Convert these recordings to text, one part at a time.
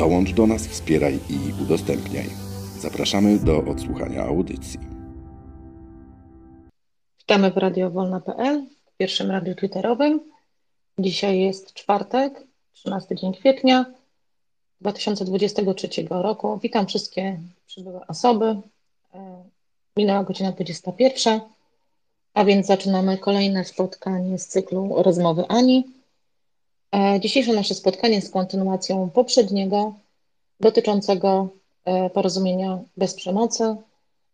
Dołącz do nas, wspieraj i udostępniaj. Zapraszamy do odsłuchania audycji. Witamy w radiowolna.pl, w pierwszym radiu twitterowym. Dzisiaj jest czwartek, 13 dzień kwietnia 2023 roku. Witam wszystkie przybyłe osoby. E, minęła godzina 21, a więc zaczynamy kolejne spotkanie z cyklu Rozmowy Ani. E, dzisiejsze nasze spotkanie jest kontynuacją poprzedniego dotyczącego e, porozumienia bez przemocy.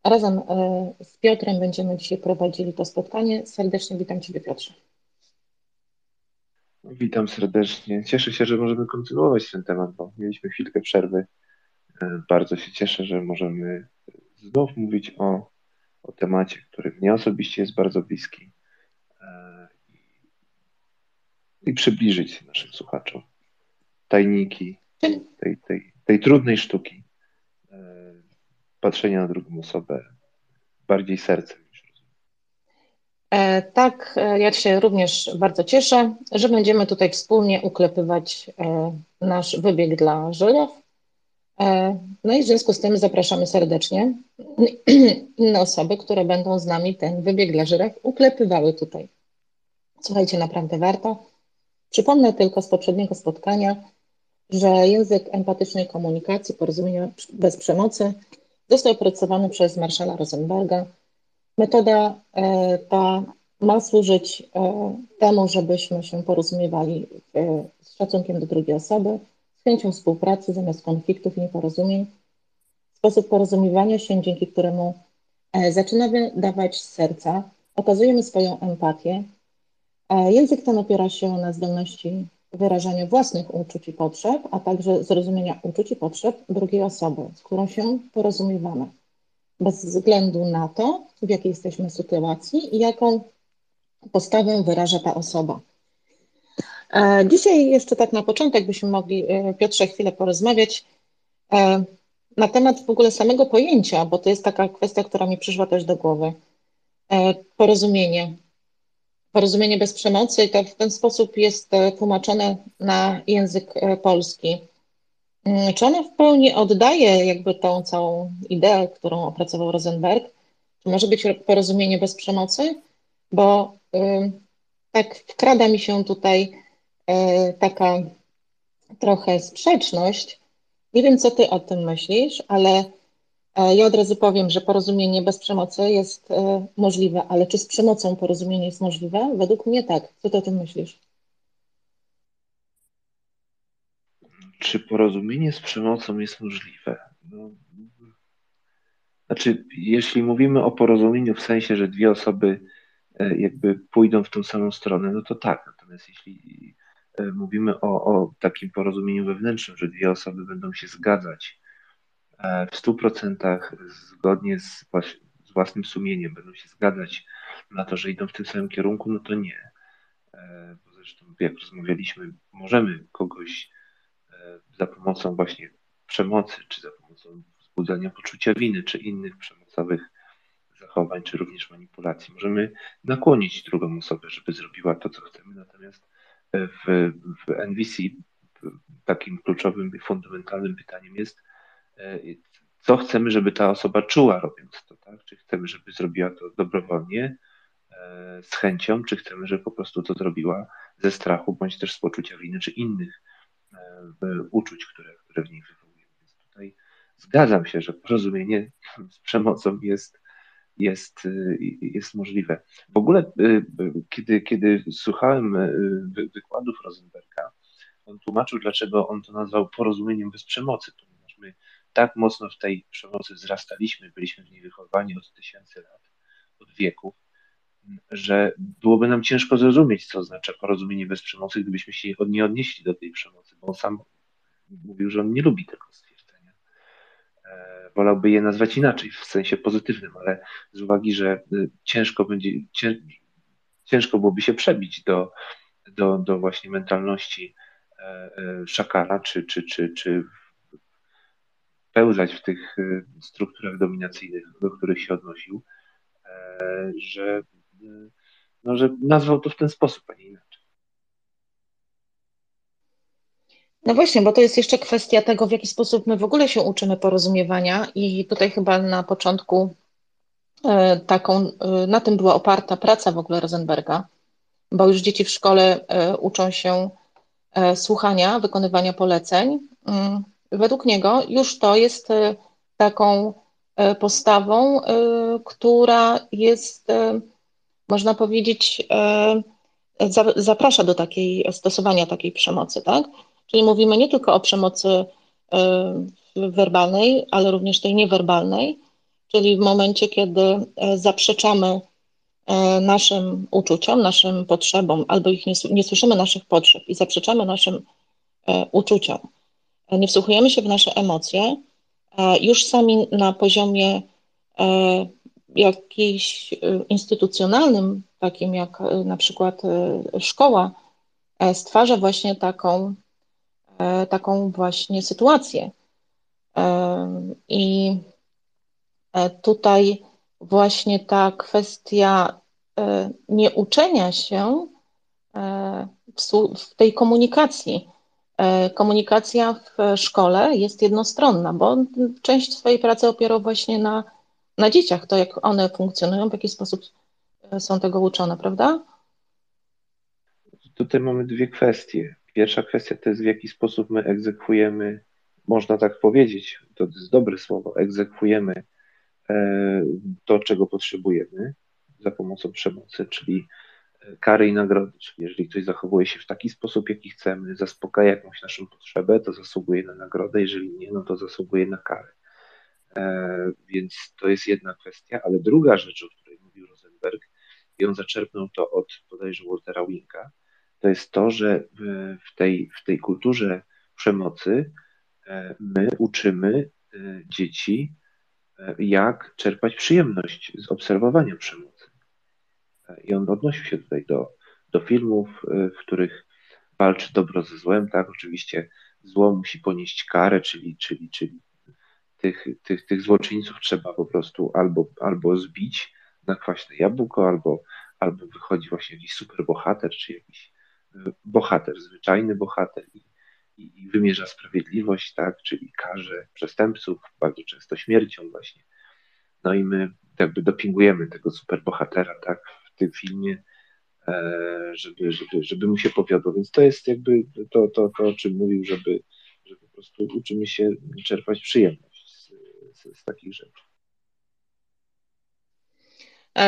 Razem z Piotrem będziemy dzisiaj prowadzili to spotkanie. Serdecznie witam Ciebie, Piotrze. Witam serdecznie. Cieszę się, że możemy kontynuować ten temat, bo mieliśmy chwilkę przerwy. E, bardzo się cieszę, że możemy znów mówić o, o temacie, który mnie osobiście jest bardzo bliski e, i przybliżyć naszym słuchaczom tajniki tej, tej, tej trudnej sztuki e, patrzenia na drugą osobę bardziej sercem E, tak, e, ja się również bardzo cieszę, że będziemy tutaj wspólnie uklepywać nasz wybieg dla Żydów. No i w związku z tym zapraszamy serdecznie inne osoby, które będą z nami ten wybieg dla Żydów uklepywały tutaj. Słuchajcie, naprawdę warto. Przypomnę tylko z poprzedniego spotkania, że język empatycznej komunikacji, porozumienia bez przemocy został opracowany przez Marszala Rosenberga Metoda e, ta ma służyć e, temu, żebyśmy się porozumiewali z szacunkiem do drugiej osoby, z chęcią współpracy zamiast konfliktów i nieporozumień. Sposób porozumiewania się, dzięki któremu e, zaczynamy dawać z serca, okazujemy swoją empatię. Język ten opiera się na zdolności wyrażania własnych uczuć i potrzeb, a także zrozumienia uczuć i potrzeb drugiej osoby, z którą się porozumiewamy bez względu na to, w jakiej jesteśmy sytuacji i jaką postawę wyraża ta osoba. E, dzisiaj jeszcze tak na początek byśmy mogli, e, Piotrze, chwilę porozmawiać e, na temat w ogóle samego pojęcia, bo to jest taka kwestia, która mi przyszła też do głowy. Porozumienie. Porozumienie bez przemocy i to w ten sposób jest tłumaczone na język polski. Mm, czy ona w pełni oddaje jakby tą całą ideę, którą opracował Rosenberg? Czy może być porozumienie bez przemocy? Bo y, tak wkrada mi się tutaj y, taka trochę sprzeczność. Nie wiem, co ty o tym myślisz, ale ja od razu powiem, że porozumienie bez przemocy jest y, możliwe, ale czy z przemocą porozumienie jest możliwe? Według mnie tak. Co ty o tym myślisz? czy porozumienie z przemocą jest możliwe? No, znaczy, jeśli mówimy o porozumieniu w sensie, że dwie osoby e, jakby pójdą w tą samą stronę, no to tak. Natomiast jeśli e, mówimy o, o takim porozumieniu wewnętrznym, że dwie osoby będą się zgadzać e, w stu procentach zgodnie z, z własnym sumieniem, będą się zgadzać na to, że idą w tym samym kierunku, no to nie. Bo zresztą, jak rozmawialiśmy, możemy kogoś za pomocą właśnie przemocy, czy za pomocą wzbudzania poczucia winy, czy innych przemocowych zachowań, czy również manipulacji. Możemy nakłonić drugą osobę, żeby zrobiła to, co chcemy, natomiast w, w NVC takim kluczowym fundamentalnym pytaniem jest, co chcemy, żeby ta osoba czuła robiąc to, tak? Czy chcemy, żeby zrobiła to dobrowolnie, z chęcią, czy chcemy, żeby po prostu to zrobiła ze strachu, bądź też z poczucia winy, czy innych uczuć, które, które w nich wywołujemy. Więc tutaj zgadzam się, że porozumienie z przemocą jest, jest, jest możliwe. W ogóle, kiedy, kiedy słuchałem wykładów Rosenberga, on tłumaczył, dlaczego on to nazwał porozumieniem bez przemocy, tak mocno w tej przemocy wzrastaliśmy, byliśmy w niej wychowani od tysięcy lat, od wieków, że byłoby nam ciężko zrozumieć, co oznacza porozumienie bez przemocy, gdybyśmy się nie odnieśli do tej przemocy, bo on sam mówił, że on nie lubi tego stwierdzenia. wolałby je nazwać inaczej, w sensie pozytywnym, ale z uwagi, że ciężko będzie, ciężko byłoby się przebić do, do, do właśnie mentalności szakala, czy, czy, czy, czy pełzać w tych strukturach dominacyjnych, do których się odnosił, że, no, że nazwał to w ten sposób, a nie inaczej. No właśnie, bo to jest jeszcze kwestia tego, w jaki sposób my w ogóle się uczymy porozumiewania, i tutaj chyba na początku e, taką, e, na tym była oparta praca w ogóle Rosenberga, bo już dzieci w szkole e, uczą się słuchania, wykonywania poleceń. Według niego już to jest taką postawą, która jest, można powiedzieć, zaprasza do takiej stosowania takiej przemocy, tak? Czyli mówimy nie tylko o przemocy e, werbalnej, ale również tej niewerbalnej, czyli w momencie, kiedy e, zaprzeczamy e, naszym uczuciom, naszym potrzebom, albo ich nie, nie słyszymy naszych potrzeb i zaprzeczamy naszym uczuciom, nie wsłuchujemy się w nasze emocje, już sami na poziomie jakimś instytucjonalnym, takim jak na przykład szkoła, stwarza właśnie taką E, taką właśnie sytuację. E, I e, tutaj właśnie ta kwestia nieuczenia się w tej komunikacji. Komunikacja w szkole jest jednostronna, bo część swojej pracy opiera właśnie na, na dzieciach, to jak one funkcjonują, w jaki sposób są tego uczone, prawda? Tutaj mamy dwie kwestie. Pierwsza kwestia to jest w jaki sposób my egzekwujemy, można tak powiedzieć, to jest dobre słowo, egzekwujemy e, to, czego potrzebujemy za pomocą przemocy, czyli e, kary i nagrody. Czyli jeżeli ktoś zachowuje się w taki sposób, jaki chcemy, zaspokaja jakąś naszą potrzebę, to zasługuje na nagrodę, jeżeli nie, no to zasługuje na karę. E, więc to jest jedna kwestia, ale druga rzecz, o której mówił Rosenberg, i on zaczerpnął to od bodajże Waltera Winka, to jest to, że w tej, w tej kulturze przemocy e, my uczymy e, dzieci, jak czerpać przyjemność z obserwowania przemocy. I on odnosił się tutaj do, do filmów, w których walczy dobro ze złem, tak? Oczywiście zło musi ponieść karę, czyli, czyli, czyli tych, tych, tych złoczyńców trzeba po prostu albo, albo zbić na kwaśne jabłko, albo, albo wychodzi właśnie jakiś superbohater, czy jakiś bohater, zwyczajny bohater i, i, i wymierza sprawiedliwość, tak, czyli karze przestępców, bardzo często śmiercią właśnie. No i my jakby dopingujemy tego superbohatera, tak, w tym filmie, e, żeby, żeby, żeby mu się powiodło. Więc to jest jakby to, to, to o czym mówił, żeby, że po prostu uczymy się czerpać przyjemność z, z, z takich rzeczy.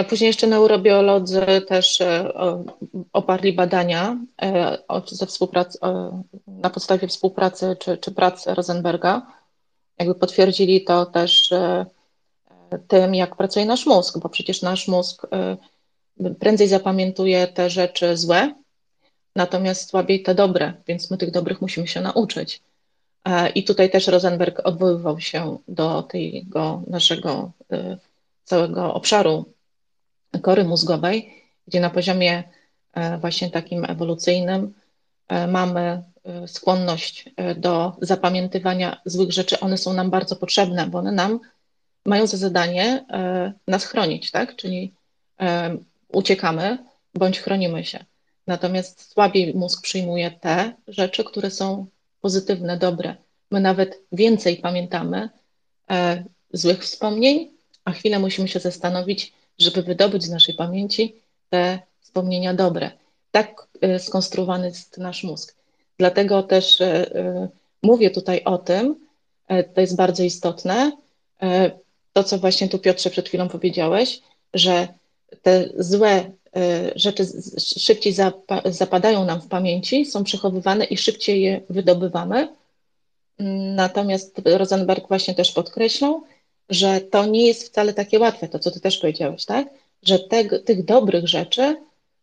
Później jeszcze neurobiolodzy też e, oparli badania e, ze współpracy, na podstawie współpracy czy, czy pracy Rosenberga. Jakby potwierdzili to też tym, jak pracuje nasz mózg, bo przecież nasz mózg prędzej zapamiętuje te rzeczy złe, natomiast słabiej te dobre, więc my tych dobrych musimy się nauczyć. I tutaj też Rosenberg odwoływał się do tego naszego całego obszaru kory mózgowej, gdzie na poziomie e, właśnie takim ewolucyjnym e, mamy e, skłonność do zapamiętywania złych rzeczy. One są nam bardzo potrzebne, bo one nam mają za zadanie nas chronić, tak? Czyli uciekamy bądź chronimy się. Natomiast słabiej mózg przyjmuje te rzeczy, które są pozytywne, dobre. My nawet więcej pamiętamy złych wspomnień, a chwilę musimy się zastanowić, żeby wydobyć z naszej pamięci te wspomnienia dobre. Tak e, skonstruowany jest nasz mózg. Dlatego też e, e, mówię tutaj o tym, to jest bardzo istotne, to co właśnie tu Piotrze przed chwilą powiedziałeś, że te złe rzeczy szybciej zapadają nam w pamięci, są przechowywane i szybciej je wydobywamy. Natomiast Rosenberg właśnie też podkreślał, że to nie jest wcale takie łatwe, to co ty też powiedziałeś, tak? Że te, tych dobrych rzeczy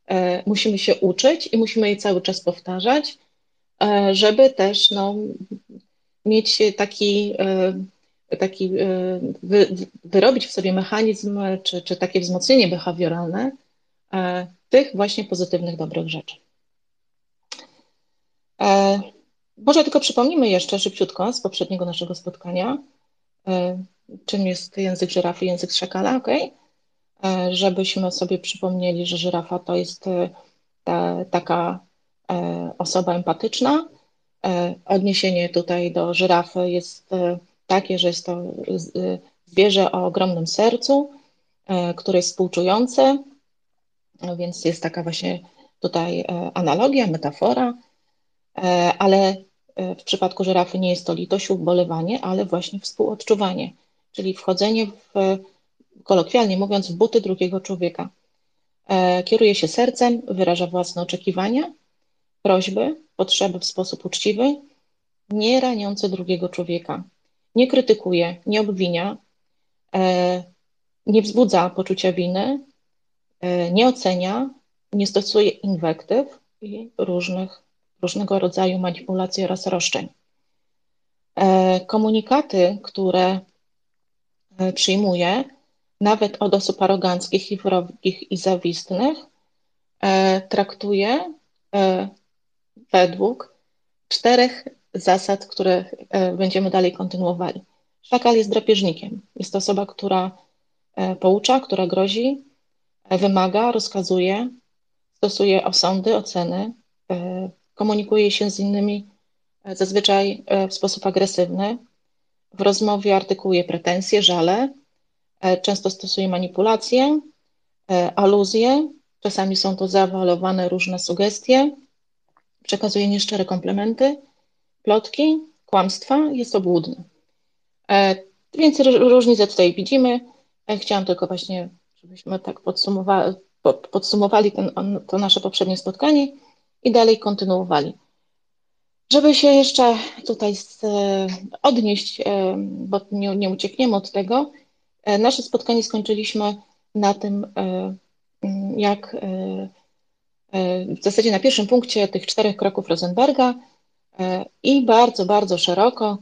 e, musimy się uczyć i musimy je cały czas powtarzać, e, żeby też no, mieć taki e, taki wy, wyrobić w sobie mechanizm czy, czy takie wzmocnienie behawioralne tych właśnie pozytywnych, dobrych rzeczy. Może tylko przypomnimy jeszcze szybciutko z poprzedniego naszego spotkania, czym jest język żyrafy, język szakala, ok? Żebyśmy sobie przypomnieli, że żyrafa to jest ta, taka osoba empatyczna. Odniesienie tutaj do żyrafy jest takie, że jest to zwierzę o ogromnym sercu, które jest współczujące, więc jest taka właśnie tutaj analogia, metafora, ale w przypadku żyrafy nie jest to litość, ubolewanie, ale właśnie współodczuwanie, czyli wchodzenie w, kolokwialnie mówiąc, w buty drugiego człowieka. Kieruje się sercem, wyraża własne oczekiwania, prośby, potrzeby w sposób uczciwy, nie raniący drugiego człowieka nie krytykuje, nie obwinia, e, nie wzbudza poczucia winy, e, nie ocenia, nie stosuje inwektyw i różnych, różnego rodzaju manipulacji oraz roszczeń. E, komunikaty, które przyjmuje, nawet od osób aroganckich i wrogich i zawistnych, traktuje według czterech zasad, które e, będziemy dalej kontynuowali. Szakal jest drapieżnikiem. Jest to osoba, która e, poucza, która grozi, e, wymaga, rozkazuje, stosuje osądy, oceny, komunikuje się z innymi zazwyczaj w sposób agresywny. W rozmowie artykułuje pretensje, żale, często stosuje manipulacje, aluzje, czasami są to zaawalowane różne sugestie, przekazuje nieszczere komplementy, plotki, kłamstwa, jest obłudny. E, Więcej różnic tutaj widzimy. E, chciałam tylko właśnie, żebyśmy tak podsumowali, podsumowali ten, to nasze poprzednie spotkanie i dalej kontynuowali. Żeby się jeszcze tutaj z, odnieść, e, bo nie, nie uciekniemy od tego, nasze spotkanie skończyliśmy na tym, jak w zasadzie na pierwszym punkcie tych czterech kroków Rosenberga, i bardzo, bardzo szeroko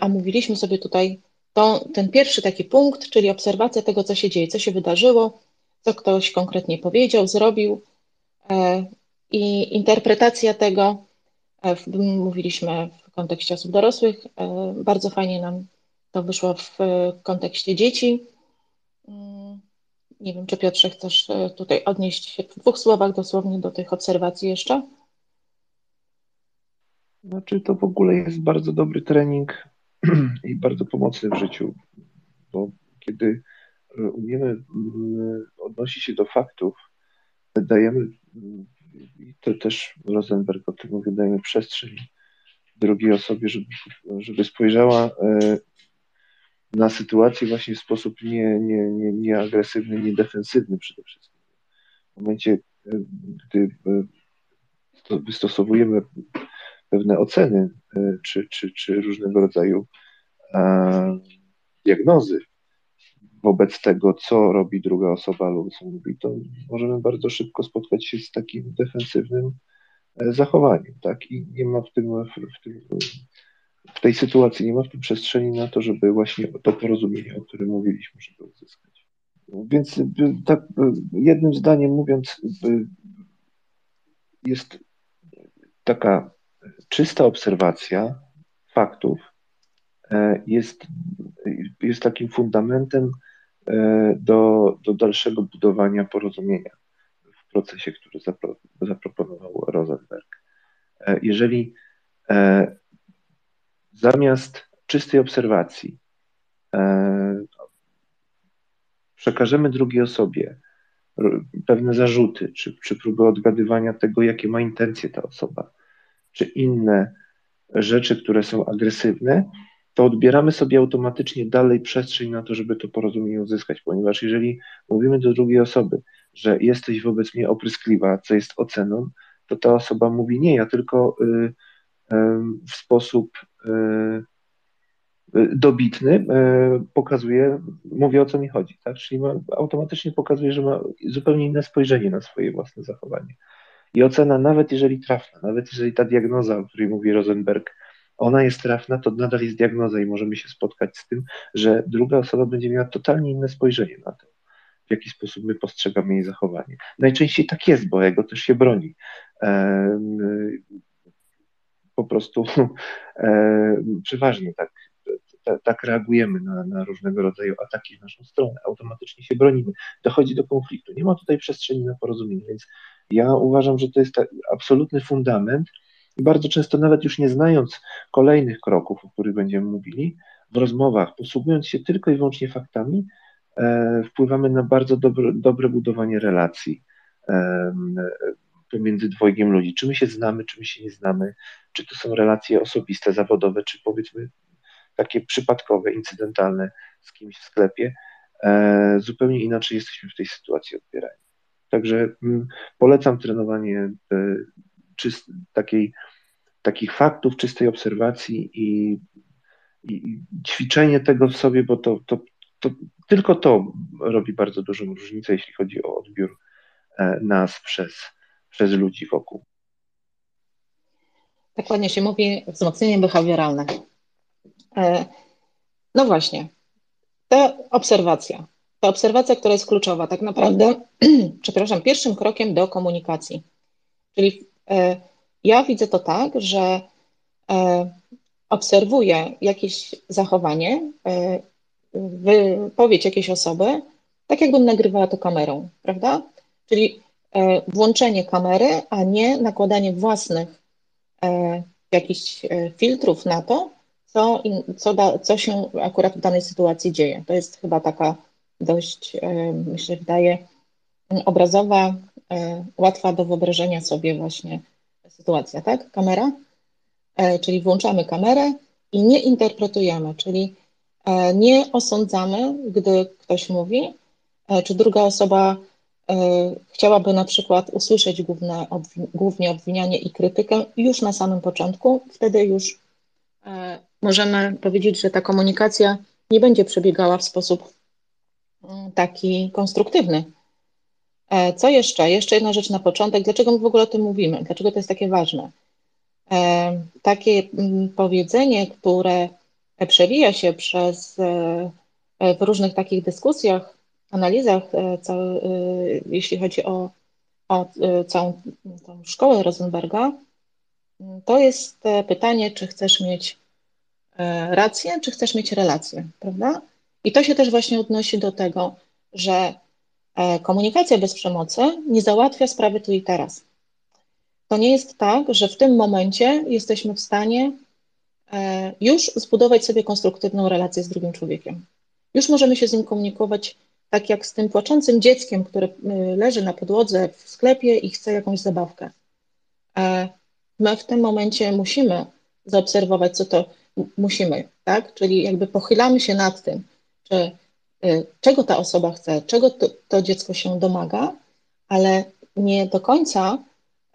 omówiliśmy sobie tutaj to, ten pierwszy taki punkt, czyli obserwacja tego, co się dzieje, co się wydarzyło, co ktoś konkretnie powiedział, zrobił e, i interpretacja tego, e, mówiliśmy w kontekście osób dorosłych, e, bardzo fajnie nam to wyszło w kontekście dzieci. Mm, nie wiem, czy Piotrze chcesz tutaj odnieść się w dwóch słowach dosłownie do tych obserwacji jeszcze? Znaczy, to w ogóle jest bardzo dobry trening i bardzo pomocny w życiu, bo kiedy e, umiemy mm, odnosić się do faktów, dajemy, i to też Rosenberg o tym mówi, dajemy przestrzeń drugiej osobie, żeby, żeby spojrzała e, na sytuację właśnie w sposób nie, nie, nie, nie agresywny, nie defensywny przede wszystkim. W momencie, e, gdy wystosowujemy pewne oceny e, czy, czy, czy różnego rodzaju e, diagnozy wobec tego, co robi druga osoba lub co mówi, to możemy bardzo szybko spotkać się z takim defensywnym e, zachowaniem, tak? I nie ma w tym, w, tym, w tej sytuacji, nie ma w tym przestrzeni na to, żeby właśnie to porozumienie, o którym mówiliśmy, żeby uzyskać. Więc tak jednym zdaniem mówiąc, jest taka czysta obserwacja faktów e, jest, jest takim fundamentem e, do, do dalszego budowania porozumienia w procesie, który zapro, zaproponował Rosenberg. E, jeżeli zamiast czystej obserwacji przekażemy drugiej osobie pewne zarzuty, czy, czy próby odgadywania tego, jakie ma intencje ta osoba, czy inne rzeczy, które są agresywne, to odbieramy sobie automatycznie dalej przestrzeń na to, żeby to porozumienie uzyskać, ponieważ jeżeli mówimy do drugiej osoby, że jesteś wobec mnie opryskliwa, co jest oceną, to ta osoba mówi nie, ja tylko y, y, w sposób y, y dobitny y, pokazuje, mówię o co mi chodzi, tak? czyli ma, automatycznie pokazuje, że ma zupełnie inne spojrzenie na swoje własne zachowanie. I ocena, nawet jeżeli trafna, nawet jeżeli ta diagnoza, o której mówi Rosenberg, ona jest trafna, to nadal jest diagnoza i możemy się spotkać z tym, że druga osoba będzie miała totalnie inne spojrzenie na to, w jaki sposób my postrzegamy jej zachowanie. Najczęściej tak jest, bo ego też się broni. Po prostu przeważnie tak tak reagujemy na, na, różnego rodzaju ataki w naszą stronę, automatycznie się bronimy, dochodzi do konfliktu. Nie ma tutaj przestrzeni na porozumienie, więc ja uważam, że to jest absolutny fundament i bardzo często nawet już nie znając kolejnych kroków, o których będziemy mówili, w rozmowach, posługując się tylko i wyłącznie faktami, e, wpływamy na bardzo dobre, dobre budowanie relacji e, pomiędzy dwojgiem ludzi. Czy my się znamy, czy my się nie znamy, czy to są relacje osobiste, zawodowe, czy powiedzmy takie przypadkowe, incydentalne z kimś w sklepie, e, zupełnie inaczej jesteśmy w tej sytuacji odbierani. Także mm, polecam trenowanie e, czyst, takiej, takich faktów, czystej obserwacji i, i, ćwiczenie tego w sobie, bo to, to, to tylko to robi bardzo dużą różnicę, jeśli chodzi o odbiór e, nas przez, przez ludzi wokół. Tak ładnie się mówi wzmocnienie behawioralne. E, no właśnie, ta obserwacja, ta obserwacja, która jest kluczowa, tak naprawdę, przepraszam, pierwszym krokiem do komunikacji. Czyli e, ja widzę to tak, że e, obserwuję jakieś zachowanie, wypowiedź jakiejś osoby, tak jakbym nagrywała to kamerą, prawda? Czyli włączenie kamery, a nie nakładanie własnych jakichś filtrów na to, co, co, da, co się akurat w danej sytuacji dzieje. To jest chyba taka dość, e, myślę, wydaje, obrazowa, e, łatwa do wyobrażenia sobie właśnie sytuacja, tak? Kamera, e, czyli włączamy kamerę i nie interpretujemy, czyli nie osądzamy, gdy ktoś mówi, czy druga osoba chciałaby na przykład usłyszeć główne, głównie obwinianie i krytykę już na samym początku, wtedy już możemy powiedzieć, że ta komunikacja nie będzie przebiegała w sposób taki konstruktywny. E, co jeszcze? Jeszcze jedna rzecz na początek. Dlaczego my w ogóle o tym mówimy? Dlaczego to jest takie ważne? E, takie mm, powiedzenie, które przewija się przez e, w różnych takich dyskusjach, analizach, jeśli chodzi o, o całą tą szkołę Rosenberga, to jest pytanie, czy chcesz mieć rację, czy chcesz mieć relację, prawda? I to się też właśnie odnosi do tego, że e, komunikacja bez przemocy nie załatwia sprawy tu i teraz. To nie jest tak, że w tym momencie jesteśmy w stanie e, już zbudować sobie konstruktywną relację z drugim człowiekiem. Już możemy się z nim komunikować tak jak z tym płaczącym dzieckiem, które leży na podłodze w sklepie i chce jakąś zabawkę. My w tym momencie musimy zaobserwować, co to musimy, tak? Czyli jakby pochylamy się nad tym, czy, y, czego ta osoba chce, czego to, to dziecko się domaga, ale nie do końca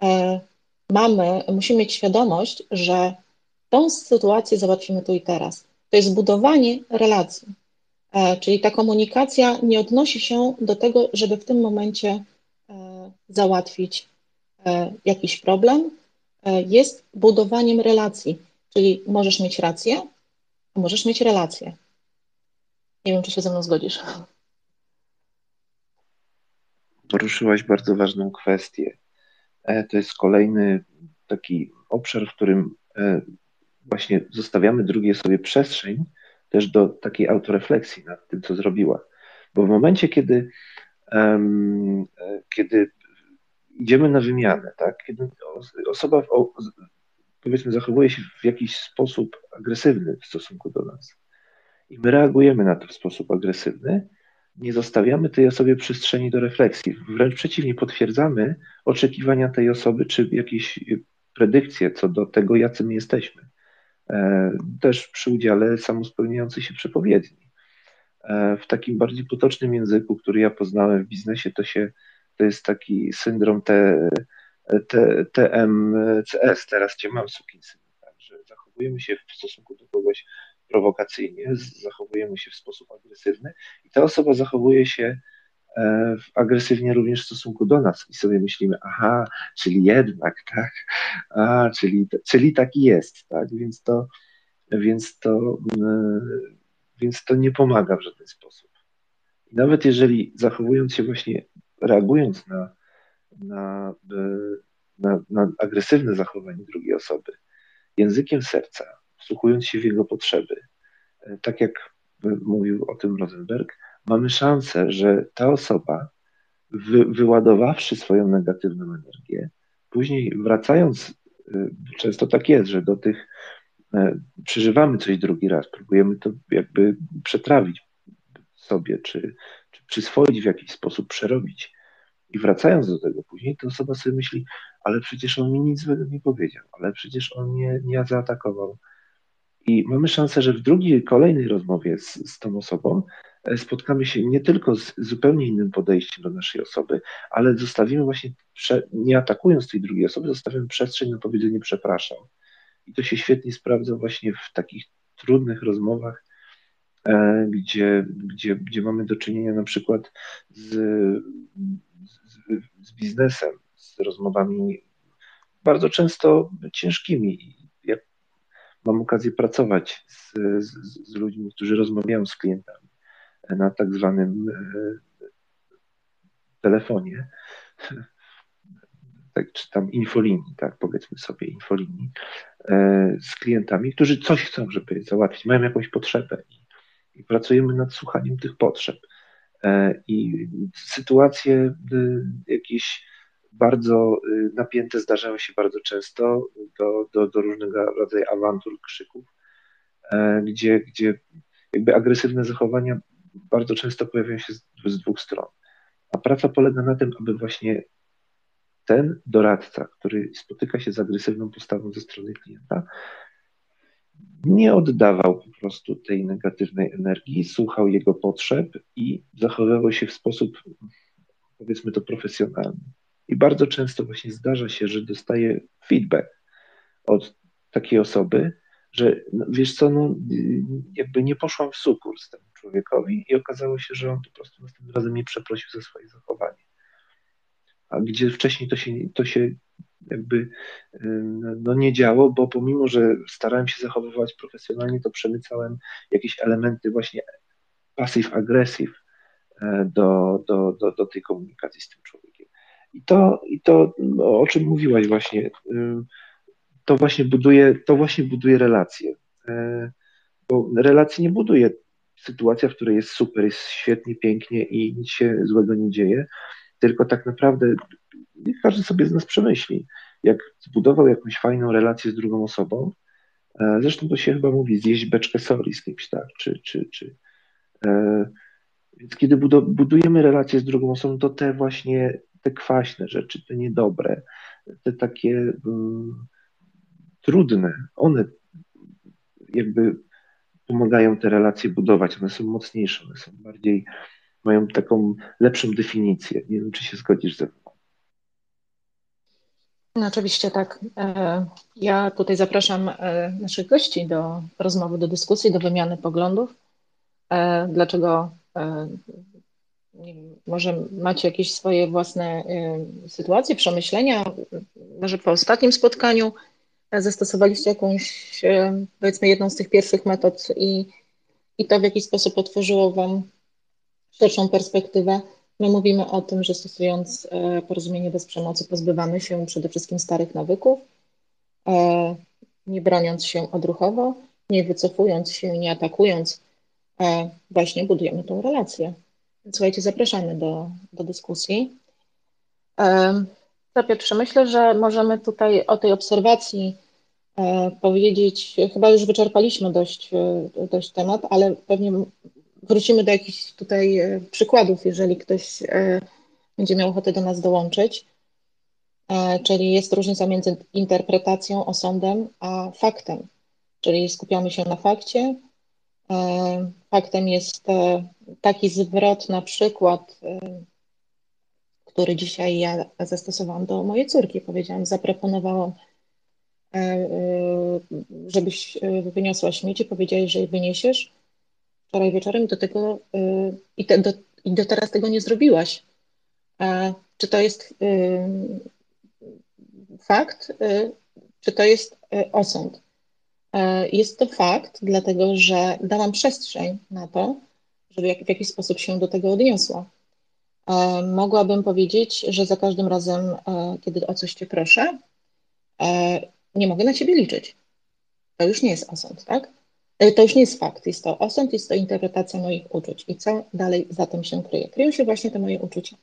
e, mamy, musimy mieć świadomość, że tą sytuację załatwimy tu i teraz. To jest budowanie relacji. E, czyli ta komunikacja nie odnosi się do tego, żeby w tym momencie e, załatwić jakiś problem, jest budowaniem relacji. Czyli możesz mieć rację, możesz mieć relację. Nie wiem, czy się ze mną zgodzisz. Poruszyłaś bardzo ważną kwestię. E, to jest kolejny taki obszar, w którym e, właśnie zostawiamy drugiej sobie przestrzeń też do takiej autorefleksji nad tym, co zrobiła. Bo w momencie, kiedy, um, kiedy idziemy na wymianę, tak, kiedy osoba powiedzmy, zachowuje się w jakiś sposób agresywny w stosunku do nas i my reagujemy na to w sposób agresywny, nie zostawiamy tej osobie przestrzeni do refleksji. Wręcz przeciwnie, potwierdzamy oczekiwania tej osoby czy jakieś predykcje co do tego, jacy my jesteśmy. E, też przy udziale samospełniających się przepowiedni. E, w takim bardziej potocznym języku, który ja poznałem w biznesie, to się to jest taki syndrom te, TMCS, teraz cię mam sukinsyn. Także zachowujemy się w stosunku do kogoś prowokacyjnie, zachowujemy się w sposób agresywny i ta osoba zachowuje się e, agresywnie również w stosunku do nas i sobie myślimy, aha, czyli jednak, tak, a, czyli, czyli taki jest, tak, więc to, więc to, e, więc to nie pomaga w żaden sposób. I nawet jeżeli zachowując się właśnie, reagując na, na, na, na agresywne zachowanie drugiej osoby, językiem serca, wsłuchując się w jego potrzeby, e, tak jak mówił o tym Rosenberg, mamy szansę, że ta osoba, wy, wyładowawszy swoją negatywną energię, później wracając, e, często tak jest, że do tych e, przeżywamy coś drugi raz, próbujemy to jakby przetrawić sobie, czy, czy przyswoić w jakiś sposób, przerobić. I wracając do tego później, to osoba sobie myśli, ale przecież on mi nic złego nie powiedział, ale przecież on mnie nie zaatakował. I mamy szansę, że w drugiej, kolejnej rozmowie z, z tą osobą e, spotkamy się nie tylko z zupełnie innym podejściem do naszej osoby, ale zostawimy właśnie, nie atakując tej drugiej osoby, zostawimy przestrzeń na powiedzenie przepraszam. I to się świetnie sprawdza właśnie w takich trudnych rozmowach, e, gdzie, gdzie, gdzie mamy do czynienia na przykład z, z, z biznesem, z rozmowami bardzo często ciężkimi. Mam okazję pracować z, z, z ludźmi, którzy rozmawiają z klientami na tak zwanym e, telefonie, tak, czy tam infolinii, tak powiedzmy sobie, infolinii, e, z klientami, którzy coś chcą, żeby załatwić, mają jakąś potrzebę i, i pracujemy nad słuchaniem tych potrzeb. E, I sytuacje jakieś bardzo y, napięte zdarzają się bardzo często do, do, do różnego rodzaju awantur, krzyków, e, gdzie, gdzie jakby agresywne zachowania bardzo często pojawiają się z, z dwóch stron. A praca polega na tym, aby właśnie ten doradca, który spotyka się z agresywną postawą ze strony klienta, nie oddawał po prostu tej negatywnej energii, słuchał jego potrzeb i zachowywał się w sposób, powiedzmy to, profesjonalny. I bardzo często właśnie zdarza się, że dostaję feedback od takiej osoby, że no, wiesz co, no, jakby nie poszłam w sukurs temu człowiekowi i okazało się, że on po prostu następnym razem nie przeprosił za swoje zachowanie. A gdzie wcześniej to się, to się jakby no, nie działo, bo pomimo, że starałem się zachowywać profesjonalnie, to przemycałem jakieś elementy właśnie passive-aggressive e, do, do, do, do tej komunikacji z tym człowiekiem. I to, i to no, o czym mówiłaś właśnie, to właśnie buduje, to właśnie buduje relacje. E, bo relacje nie buduje. Sytuacja, w której jest super, jest świetnie, pięknie i nic się złego nie dzieje, tylko tak naprawdę każdy sobie z nas przemyśli, jak zbudował jakąś fajną relację z drugą osobą, e, zresztą to się chyba mówi, zjeść beczkę soli z kimś, tak, czy, czy, czy. E, więc kiedy budujemy relacje z drugą osobą, to te właśnie te kwaśne rzeczy, te niedobre, te takie um, trudne, one jakby pomagają te relacje budować, one są mocniejsze, one są bardziej, mają taką lepszą definicję. Nie wiem, czy się zgodzisz ze mną. No, oczywiście tak. E, ja tutaj zapraszam e, naszych gości do rozmowy, do dyskusji, do wymiany poglądów. E, dlaczego może macie jakieś swoje własne y, sytuacje, przemyślenia, może po ostatnim spotkaniu zastosowaliście jakąś, y, powiedzmy, jedną z tych pierwszych metod i, i to w jakiś sposób otworzyło Wam szerszą perspektywę. My mówimy o tym, że stosując y, porozumienie bez przemocy pozbywamy się przede wszystkim starych nawyków, nie broniąc się odruchowo, nie wycofując się, nie atakując, właśnie budujemy tą relację. Słuchajcie, zapraszamy do, do dyskusji. To Piotrze, myślę, że możemy tutaj o tej obserwacji e, powiedzieć, chyba już wyczerpaliśmy dość, e, dość temat, ale pewnie wrócimy do jakichś tutaj e, przykładów, jeżeli ktoś będzie miał ochotę do nas dołączyć. Czyli jest różnica między interpretacją, osądem, a faktem. Czyli skupiamy się na fakcie, faktem jest e, taki zwrot, na przykład, e, który dzisiaj ja zastosowałam do mojej córki. Powiedziałam, zaproponowałam, żebyś wyniosła śmieci, powiedziałeś, że je wyniesiesz wczoraj wieczorem do tego i te, do, i do teraz tego nie zrobiłaś. Czy to jest fakt, czy to jest osąd? Jest to fakt, dlatego że dałam przestrzeń na to, żeby w jakiś sposób się do tego odniosła. Mogłabym powiedzieć, że za każdym razem, kiedy o coś Cię proszę, nie mogę na Ciebie liczyć. To już nie jest osąd, tak? E, to już nie jest fakt, jest to osąd, jest to interpretacja moich uczuć. I co dalej za tym się kryje? Kryją się właśnie te moje uczucia.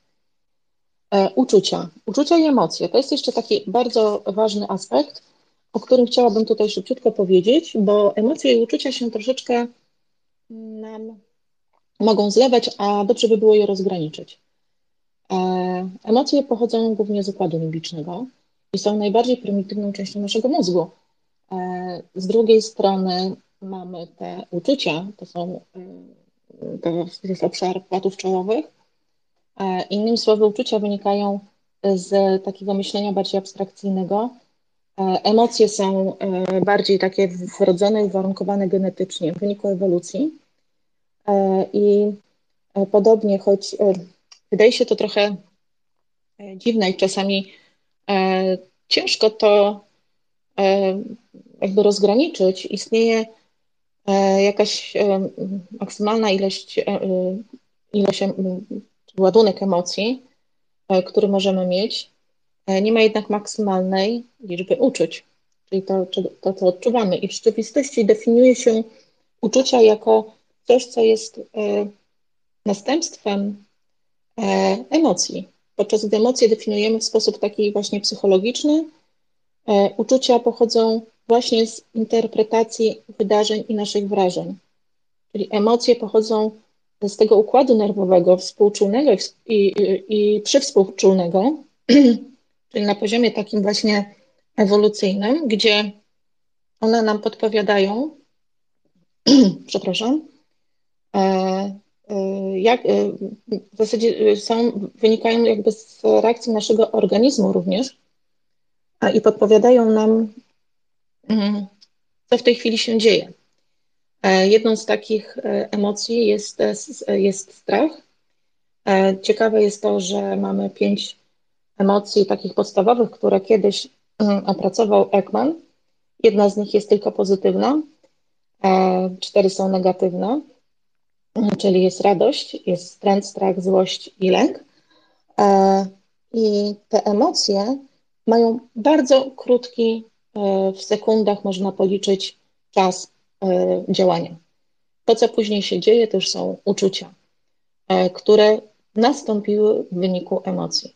E, uczucia. Uczucia i emocje. To jest jeszcze taki bardzo ważny aspekt, o którym chciałabym tutaj szybciutko powiedzieć, bo emocje i uczucia się troszeczkę nam mogą zlewać, a dobrze by było je rozgraniczyć. E, emocje pochodzą głównie z układu limbicznego i są najbardziej prymitywną częścią naszego mózgu. E, z drugiej strony mamy te uczucia, to są e, to jest obszar płatów czołowych. Innymi słowy, uczucia wynikają z takiego myślenia bardziej abstrakcyjnego. Emocje są bardziej takie wrodzone, uwarunkowane genetycznie w wyniku ewolucji. I podobnie, choć wydaje się to trochę dziwne i czasami ciężko to jakby rozgraniczyć, istnieje e, jakaś e, maksymalna ilość, e, ilość ładunek emocji, który możemy mieć. Nie ma jednak maksymalnej liczby uczuć, czyli to, to, co odczuwamy. I w rzeczywistości definiuje się uczucia jako coś, co jest następstwem emocji. Podczas gdy emocje definiujemy w sposób taki właśnie psychologiczny, uczucia pochodzą właśnie z interpretacji wydarzeń i naszych wrażeń. Czyli emocje pochodzą z tego układu nerwowego współczulnego i, i, i przywspółczulnego, czyli na poziomie takim właśnie ewolucyjnym, gdzie one nam podpowiadają, przepraszam, e, e, jak, e, w zasadzie są, wynikają jakby z reakcji naszego organizmu również i podpowiadają nam, Mhm. co w tej chwili się dzieje. Jedną z takich emocji jest, jest strach. Ciekawe jest to, że mamy pięć emocji takich podstawowych, które kiedyś mm, opracował Ekman. Jedna z nich jest tylko pozytywna, cztery są negatywne, mm, czyli jest radość, jest stręt, strach, złość i lęk. I te emocje mają bardzo krótki E, w sekundach można policzyć czas e, działania. To, co później się dzieje, to już są uczucia, e, które nastąpiły w wyniku emocji.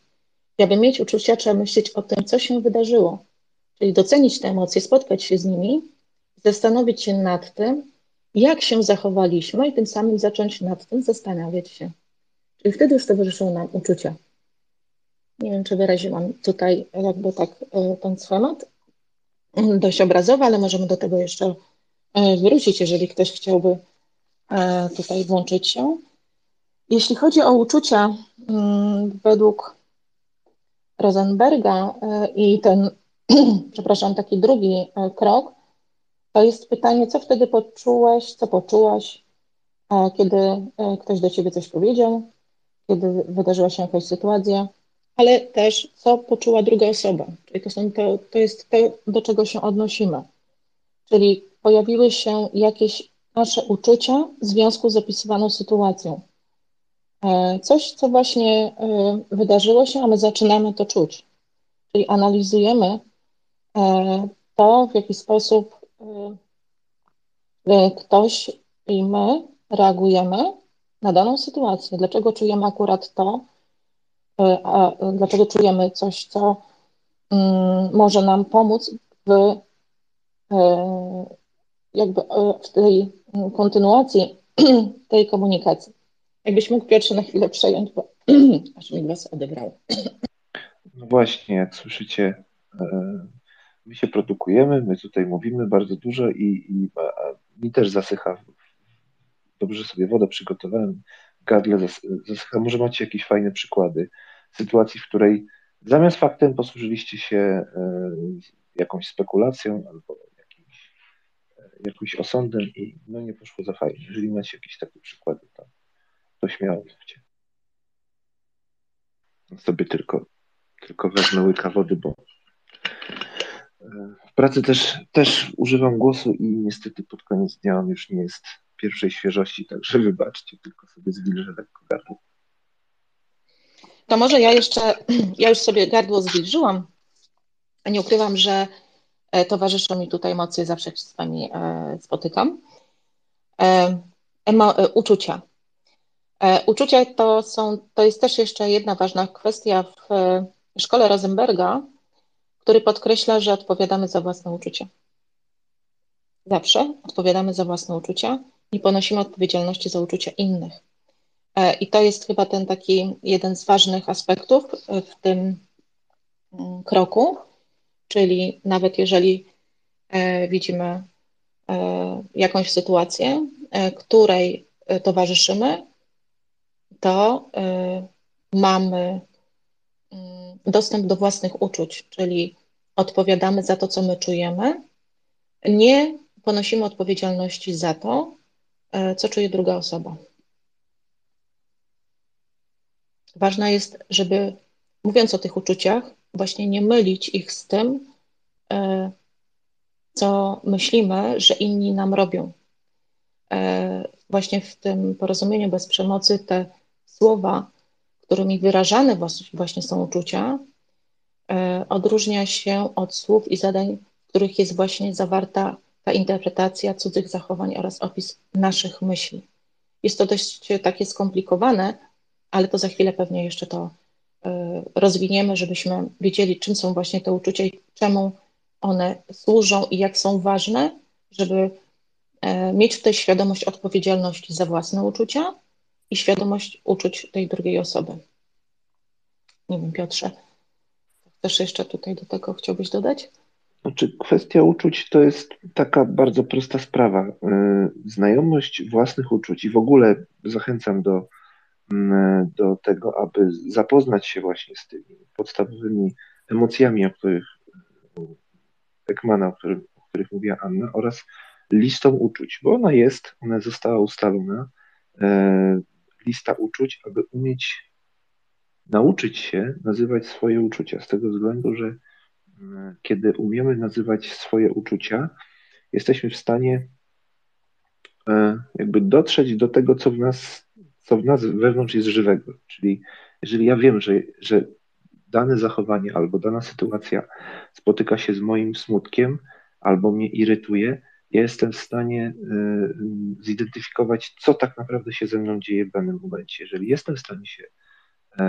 Aby mieć uczucia, trzeba myśleć o tym, co się wydarzyło, czyli docenić te emocje, spotkać się z nimi, zastanowić się nad tym, jak się zachowaliśmy i tym samym zacząć nad tym zastanawiać się. Czyli wtedy już towarzyszą nam uczucia. Nie wiem, czy wyraziłam tutaj jakby tak ten schemat, dość obrazowa, ale możemy do tego jeszcze e, wrócić, jeżeli ktoś chciałby e, tutaj włączyć się. Jeśli chodzi o uczucia, mm, według Rosenberga e, i ten, przepraszam, taki drugi krok, to jest pytanie, co wtedy poczułeś, co poczułaś, kiedy ktoś do ciebie coś powiedział, kiedy wydarzyła się jakaś sytuacja, ale też co poczuła druga osoba. Czyli to, są to, to jest to, do czego się odnosimy. Czyli pojawiły się jakieś nasze uczucia w związku z opisywaną sytuacją. E, coś, co właśnie e, wydarzyło się, a my zaczynamy to czuć. Czyli analizujemy e, to, w jaki sposób ktoś i my reagujemy na daną sytuację. Dlaczego czujemy akurat to, a dlaczego czujemy coś, co mm, może nam pomóc w jakby w tej kontynuacji tej komunikacji. Jakbyś mógł pierwszy na chwilę przejąć, bo aż mi was odebrało. No właśnie, jak słyszycie, my się produkujemy, my tutaj mówimy bardzo dużo i, i mi też zasycha. Dobrze sobie wodę przygotowałem, gardle zasycha. Może macie jakieś fajne przykłady sytuacji, w której zamiast faktem posłużyliście się e, jakąś spekulacją albo jakimś, e, jakimś osądem i no nie poszło za fajnie. Jeżeli macie jakieś takie przykłady, to, to śmiało mówcie. sobie tylko, tylko wezmę łyka wody, bo w pracy też, też używam głosu i niestety pod koniec dnia on już nie jest pierwszej świeżości, także wybaczcie, tylko sobie zwilżę lekko gardło. To może ja jeszcze, ja już sobie gardło zwilżyłam, nie ukrywam, że e, towarzyszą mi tutaj emocje, zawsze się z Wami e, spotykam. E, emo, uczucia. Uczucia to, są, to jest też jeszcze jedna ważna kwestia w szkole Rosenberga, który podkreśla, że odpowiadamy za własne uczucia. Zawsze odpowiadamy za własne uczucia i ponosimy odpowiedzialności za uczucia innych. E, I to jest chyba ten taki jeden z ważnych aspektów w tym mm, kroku, czyli nawet jeżeli e, widzimy e, jakąś sytuację, której towarzyszymy, to mamy mm, dostęp do własnych uczuć, czyli odpowiadamy za to, co my czujemy, nie ponosimy odpowiedzialności za to, co czuje druga osoba. Ważne jest, żeby mówiąc o tych uczuciach, właśnie nie mylić ich z tym, co myślimy, że inni nam robią. Właśnie w tym porozumieniu bez przemocy te słowa, którymi wyrażane właśnie są uczucia, e, odróżnia się od słów i zadań, w których jest właśnie zawarta ta interpretacja cudzych zachowań oraz opis naszych myśli. Jest to dość takie skomplikowane, ale to za chwilę pewnie jeszcze to e, rozwiniemy, żebyśmy wiedzieli, czym są właśnie te uczucia i czemu one służą i jak są ważne, żeby e, mieć tutaj świadomość odpowiedzialności za własne uczucia i świadomość uczuć tej drugiej osoby. Nie wiem, Piotrze, też jeszcze tutaj do tego chciałbyś dodać? Znaczy, kwestia uczuć to jest taka bardzo prosta sprawa. E, znajomość własnych uczuć i w ogóle zachęcam do Mm, do tego, aby zapoznać się właśnie z tymi podstawowymi emocjami, o których Beckmana, o, którym, o których mówiła Anna, oraz listą uczuć, bo ona jest, ona została ustalona, lista uczuć, aby umieć nauczyć się nazywać swoje uczucia, z tego względu, że mm, kiedy umiemy nazywać swoje uczucia, jesteśmy w stanie e, jakby dotrzeć do tego, co w nas co w nas wewnątrz jest żywego. Czyli jeżeli ja wiem, że, że dane zachowanie albo dana sytuacja spotyka się z moim smutkiem albo mnie irytuje, ja jestem w stanie y, zidentyfikować, co tak naprawdę się ze mną dzieje w danym momencie. Jeżeli jestem w stanie się y,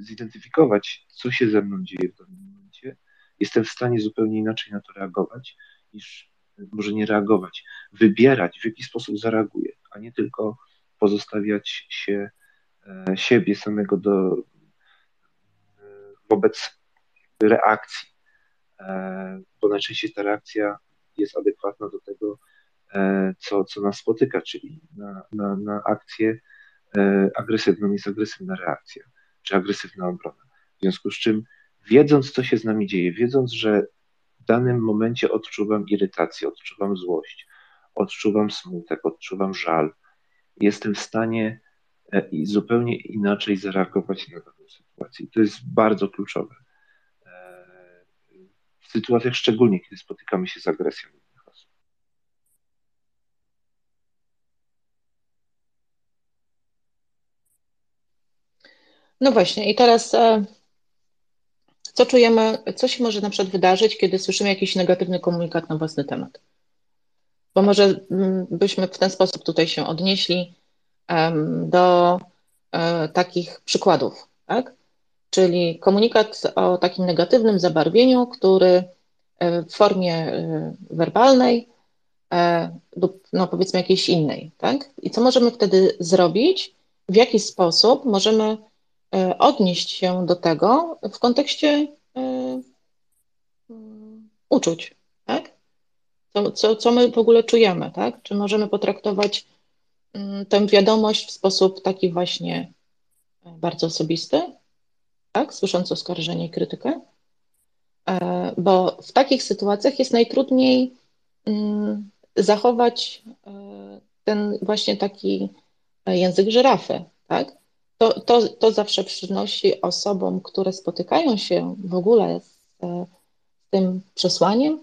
zidentyfikować, co się ze mną dzieje w danym momencie, jestem w stanie zupełnie inaczej na to reagować, niż może nie reagować, wybierać, w jaki sposób zareaguję, a nie tylko pozostawiać się siebie samego do, wobec reakcji, bo najczęściej ta reakcja jest adekwatna do tego, e, co, co nas spotyka, czyli na, na, na akcję agresywną jest agresywna reakcja, czy agresywna obrona. W związku z czym, wiedząc, co się z nami dzieje, wiedząc, że w danym momencie odczuwam irytację, odczuwam złość, odczuwam smutek, odczuwam żal, jestem w stanie e, zupełnie inaczej zareagować na daną sytuację. To jest bardzo kluczowe. W sytuacjach szczególnie, kiedy spotykamy się z agresją innych osób. No właśnie, i teraz e, co czujemy, co się może na przykład wydarzyć, kiedy słyszymy jakiś negatywny komunikat na własny temat? Bo może mm, byśmy w ten sposób tutaj się odnieśli do e, takich przykładów, tak? Czyli komunikat o takim negatywnym zabarwieniu, który e, w formie e, werbalnej lub no powiedzmy jakiejś innej, tak? I co możemy wtedy zrobić? W jaki sposób możemy odnieść się do tego w kontekście uczuć, tak? co, co, co my w ogóle czujemy, tak? Czy możemy potraktować mm, tę wiadomość w sposób taki właśnie e, bardzo osobisty, tak? Słysząc oskarżenie i krytykę? E, bo w takich sytuacjach jest najtrudniej mm, zachować e, ten właśnie taki język żyrafy, tak? to, to, to zawsze przynosi osobom, które spotykają się w ogóle z, tym przesłaniem,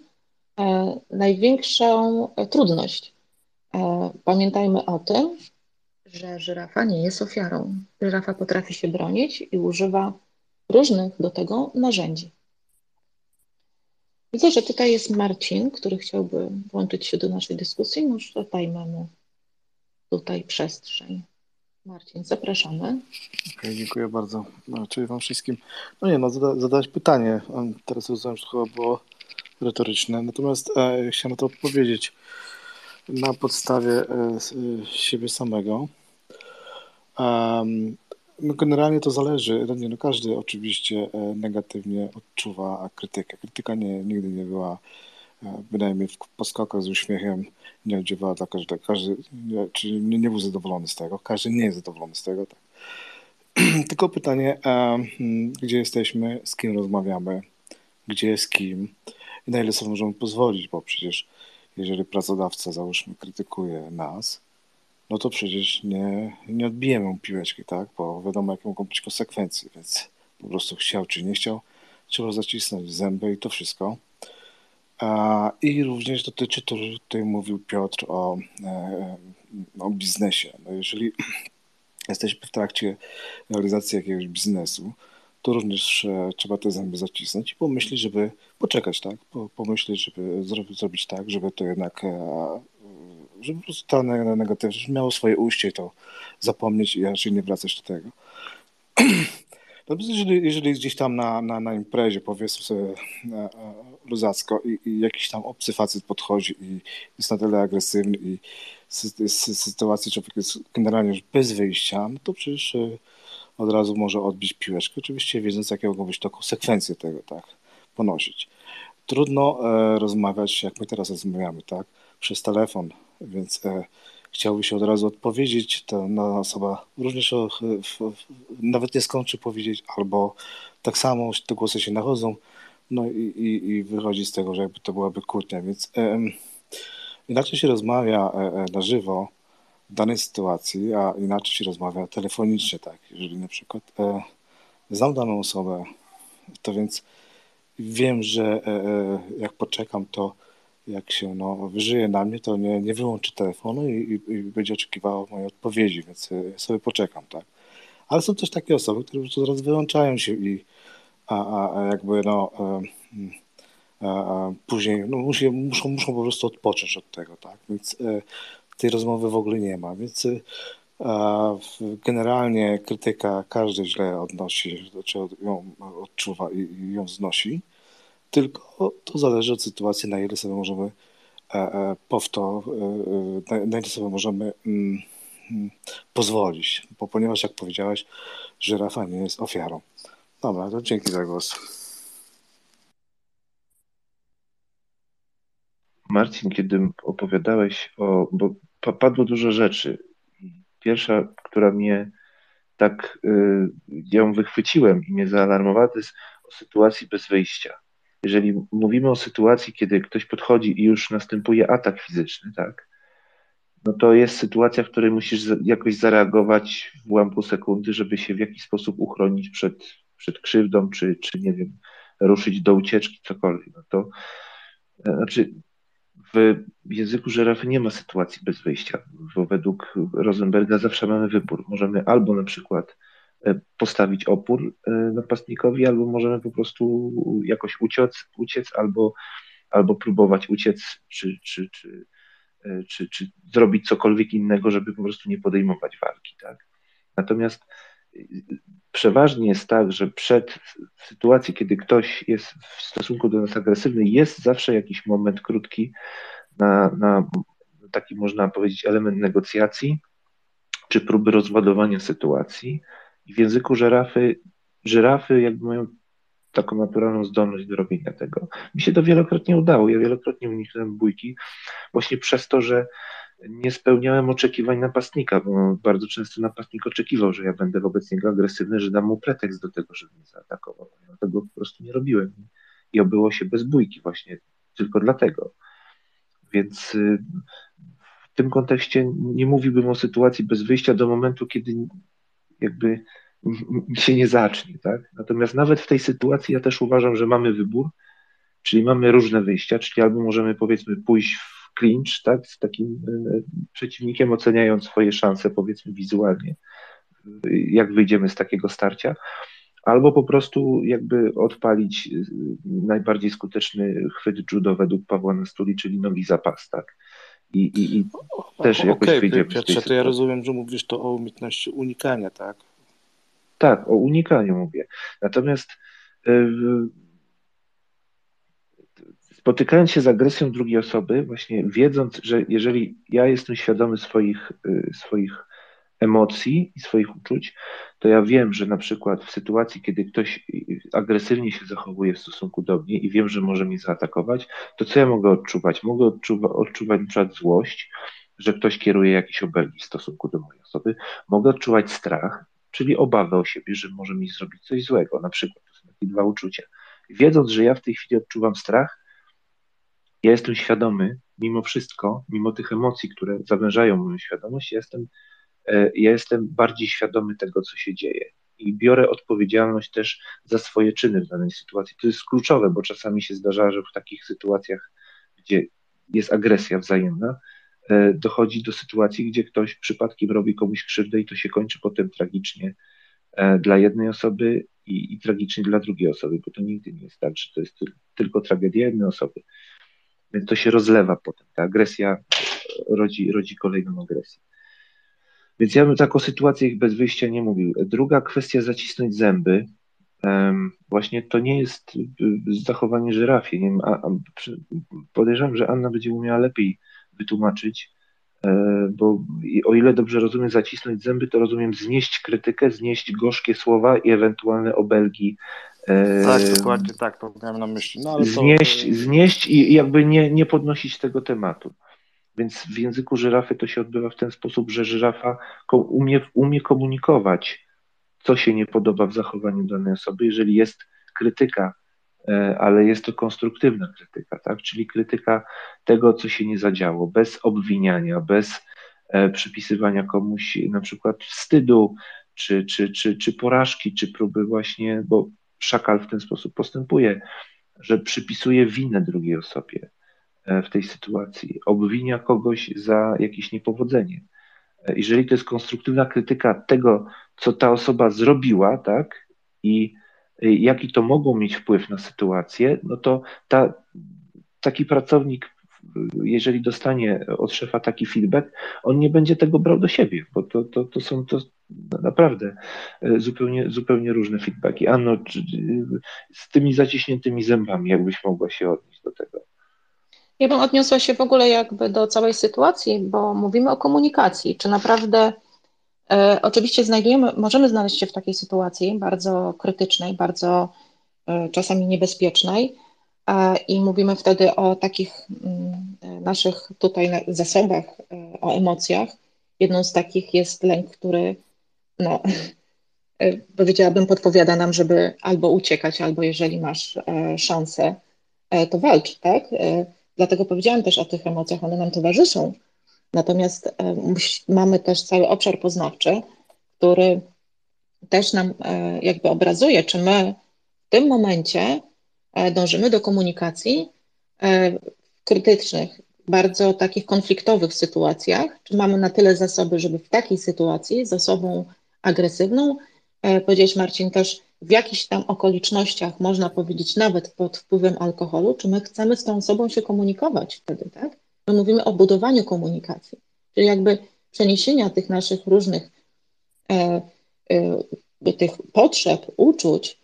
e, największą trudność. E, pamiętajmy o tym, że żyrafa nie jest ofiarą. Żyrafa potrafi się bronić i używa różnych do tego narzędzi. Widzę, że tutaj jest Marcin, który chciałby włączyć się do naszej dyskusji. Może dajmy mu tutaj przestrzeń. Marcin, zapraszamy. Okay, dziękuję bardzo. No, czyli Wam wszystkim. No nie, no, zada, pytanie. Teraz rozumiem, że to chyba było retoryczne. Natomiast e, chciałem na to odpowiedzieć na podstawie e, siebie samego. No generalnie to zależy. No nie, no każdy oczywiście e, negatywnie odczuwa krytykę. Krytyka nie, nigdy nie była, e, bynajmniej w poskokach z uśmiechem, nie oddziaływała dla każdego. Każdy, czyli nie, nie był zadowolony z tego. Każdy nie jest zadowolony z tego. Tak. Tylko pytanie, hmm, gdzie jesteśmy, z kim rozmawiamy, gdzie, z kim i na ile sobie możemy pozwolić, bo przecież jeżeli pracodawca, załóżmy, krytykuje nas, no to przecież nie, nie odbijemy piłeczki, tak? Bo wiadomo, jakie mogą być konsekwencje, więc po prostu chciał czy nie chciał, trzeba zacisnąć zęby i to wszystko. I również dotyczy to, że tutaj mówił Piotr o, e, o biznesie. No jeżeli jesteśmy w trakcie realizacji jakiegoś biznesu, to również e, trzeba te zęby zacisnąć i pomyśleć, żeby poczekać, tak? Pomyśleć, żeby zrobić tak, żeby to jednak e, żeby po prostu ta negatywność miało swoje ujście to zapomnieć i raczej nie wracać do tego. No, jeżeli, jeżeli gdzieś tam na, na, na imprezie, powiedzmy sobie e, e, luzacko i, i, jakiś tam obcy facet podchodzi i jest na tyle agresywny i jest sytuacji człowiek jest generalnie już bez wyjścia, no to przecież e, od razu może odbić piłeczkę, oczywiście wiedząc jakie mogą być to konsekwencje tego, tak, ponosić. Trudno rozmawiać, jak my teraz rozmawiamy, tak, przez telefon, więc e, chciałby się od razu odpowiedzieć, to na osoba również nawet nie skończy powiedzieć, albo tak samo te głosy się nachodzą, no i, i, i wychodzi z tego, że jakby to byłaby kłótnia, więc inaczej się rozmawia e, e, na żywo w danej sytuacji, a inaczej się rozmawia telefonicznie, tak, jeżeli na przykład e, znam daną osobę, to więc wiem, że e, jak poczekam, to jak się no, wyżyje na mnie, to nie, nie wyłączy telefonu i, i, i będzie oczekiwało mojej odpowiedzi, więc e, sobie poczekam, tak. Ale są też takie osoby, które po zaraz wyłączają się i a, a jakby no a, a później no, muszą, muszą, muszą po prostu odpocząć od tego, tak. Więc e, tej rozmowy w ogóle nie ma, więc e, generalnie krytyka każdy źle odnosi, znaczy ją odczuwa i, i ją znosi tylko to zależy od sytuacji, na ile sobie możemy e, e, powto, e, na ile sobie możemy mm, mm, pozwolić, bo ponieważ jak powiedziałeś, żyrafa nie jest ofiarą. Dobra, to dzięki za głos. Marcin, kiedy opowiadałeś o, bo padło dużo rzeczy. Pierwsza, która mnie tak, y, ją wychwyciłem i mnie zaalarmowała, to jest o sytuacji bez wyjścia jeżeli mówimy o sytuacji, kiedy ktoś podchodzi i już następuje atak fizyczny, tak, no to jest sytuacja, w której musisz jakoś zareagować w ułamku sekundy, żeby się w jakiś sposób uchronić przed, przed krzywdą, czy, czy nie wiem, ruszyć do ucieczki, cokolwiek. No to e, znaczy w języku żerafy nie ma sytuacji bez wyjścia, bo według Rosenberga zawsze mamy wybór. Możemy albo na przykład postawić opór e, napastnikowi, albo możemy po prostu jakoś uciec, uciec albo, albo próbować uciec, czy, czy, czy, e, czy, czy zrobić cokolwiek innego, żeby po prostu nie podejmować walki. Tak? Natomiast przeważnie jest tak, że przed w sytuacji, kiedy ktoś jest w stosunku do nas agresywny, jest zawsze jakiś moment krótki na, na taki, można powiedzieć, element negocjacji, czy próby rozładowania sytuacji, i w języku żyrafy, żyrafy jakby mają taką naturalną zdolność do robienia tego. Mi się to wielokrotnie udało. Ja wielokrotnie uniknąłem bójki właśnie przez to, że nie spełniałem oczekiwań napastnika, bo bardzo często napastnik oczekiwał, że ja będę wobec niego agresywny, że dam mu pretekst do tego, żeby mnie zaatakował. Ja tego po prostu nie robiłem i obyło się bez bójki właśnie tylko dlatego. Więc y, w tym kontekście nie mówiłbym o sytuacji bez wyjścia do momentu, kiedy jakby się nie zacznie, tak? Natomiast nawet w tej sytuacji ja też uważam, że mamy wybór, czyli mamy różne wyjścia, czyli albo możemy powiedzmy pójść w clinch, tak, z takim e, przeciwnikiem, oceniając swoje szanse powiedzmy wizualnie, jak wyjdziemy z takiego starcia, albo po prostu jakby odpalić e, najbardziej skuteczny chwyt judo według Pawła Nastuli, czyli nogi zapas, tak. I, i, i też jakoś okay, wyjdziemy Piotrze, to ja rozumiem, że mówisz to o umiejętności unikania, tak? Tak, o unikaniu mówię. Natomiast yy, spotykając się z agresją drugiej osoby, właśnie wiedząc, że jeżeli ja jestem świadomy swoich, yy, swoich emocji i swoich uczuć, to ja wiem, że na przykład w sytuacji, kiedy ktoś agresywnie się zachowuje w stosunku do mnie i wiem, że może mnie zaatakować, to co ja mogę odczuwać? Mogę odczuwa, odczuwać na przykład złość, że ktoś kieruje jakieś obelgi w stosunku do mojej osoby. Mogę odczuwać strach, czyli obawę o siebie, że może mi zrobić coś złego. Na przykład to są takie dwa uczucia. Wiedząc, że ja w tej chwili odczuwam strach, ja jestem świadomy, mimo wszystko, mimo tych emocji, które zawężają moją świadomość, ja jestem ja jestem bardziej świadomy tego, co się dzieje i biorę odpowiedzialność też za swoje czyny w danej sytuacji. To jest kluczowe, bo czasami się zdarza, że w takich sytuacjach, gdzie jest agresja wzajemna, e, dochodzi do sytuacji, gdzie ktoś przypadkiem robi komuś krzywdę i to się kończy potem tragicznie e, dla jednej osoby i, i tragicznie dla drugiej osoby, bo to nigdy nie jest tak, że to jest tylko tragedia jednej osoby. Więc to się rozlewa potem. Ta agresja rodzi, rodzi kolejną agresję. Więc ja bym tak o sytuacjach bez wyjścia nie mówił. Druga kwestia, zacisnąć zęby. Właśnie to nie jest y, zachowanie żyrafie. Nie wiem, a, a, podejrzewam, że Anna będzie umiała lepiej wytłumaczyć, e, bo o ile dobrze rozumiem zacisnąć zęby, to rozumiem znieść krytykę, znieść gorzkie słowa i ewentualne obelgi. Tak, dokładnie tak, to miałem na myśli. No, ale to... znieść, znieść i jakby nie, nie podnosić tego tematu. Więc w języku żyrafy to się odbywa w ten sposób, że żyrafa umie, umie komunikować, co się nie podoba w zachowaniu danej osoby, jeżeli jest krytyka, e, ale jest to konstruktywna krytyka, tak? czyli krytyka tego, co się nie zadziało, bez obwiniania, bez e, przypisywania komuś na przykład wstydu, czy, czy, czy, czy porażki, czy próby właśnie, bo szakal w ten sposób postępuje, że przypisuje winę drugiej osobie. E, w tej sytuacji, obwinia kogoś za jakieś niepowodzenie. E, jeżeli to jest konstruktywna krytyka tego, co ta osoba zrobiła, tak, i e, jaki to mogą mieć wpływ na sytuację, no to ta, taki pracownik, jeżeli dostanie od szefa taki feedback, on nie będzie tego brał do siebie, bo to, to, to są to naprawdę zupełnie, zupełnie różne feedbacki. Anno, z tymi zaciśniętymi zębami, jakbyś mogła się odnieść do tego? Ja bym odniosła się w ogóle jakby do całej sytuacji, bo mówimy o komunikacji. Czy naprawdę e, oczywiście znajdujemy, możemy znaleźć się w takiej sytuacji bardzo krytycznej, bardzo e, czasami niebezpiecznej e, i mówimy wtedy o takich mm, naszych tutaj zasobach, e, o emocjach. Jedną z takich jest lęk, który no, e, powiedziałabym, podpowiada nam, żeby albo uciekać, albo jeżeli masz e, szansę, to walcz, tak? Dlatego powiedziałam też o tych emocjach, one nam towarzyszą. Natomiast e, mamy też cały obszar poznawczy, który też nam e, jakby obrazuje, czy my w tym momencie e, dążymy do komunikacji w krytycznych, bardzo takich konfliktowych sytuacjach, czy mamy na tyle zasoby, żeby w takiej sytuacji z osobą agresywną, powiedzieć Marcin też, w jakichś tam okolicznościach, można powiedzieć nawet pod wpływem alkoholu, czy my chcemy z tą osobą się komunikować wtedy, tak? My mówimy o budowaniu komunikacji, czyli jakby przeniesienia tych naszych różnych e, e, tych potrzeb, uczuć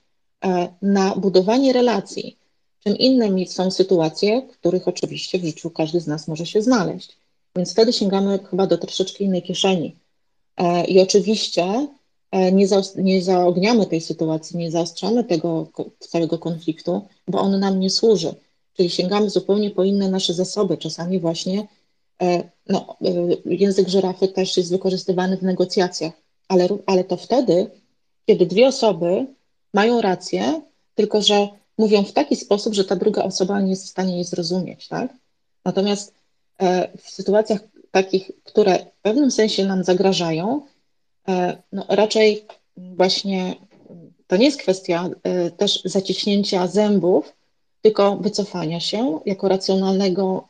e, na budowanie relacji. Czym innymi są sytuacje, w których oczywiście w życiu każdy z nas może się znaleźć. Więc wtedy sięgamy chyba do troszeczkę innej kieszeni. E, I oczywiście nie, za, nie zaogniamy tej sytuacji, nie zaostrzamy tego całego konfliktu, bo on nam nie służy. Czyli sięgamy zupełnie po inne nasze zasoby. Czasami właśnie e, no, e, język żyrafy też jest wykorzystywany w negocjacjach, ale, ale to wtedy, kiedy dwie osoby mają rację, tylko że mówią w taki sposób, że ta druga osoba nie jest w stanie jej zrozumieć. Tak? Natomiast w sytuacjach takich, które w pewnym sensie nam zagrażają, no, raczej właśnie to nie jest kwestia też zaciśnięcia zębów, tylko wycofania się jako racjonalnego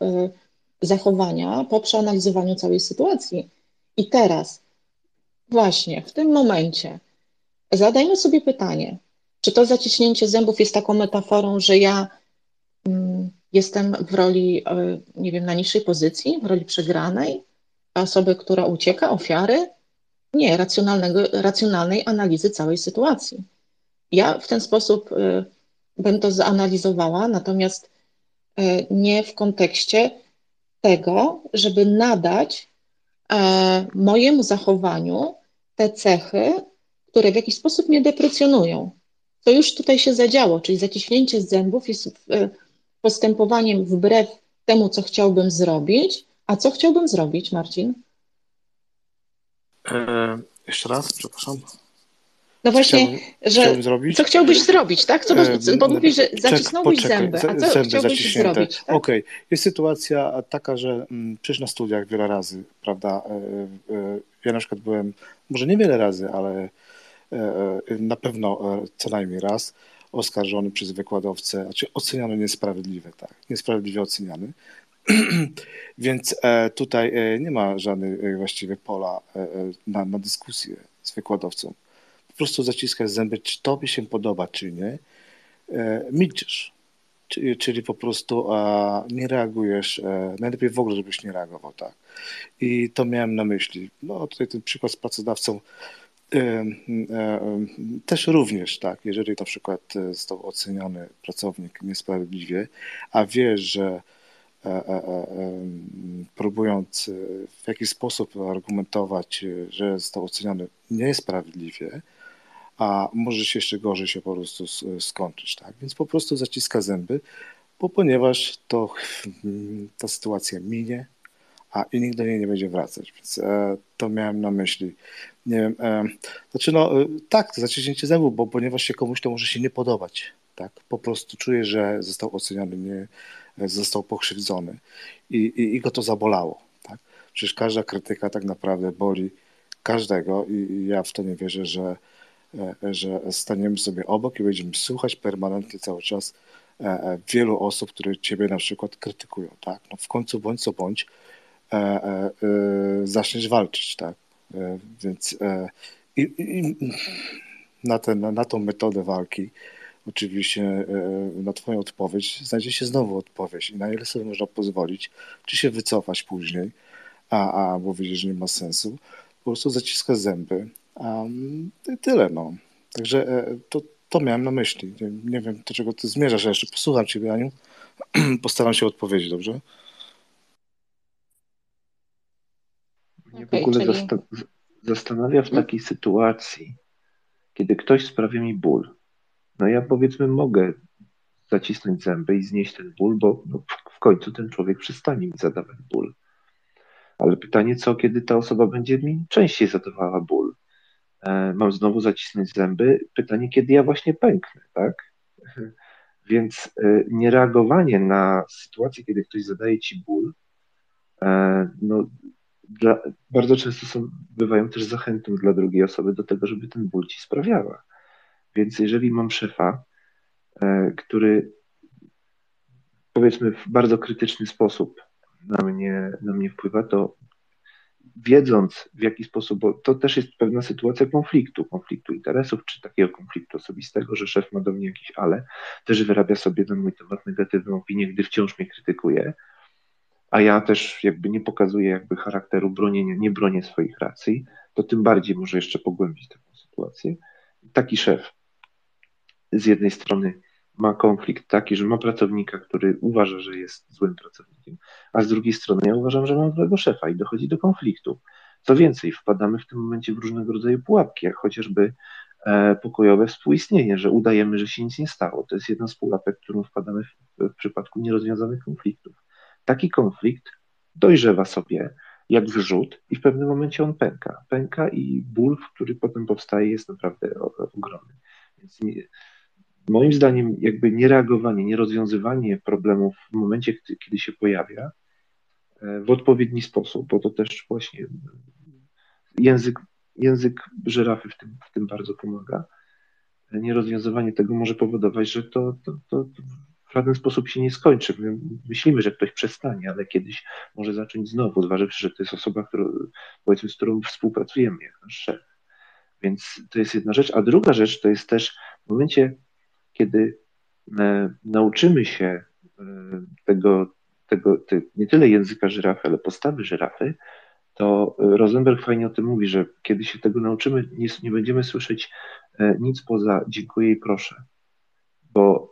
zachowania po przeanalizowaniu całej sytuacji. I teraz, właśnie w tym momencie, zadajmy sobie pytanie, czy to zaciśnięcie zębów jest taką metaforą, że ja mm, jestem w roli, e, nie wiem, na niższej pozycji, w roli przegranej, osoby, która ucieka, ofiary? Nie, racjonalnego, racjonalnej analizy całej sytuacji. Ja w ten sposób y, bym to zanalizowała, natomiast y, nie w kontekście tego, żeby nadać e, mojemu zachowaniu te cechy, które w jakiś sposób mnie deprecjonują. To już tutaj się zadziało, czyli zaciśnięcie zębów jest e, postępowaniem wbrew temu, co chciałbym zrobić. A co chciałbym zrobić, Marcin? E, jeszcze raz, przepraszam. No właśnie, że zrobić? co chciałbyś zrobić, tak? Co, e, bo mówisz, że zacisnąłbyś Czek, zęby, a co zęby chciałbyś zrobić? Tak? Okej, okay. jest sytuacja taka, że mm, przecież na studiach wiele razy, prawda, e, e, ja na przykład byłem, może nie wiele razy, ale na pewno co najmniej raz oskarżony przez wykładowcę, znaczy oceniany niesprawiedliwie, tak, niesprawiedliwie oceniany. Więc tutaj nie ma żadnej właściwie pola na, na dyskusję z wykładowcą po prostu zaciskasz zęby, czy tobie się podoba, czy nie, e, milczysz. Czyli, czyli po prostu nie reagujesz, e, najlepiej w ogóle, żebyś nie reagował, tak. I to miałem na myśli. No tutaj ten przykład z pracodawcą e, e, też również, tak, jeżeli na przykład e, został oceniony pracownik niesprawiedliwie, a wie, że e, próbując w jakiś sposób argumentować, że został oceniony niesprawiedliwie, a może się jeszcze gorzej się po prostu skończyć, tak? Więc po prostu zaciska zęby, bo ponieważ to ta sytuacja minie, a i nikt do niej nie będzie wracać, więc e, to miałem na myśli. Nie wiem, e, znaczy no e, tak, zaciśnięcie zębów, bo ponieważ się komuś to może się nie podobać, tak? Po prostu czuje, że został oceniany, nie, został pokrzywdzony i, i, i go to zabolało, tak? Przecież każda krytyka tak naprawdę boli każdego i, i ja w to nie wierzę, że E, że staniemy sobie obok i będziemy słuchać permanentnie cały czas e, e, wielu osób, które ciebie na przykład krytykują, tak? No w końcu bądź co bądź zaczniesz walczyć, tak? Więc i, i na, ten, na tą metodę walki oczywiście na Twoją odpowiedź znajdzie się znowu odpowiedź i na ile sobie można pozwolić, czy się wycofać później, a, a bo widzisz, że nie ma sensu, po prostu zaciska zęby, Um, tyle, no. Także e, to, to miałem na myśli. Nie, nie wiem, do czego ty zmierzasz. Ja jeszcze posłucham ciebie, Aniu. Postaram się odpowiedzieć, dobrze? Mnie w ogóle czyli... zastanawia w takiej sytuacji, kiedy ktoś sprawia mi ból. No ja powiedzmy mogę zacisnąć zęby i znieść ten ból, bo no, w końcu ten człowiek przestanie mi zadawać ból. Ale pytanie, co kiedy ta osoba będzie mi częściej zadawała ból? E, mam znowu zacisnąć zęby. Pytanie, kiedy ja właśnie pęknę, tak? Więc e, niereagowanie na sytuację, kiedy ktoś zadaje ci ból, e, no, dla, bardzo często są, bywają też zachętą dla drugiej osoby do tego, żeby ten ból ci sprawiała. Więc jeżeli mam szefa, który powiedzmy w bardzo krytyczny sposób na mnie, na mnie wpływa, to wiedząc w jaki sposób, bo to też jest pewna sytuacja konfliktu, konfliktu interesów, czy takiego konfliktu osobistego, że szef ma do mnie jakiś ale, też wyrabia sobie na mój temat negatywną opinię, gdy wciąż mnie krytykuje, a ja też jakby nie pokazuję jakby charakteru bronienia, nie bronię swoich racji, to tym bardziej może jeszcze pogłębić taką sytuację. Taki szef z jednej strony ma konflikt taki, że ma pracownika, który uważa, że jest złym pracownikiem, a z drugiej strony ja uważam, że mam złego szefa i dochodzi do konfliktu. Co więcej, wpadamy w tym momencie w różnego rodzaju pułapki, jak chociażby e, pokojowe współistnienie, że udajemy, że się nic nie stało. To jest jedna z pułapek, którą wpadamy w, w przypadku nierozwiązanych konfliktów. Taki konflikt dojrzewa sobie jak wrzut i w pewnym momencie on pęka. Pęka i ból, który potem powstaje, jest naprawdę ogromny. Więc nie, moim zdaniem jakby niereagowanie, nierozwiązywanie problemów w momencie, kiedy się pojawia e, w odpowiedni sposób, bo to też właśnie język język żyrafy w tym, w tym bardzo pomaga. Nierozwiązywanie tego może powodować, że to, to, to w żaden sposób się nie skończy. My myślimy, że ktoś przestanie, ale kiedyś może zacząć znowu, zważywszy, że to jest osoba, którą, powiedzmy, z którą współpracujemy, jak nasz szef. Więc to jest jedna rzecz. A druga rzecz to jest też w momencie, kiedy e, nauczymy się e, tego, tego te, nie tyle języka żyrafy, ale postawy żyrafy, to Rosenberg fajnie o tym mówi, że kiedy się tego nauczymy, nie, nie będziemy słyszeć e, nic poza dziękuję i proszę. Bo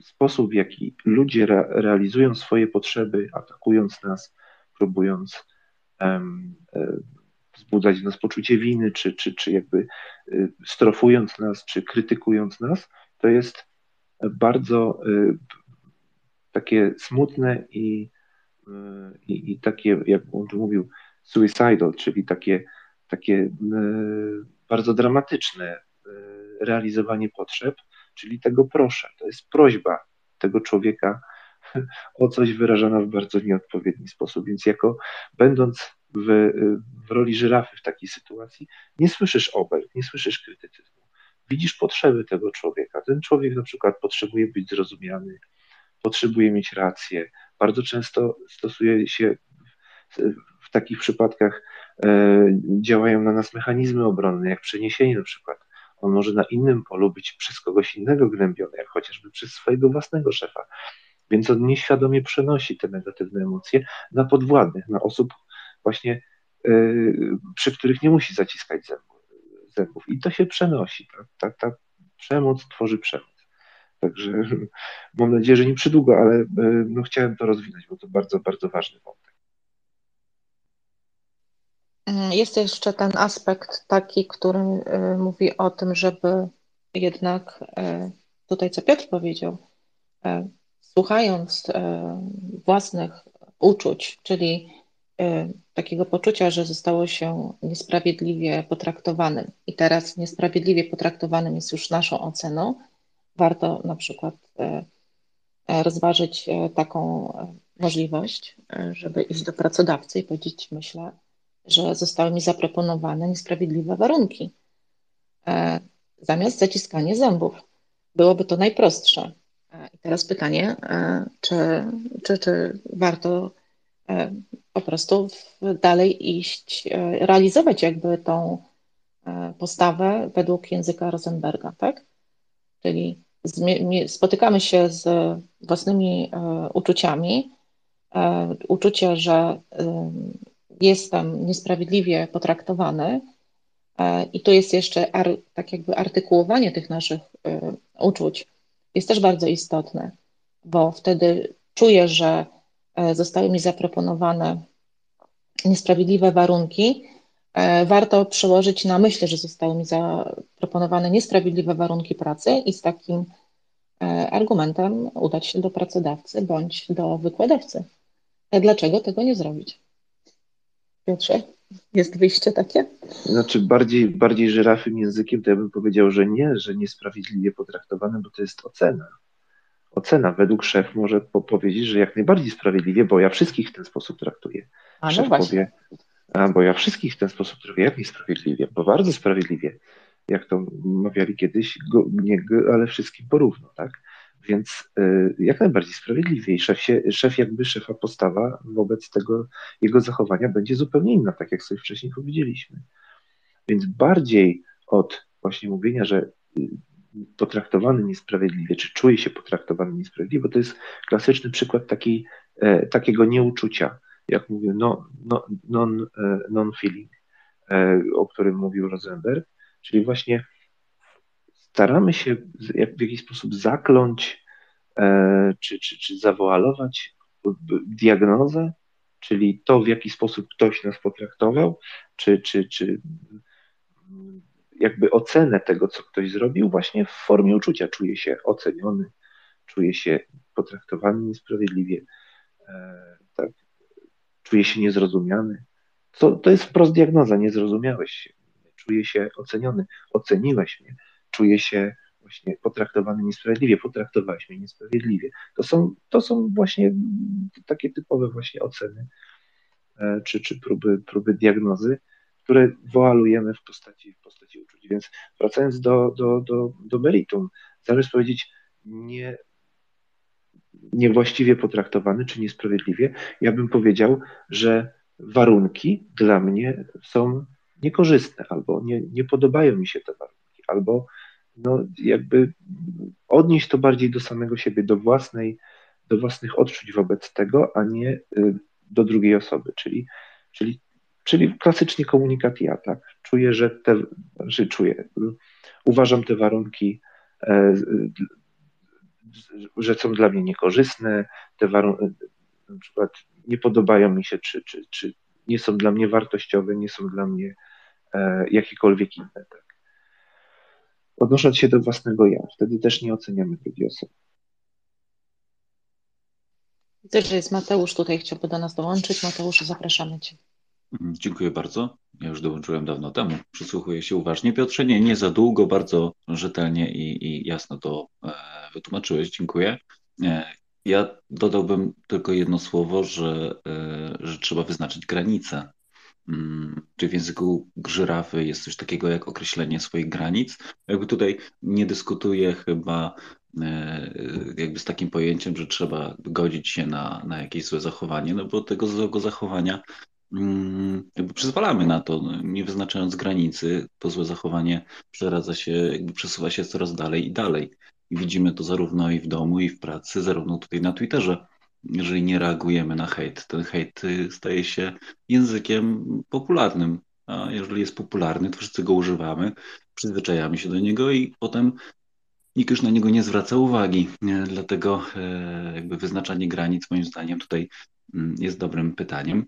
sposób, w jaki ludzie re, realizują swoje potrzeby, atakując nas, próbując um, wzbudzać w nas poczucie winy, czy, czy, czy jakby strofując nas, czy krytykując nas, to jest bardzo y, takie smutne i, y, i, i takie, jak on tu mówił, suicidal, czyli takie, takie bardzo dramatyczne realizowanie potrzeb, czyli tego proszę. To jest prośba tego człowieka o coś wyrażona w bardzo nieodpowiedni sposób. Więc jako będąc w, w roli żyrafy w takiej sytuacji, nie słyszysz obelg, nie słyszysz krytycyzmu. Widzisz potrzeby tego człowieka. Ten człowiek na przykład potrzebuje być zrozumiany, potrzebuje mieć rację. Bardzo często stosuje się w, takich przypadkach e, działają na nas mechanizmy obronne, jak przeniesienie na przykład. On może na innym polu być przez kogoś innego gnębiony, jak chociażby przez swojego własnego szefa. Więc on nieświadomie przenosi te negatywne emocje na podwładnych, na osób, właśnie y, przy których nie musi zaciskać zębów. I to się przenosi. Ta, ta, ta przemoc tworzy przemoc. Także mam nadzieję, że nie przydługo, ale y, no, chciałem to rozwinąć, bo to bardzo, bardzo ważny wątek. Mm, jest jeszcze ten aspekt taki, który y, mówi o tym, żeby jednak tutaj, co Piotr powiedział, słuchając własnych uczuć, czyli takiego poczucia, że zostało się niesprawiedliwie potraktowanym i teraz niesprawiedliwie potraktowanym jest już naszą oceną, warto na przykład y, y, rozważyć taką możliwość, żeby iść do pracodawcy i powiedzieć, myślę, że zostały mi zaproponowane niesprawiedliwe warunki. Zamiast zaciskania zębów. Byłoby to najprostsze. I teraz pytanie, czy, czy, czy warto po prostu dalej iść, e, realizować jakby tą e, postawę według języka Rosenberga, tak? Czyli spotykamy się z własnymi e, uczuciami, uczucie, że jestem niesprawiedliwie potraktowany i tu jest jeszcze tak jakby artykułowanie tych naszych uczuć jest też bardzo istotne, bo wtedy czuję, że zostały mi zaproponowane niesprawiedliwe warunki, e, warto przełożyć na myśl, że zostały mi zaproponowane niesprawiedliwe warunki pracy i z takim e, argumentem udać się do pracodawcy bądź do wykładowcy. E, dlaczego tego nie zrobić? Piotrze, jest wyjście takie? Znaczy bardziej, bardziej żyrafym językiem to ja bym powiedział, że nie, że niesprawiedliwie potraktowane, bo to jest ocena. Ocena według szef może powiedzieć, że jak najbardziej sprawiedliwie, bo ja wszystkich w ten sposób traktuję. A, no Szef powie, a, bo ja wszystkich w ten sposób traktuję, jak niesprawiedliwie, bo bardzo sprawiedliwie, jak to mawiali kiedyś, go, nie, ale wszystkim porówno, tak? Więc y, jak najbardziej sprawiedliwie i szef, się, szef jakby szefa postawa wobec tego jego zachowania będzie zupełnie inna, tak jak sobie wcześniej powiedzieliśmy. Więc bardziej od właśnie mówienia, że y, potraktowany niesprawiedliwie, czy czuje się potraktowany niesprawiedliwie, bo to jest klasyczny przykład takiej, takiego nieuczucia jak mówię, no, no, non, e, non-feeling, e, o którym mówił Rosenberg, czyli właśnie staramy się w jakiś sposób zakląć e, czy, czy, czy zawoalować diagnozę, czyli to, w jaki sposób ktoś nas potraktował, czy, czy, czy jakby ocenę tego, co ktoś zrobił, właśnie w formie uczucia. Czuje się oceniony, czuje się potraktowany niesprawiedliwie. Tak czuję się niezrozumiany. To, to jest wprost diagnoza, nie zrozumiałeś się, czuję się oceniony, oceniłeś mnie, czuję się właśnie potraktowany niesprawiedliwie, potraktowałeś mnie niesprawiedliwie. To są, to są właśnie takie typowe właśnie oceny e, czy, czy próby, próby diagnozy, które woalujemy w postaci, w postaci uczuć. Więc wracając do, do, do, do meritum, zamiast powiedzieć nie, niewłaściwie potraktowany czy niesprawiedliwie, ja bym powiedział, że warunki dla mnie są niekorzystne albo nie, nie podobają mi się te warunki, albo no, jakby odnieść to bardziej do samego siebie, do własnej, do własnych odczuć wobec tego, a nie y, do drugiej osoby, czyli, czyli, czyli klasycznie komunikat ja, tak? Czuję, że te, że czuję, uważam te warunki, e, że są dla mnie niekorzystne, te warunki, na przykład nie podobają mi się, czy, czy, czy nie są dla mnie wartościowe, nie są dla mnie e, jakiekolwiek inne. Tak? Odnosząc się do własnego ja, wtedy też nie oceniamy drugiej osoby. Widzę, że jest Mateusz tutaj, chciałby do nas dołączyć. Mateusz, zapraszamy Cię. Mm, dziękuję bardzo. Ja już dołączyłem dawno temu. Przysłuchuję się uważnie. Piotrze, nie, nie za długo, bardzo rzetelnie i, i jasno to e, wytłumaczyłeś. Dziękuję. E, ja dodałbym tylko jedno słowo, że, e, że trzeba wyznaczyć granice. Mm, czy w języku żyrafy jest coś takiego jak określenie swoich granic? Jakby tutaj nie dyskutuję chyba e, jakby z takim pojęciem, że trzeba godzić się na, na jakieś złe zachowanie, no bo tego złego zachowania jakby przyzwalamy na to, no, nie wyznaczając granicy, to złe zachowanie przeradza się, jakby przesuwa się coraz dalej i dalej. I widzimy to zarówno i w domu, i w pracy, zarówno tutaj na Twitterze. Jeżeli nie reagujemy na hejt, ten hejt y, staje się językiem popularnym. A jeżeli jest popularny, to wszyscy go używamy, przyzwyczajamy się do niego i potem nikt już na niego nie zwraca uwagi. Dlatego e, jakby wyznaczanie granic moim zdaniem tutaj mm, jest dobrym pytaniem.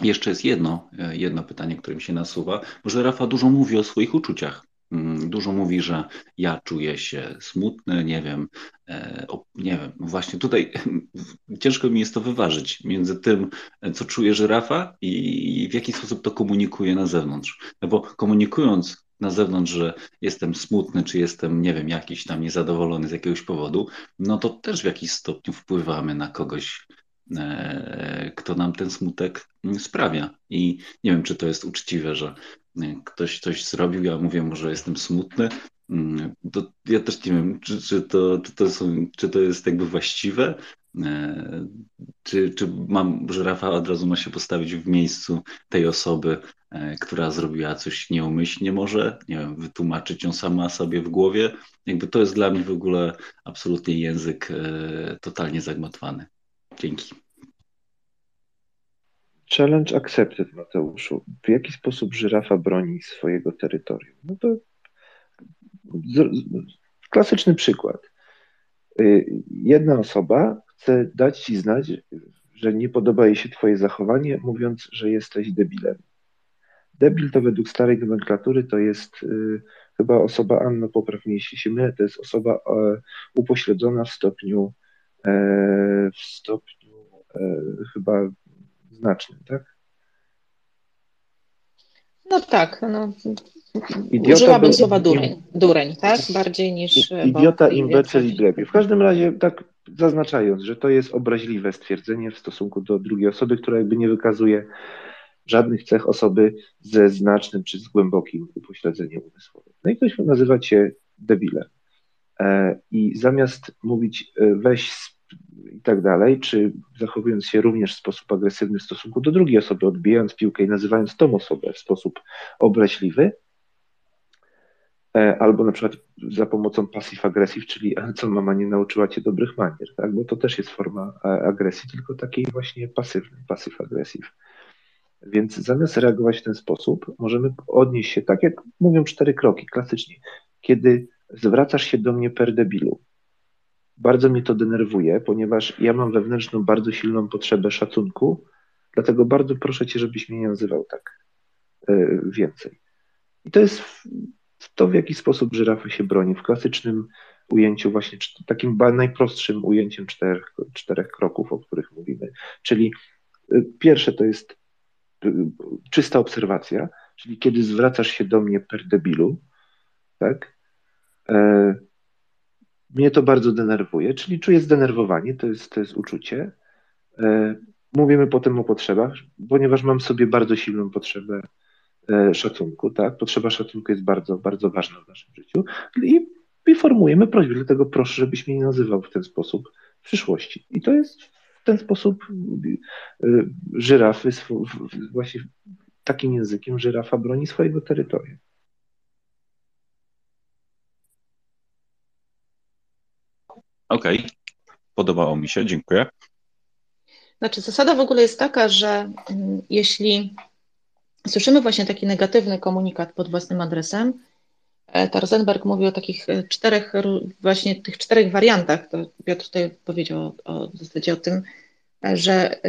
Jeszcze jest jedno, e, jedno pytanie, które mi się nasuwa. Może Rafa dużo mówi o swoich uczuciach. Mm, dużo mówi, że ja czuję się smutny, nie wiem, e, nie wiem, właśnie tutaj ciężko mi jest to wyważyć między tym, co czuje żyrafa i w jaki sposób to komunikuje na zewnątrz. No bo komunikując na zewnątrz, że jestem smutny, czy jestem, nie wiem, jakiś tam niezadowolony z jakiegoś powodu, no to też w jakiś stopniu wpływamy na kogoś, kto nam ten smutek sprawia. I nie wiem, czy to jest uczciwe, że ktoś coś zrobił, ja mówię mu, że jestem smutny, mm, to ja też nie wiem, czy, czy, to, czy, to, są, czy to jest jakby właściwe, e, czy, czy mam, że Rafa od razu ma się postawić w miejscu tej osoby, e, która zrobiła coś nieumyślnie może, nie wiem, wytłumaczyć ją sama sobie w głowie. Jakby to jest dla mnie w ogóle absolutnie język e, totalnie zagmatwany. Dzięki. Challenge accepted, Mateuszu. W jaki sposób żyrafa broni swojego terytorium? No to klasyczny przykład. Y, jedna osoba chce dać ci znać, że nie podoba jej się twoje zachowanie, mówiąc, że jesteś debilem. Debil to według starej nomenklatury to jest y, chyba osoba, Anno popraw mnie jeśli się mylę, to jest osoba e, upośledzona w stopniu w stopniu e, chyba znacznym, tak? No tak, no. Idiota Użyłabym słowa dureń, dureń, tak? Bardziej niż... Idiota, imbecyl i grebi. W każdym razie tak zaznaczając, że to jest obraźliwe stwierdzenie w stosunku do drugiej osoby, która jakby nie wykazuje żadnych cech osoby ze znacznym czy z głębokim upośledzeniem umysłowym. No i ktoś nazywa cię debilem. E, I zamiast mówić e, weź i tak dalej, czy zachowując się również w sposób agresywny w stosunku do drugiej osoby, odbijając piłkę i nazywając tą osobę w sposób obraźliwy, e, albo na przykład za pomocą passive aggressive, czyli co mama nie nauczyła cię dobrych manier, tak? bo to też jest forma agresji, tylko takiej właśnie pasywnej, passive aggressive. Więc zamiast reagować w ten sposób, możemy odnieść się tak, jak mówią cztery kroki klasycznie. Kiedy zwracasz się do mnie per debilu, bardzo mnie to denerwuje, ponieważ ja mam wewnętrzną bardzo silną potrzebę szacunku, dlatego bardzo proszę cię, żebyś mnie nie nazywał tak e, więcej. I to jest to, w jaki sposób żyrafa się broni. W klasycznym ujęciu, właśnie takim najprostszym ujęciem czterech, czterech kroków, o których mówimy. Czyli e, pierwsze to jest e, czysta obserwacja, czyli kiedy zwracasz się do mnie per debilu, tak? Mnie to bardzo denerwuje, czyli czuję zdenerwowanie, to jest, to jest uczucie. E, mówimy potem o potrzebach, ponieważ mam sobie bardzo silną potrzebę e, szacunku, tak? Potrzeba szacunku jest bardzo, bardzo ważna w naszym życiu i, i formujemy prośbę, dlatego proszę, żebyś mnie nie nazywał w ten sposób w przyszłości. I to jest w ten sposób żyrafy, właśnie takim językiem żyrafa broni swojego terytorium. Okej, okay. podobało mi się, dziękuję. Znaczy, zasada w ogóle jest taka, że mm, jeśli słyszymy właśnie taki negatywny komunikat pod własnym adresem, e, to Rosenberg mówi o takich e, czterech, właśnie tych czterech wariantach. To Piotr tutaj powiedział o, w zasadzie o tym, e, że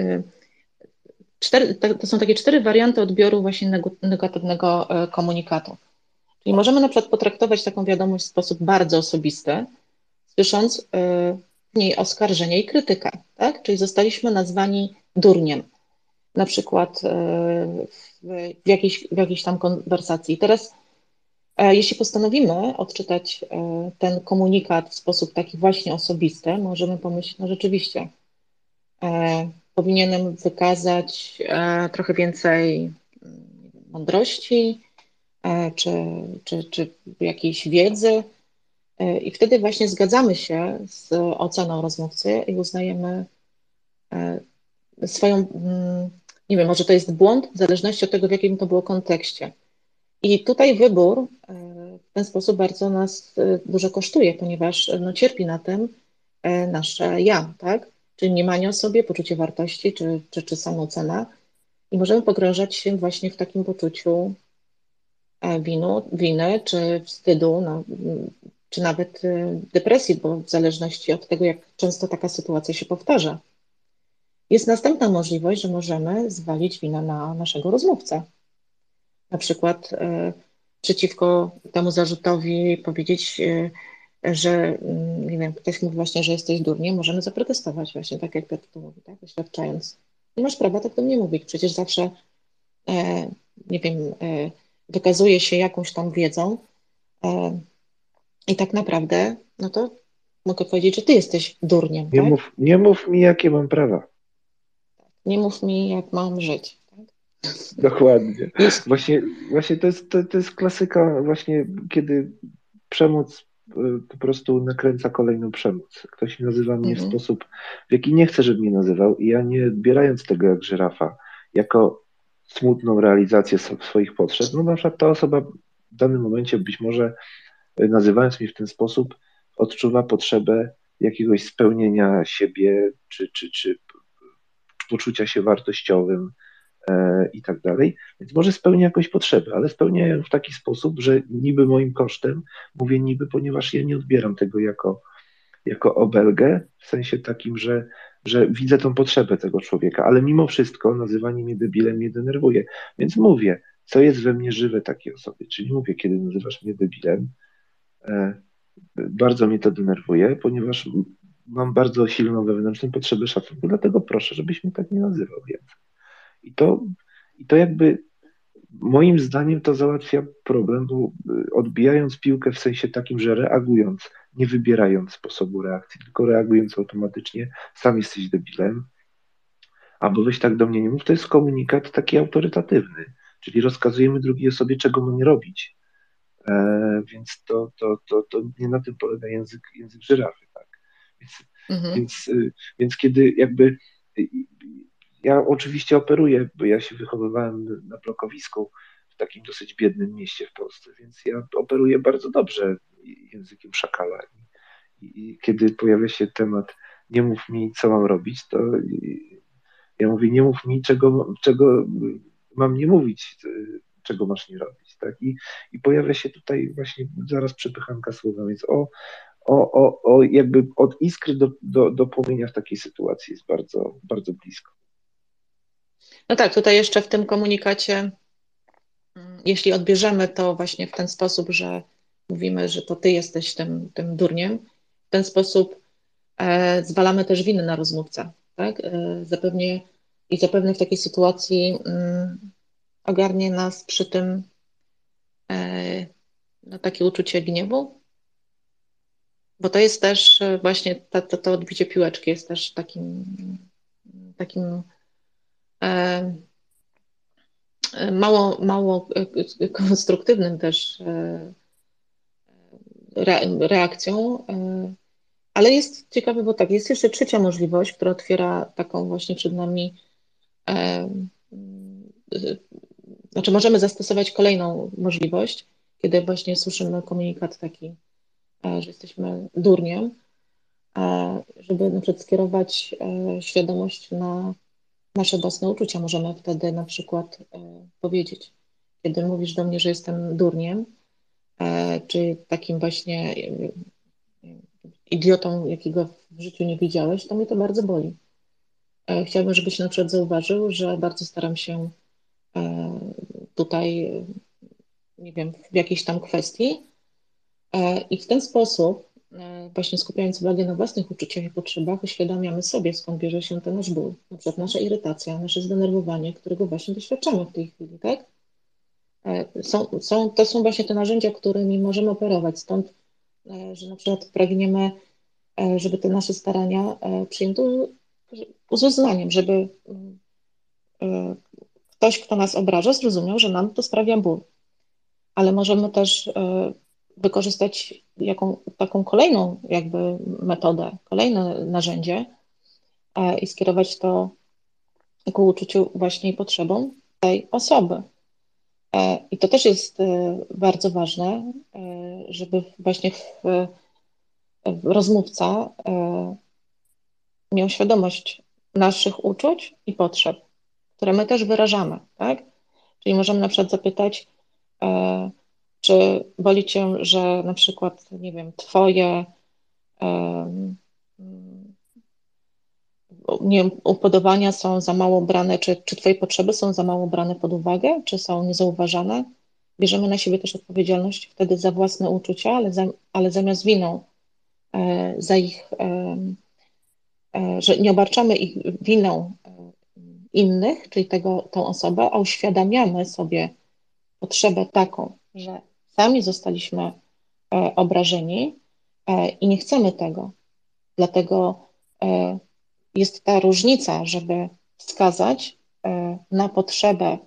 cztery, to są takie cztery warianty odbioru właśnie negatywnego komunikatu. Czyli możemy na przykład potraktować taką wiadomość w sposób bardzo osobisty, słysząc w niej oskarżenie i krytykę, tak? Czyli zostaliśmy nazwani durniem, na przykład e, w jakiejś, w jakiejś tam konwersacji. Teraz, e, jeśli postanowimy odczytać e, ten komunikat w sposób taki właśnie osobisty, możemy pomyśleć, no rzeczywiście, powinienem wykazać trochę więcej mm, mądrości, czy, czy, czy jakiejś wiedzy, E, I wtedy właśnie zgadzamy się z oceną rozmówcy i uznajemy e, swoją, mm, nie wiem, może to jest błąd, w zależności od tego, w jakim to było kontekście. I tutaj wybór e, w ten sposób bardzo nas dużo kosztuje, ponieważ no, cierpi na tym nasze ja, tak? Czyli mniemanie o sobie, poczucie wartości, czy, czy, czy samoocena. I możemy pogrążać się właśnie w takim poczuciu winu, winy, czy wstydu, no, czy nawet y, depresji, bo w zależności od tego, jak często taka sytuacja się powtarza. Jest następna możliwość, że możemy zwalić winę na naszego rozmówcę. Na przykład y, przeciwko temu zarzutowi powiedzieć, y, że mm, nie wiem, ktoś mówi właśnie, że jesteś durnie, możemy zaprotestować właśnie, tak jak Piotr to mówi, tak, oświadczając. Nie masz prawa tak do mnie mówić, przecież zawsze, e, nie wiem, e, wykazuje się jakąś tam wiedzą, e, i tak naprawdę, no to mogę powiedzieć, że ty jesteś durniem. Nie, tak? mów, nie mów mi, jakie mam prawa. Nie mów mi, jak mam żyć. Tak? Dokładnie. Właśnie, właśnie to, jest, to, to jest klasyka, właśnie kiedy przemoc y, po prostu nakręca kolejną przemoc. Ktoś nazywa mnie mhm. w sposób, w jaki nie chce, żeby mnie nazywał, i ja nie odbierając tego jak żyrafa, jako smutną realizację swoich potrzeb, no na przykład ta osoba w danym momencie być może nazywając mnie w ten sposób, odczuwa potrzebę jakiegoś spełnienia siebie, czy, czy, czy poczucia się wartościowym e, i tak dalej. Więc może spełnia jakąś potrzebę, ale spełnia ją w taki sposób, że niby moim kosztem, mówię niby, ponieważ ja nie odbieram tego jako, jako obelgę, w sensie takim, że, że widzę tą potrzebę tego człowieka, ale mimo wszystko nazywanie mnie debilem mnie denerwuje. Więc mówię, co jest we mnie żywe takiej osoby. Czyli mówię, kiedy nazywasz mnie debilem, bardzo mnie to denerwuje, ponieważ mam bardzo silną wewnętrzną potrzebę szacunku, dlatego proszę, żebyś mnie tak nie nazywał więcej. I to, i to jakby moim zdaniem to załatwia problem, bo e, odbijając piłkę w sensie takim, że reagując, nie wybierając sposobu reakcji, tylko reagując automatycznie, sam jesteś debilem, albo weź tak do mnie nie mów, to jest komunikat taki autorytatywny, czyli rozkazujemy drugiej osobie, czego ma nie robić. E, więc to, to, to, to nie na tym polega język, język żyrafy. Tak? Więc, mhm. więc, y, więc kiedy jakby y, ja oczywiście operuję, bo ja się wychowywałem na blokowisku w takim dosyć biednym mieście w Polsce, więc ja operuję bardzo dobrze językiem szakala. I, i kiedy pojawia się temat nie mów mi, co mam robić, to ja mówię, nie mów mi, czego, czego mam nie mówić, czego masz nie robić. Tak? I, I pojawia się tutaj właśnie zaraz przepychanka słowa, więc o, o, o, o jakby od iskry do, do, do płomienia w takiej sytuacji jest bardzo, bardzo blisko. No tak, tutaj jeszcze w tym komunikacie, jeśli odbierzemy to właśnie w ten sposób, że mówimy, że to ty jesteś tym, tym durniem, w ten sposób e, zwalamy też winę na rozmówcę. Tak? E, zapewnie, I zapewne w takiej sytuacji mm, ogarnie nas przy tym no, takie uczucie gniewu? Bo to jest też e, właśnie to, to, to odbicie piłeczki jest też takim takim e, mało, mało konstruktywnym też reakcją, ale jest ciekawe, bo tak, jest jeszcze trzecia możliwość, która otwiera taką właśnie przed nami znaczy możemy zastosować kolejną możliwość, kiedy właśnie słyszymy komunikat taki, e, że jesteśmy durniem, e, żeby na przykład skierować e, świadomość na nasze własne uczucia. Możemy wtedy na przykład powiedzieć, kiedy mówisz do mnie, że jestem durniem, czy takim właśnie idiotą, jakiego w życiu nie widziałeś, to mnie to bardzo boli. Chciałabym, żebyś na przykład zauważył, że bardzo staram się tutaj, nie wiem, w jakiejś tam kwestii. E, I w ten sposób, e, właśnie skupiając uwagę na własnych uczuciach i potrzebach, uświadamiamy sobie, skąd bierze się ten nasz ból, na przykład nasza irytacja, nasze zdenerwowanie, którego właśnie doświadczamy w tej chwili, tak? Są, są, to są właśnie te narzędzia, którymi możemy operować, stąd, że na przykład pragniemy, żeby te nasze starania przyjęto z uznaniem, żeby ktoś, kto nas obraża, zrozumiał, że nam to sprawia ból. Ale możemy też e, wykorzystać jaką, taką kolejną jakby metodę, kolejne narzędzie e, i skierować to ku uczuciu właśnie i potrzebom tej osoby. E, I to też jest bardzo ważne, żeby właśnie w, rozmówca miał świadomość naszych uczuć i potrzeb które my też wyrażamy, tak? Czyli możemy na przykład zapytać, e, czy boli cię, że na przykład, nie wiem, twoje e, nie wiem, upodobania są za mało brane, czy, czy twoje potrzeby są za mało brane pod uwagę, czy są niezauważane. Bierzemy na siebie też odpowiedzialność wtedy za własne uczucia, ale, za, ale zamiast winą e, za ich, e, że nie obarczamy ich winą innych, czyli tego, tą osobę, a uświadamiamy sobie potrzebę taką, że sami zostaliśmy e, obrażeni e, i nie chcemy tego. Dlatego e, jest ta różnica, żeby wskazać na potrzebę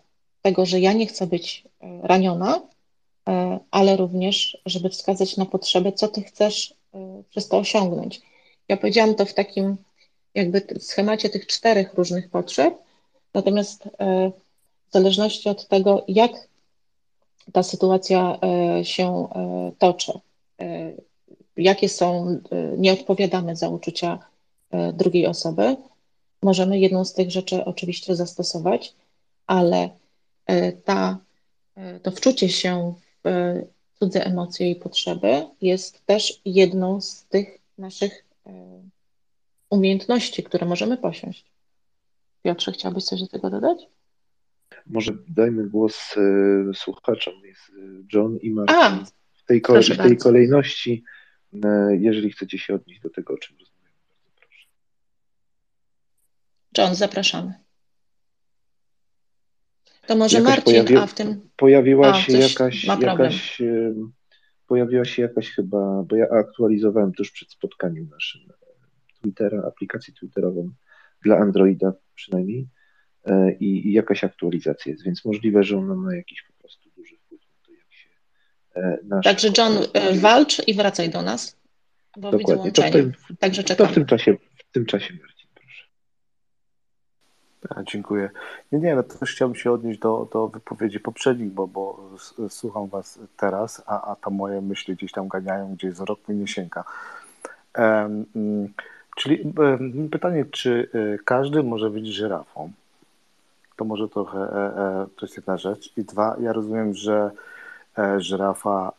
tego, że ja nie chcę być raniona, ale również, żeby wskazać na potrzebę, co ty chcesz przez to osiągnąć. Ja powiedziałam to w takim jakby schemacie tych czterech różnych potrzeb, Natomiast e, w zależności od tego, jak ta sytuacja e, się e, toczy, jakie są nieodpowiadane za uczucia drugiej osoby, możemy jedną z tych rzeczy oczywiście zastosować, ale ta, to wczucie się w cudze emocje i potrzeby jest też jedną z tych naszych umiejętności, które możemy posiąść. Piotrze, chciałbyś coś do tego dodać? Może dajmy głos y, słuchaczom. Jest e, John i Martin. A, w tej, kole w tej kolejności, y, jeżeli chcecie się odnieść do tego, o czym rozmawiamy, bardzo proszę. John, zapraszamy. To może jakaś Marcin, pojawi... a w tym. Pojawiła a, się jakaś. jakaś y, pojawiła się jakaś chyba, bo ja aktualizowałem tuż przed spotkaniem naszym Twittera, aplikację Twitterową dla Androida przynajmniej e, i, i jakaś aktualizacja jest, więc możliwe, że ona ma jakiś po prostu duży wpływ na to, jak się e, nasz... Także John, e, walcz i wracaj do nas, bo Dokładnie. widzę łączenie. To w tym, Także czekamy. To w tym czasie, w tym czasie Marcin, proszę. A, dziękuję. Nie, nie, no też chciałbym się odnieść do, do wypowiedzi poprzednich, bo, bo słucham Was teraz, a, a to moje myśli gdzieś tam ganiają, gdzieś za rok mi nie sięga. Um, Czyli e, pytanie, czy e, każdy może być żyrafą? To może trochę, e, to jest jedna rzecz. I dwa, ja rozumiem, że żyrafa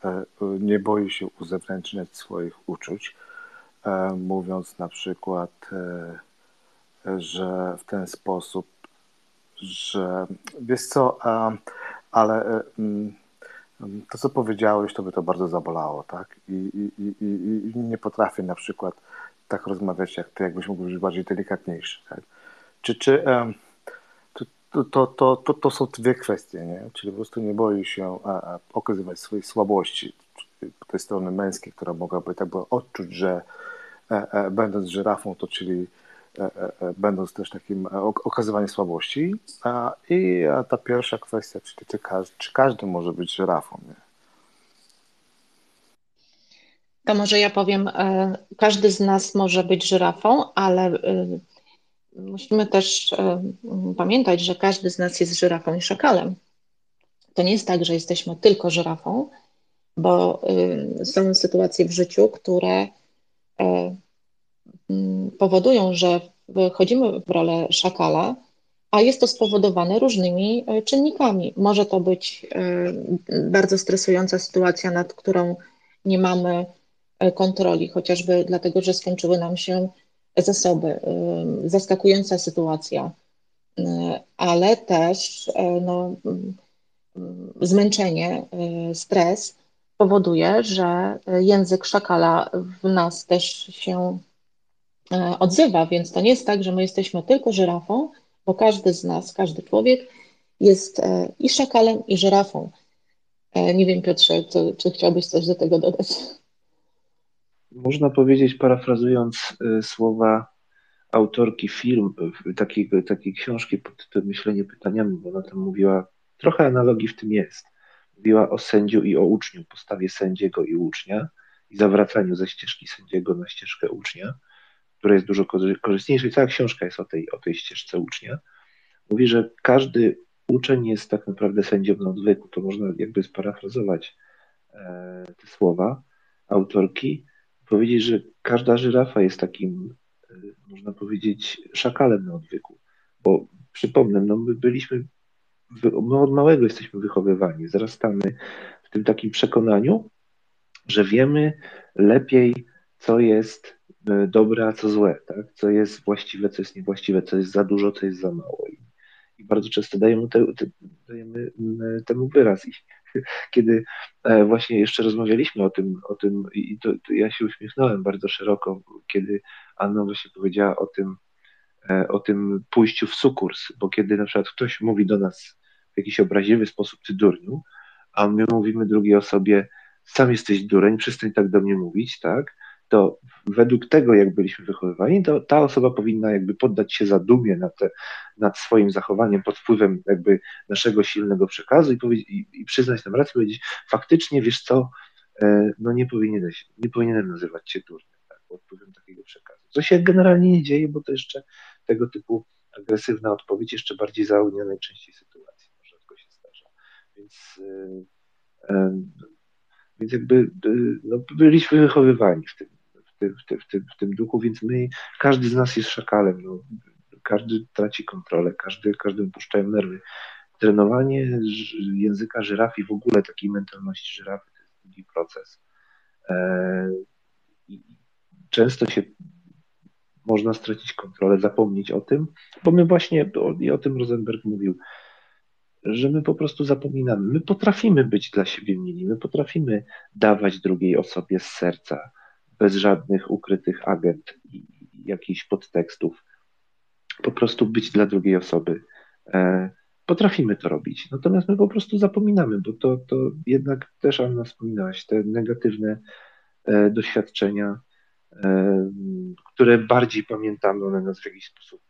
nie boi się uzewnętrzniać swoich uczuć, mówiąc na przykład, że w ten sposób, że wiesz co, ale mm, to, co powiedziałeś, to by to bardzo zabolało, tak? I, i, i, i nie potrafię na przykład tak rozmawiać, jak ty, jakbyś mógł być bardziej delikatniejszy. Tak? Czy, czy to, to, to, to, to są dwie kwestie, nie? Czyli po prostu nie boi się okazywać swojej słabości tej strony męskiej, która mogłaby tak by odczuć, że e, e, będąc żyrafą, to czyli będąc też takim okazywaniem słabości. I ta pierwsza kwestia, czyli czy, każdy, czy każdy może być żyrafą? Nie? To może ja powiem, każdy z nas może być żyrafą, ale musimy też pamiętać, że każdy z nas jest żyrafą i szakalem. To nie jest tak, że jesteśmy tylko żyrafą, bo są sytuacje w życiu, które powodują, że wchodzimy w rolę szakala, a jest to spowodowane różnymi e, czynnikami. Może to być e, bardzo stresująca sytuacja, nad którą nie mamy e, kontroli, chociażby dlatego, że skończyły nam się zasoby. Zaskakująca sytuacja, ale też no, zmęczenie, stres powoduje, że język szakala w nas też się E, odzywa, więc to nie jest tak, że my jesteśmy tylko żyrafą, bo każdy z nas, każdy człowiek jest e, i szakalem, i żyrafą. E, nie wiem, Piotrze, czy chciałbyś coś do tego dodać? Można powiedzieć, parafrazując słowa autorki film, takiej, takiej książki pod tym myślenie pytaniami, bo ona tam mówiła, trochę analogii w tym jest. Mówiła o sędziu i o uczniu, postawie sędziego i ucznia i zawracaniu ze ścieżki sędziego na ścieżkę ucznia które jest dużo korzystniejsze i cała książka jest o tej, o tej ścieżce ucznia, mówi, że każdy uczeń jest tak naprawdę sędzią na odwyku. To można jakby sparafrazować e, te słowa autorki, powiedzieć, że każda żyrafa jest takim, e, można powiedzieć, szakalem na odwyku. Bo przypomnę, no my byliśmy, my od małego jesteśmy wychowywani, wzrastamy w tym takim przekonaniu, że wiemy lepiej, co jest E, dobre, a co złe, tak? co jest właściwe, co jest niewłaściwe, co jest za dużo, co jest za mało. I, bardzo często dajemy, te, te, dajemy temu wyraz. I kiedy e, właśnie jeszcze rozmawialiśmy o tym, o tym i to, to ja się uśmiechnąłem bardzo szeroko, kiedy Anna właśnie powiedziała o tym, e, o tym pójściu w sukurs, bo kiedy na przykład ktoś mówi do nas w jakiś obraźliwy sposób ty durniu, a my mówimy drugiej osobie sam jesteś dureń, przestań tak do mnie mówić, tak? To według tego, jak byliśmy wychowywani, to ta osoba powinna jakby poddać się zadumie nad, te, nad swoim zachowaniem pod wpływem jakby naszego silnego przekazu i, i, i przyznać nam rację, powiedzieć, faktycznie, wiesz co, e, no nie powinieneś, nie powinienem nazywać cię durnym, tak, pod wpływem takiego przekazu. Co się generalnie nie dzieje, bo to jeszcze tego typu agresywna odpowiedź jeszcze bardziej zaognia najczęściej sytuacji, rzadko się zdarza. Więc e, więc jakby no, byliśmy wychowywani w tym, w, tym, w, tym, w tym duchu, więc my, każdy z nas jest szakalem. No. Każdy traci kontrolę, każdy, każdym puszczają nerwy. Trenowanie języka żyrafy, w ogóle takiej mentalności żyrafy, to jest długi proces. E, często się można stracić kontrolę, zapomnieć o tym, bo my właśnie, i o tym Rosenberg mówił, że my po prostu zapominamy. My potrafimy być dla siebie mili, my potrafimy dawać drugiej osobie z serca, bez żadnych ukrytych agent i jakichś podtekstów. Po prostu być dla drugiej osoby. E, potrafimy to robić, natomiast my po prostu zapominamy, bo to, to jednak też Anna wspominałaś, te negatywne e, doświadczenia, e, które bardziej pamiętamy, one nas w jakiś sposób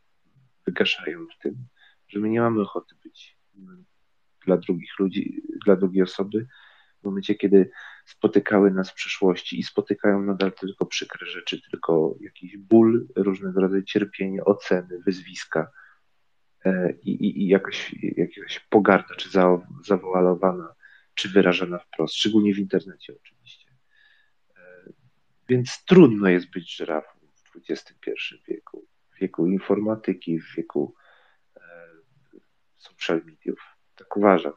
wygaszają w tym, że my nie mamy ochoty być dla drugich ludzi, dla drugiej osoby, w momencie, kiedy spotykały nas w przeszłości i spotykają nadal tylko przykre rzeczy, tylko jakiś ból, różnego rodzaju cierpienie, oceny, wyzwiska e, i, i, i jakaś, jakaś pogarda, czy za, zawoalowana, czy wyrażana wprost, szczególnie w internecie oczywiście. E, więc trudno jest być żyrafą w XXI wieku, w wieku informatyki, w wieku e, social mediów. Tak uważam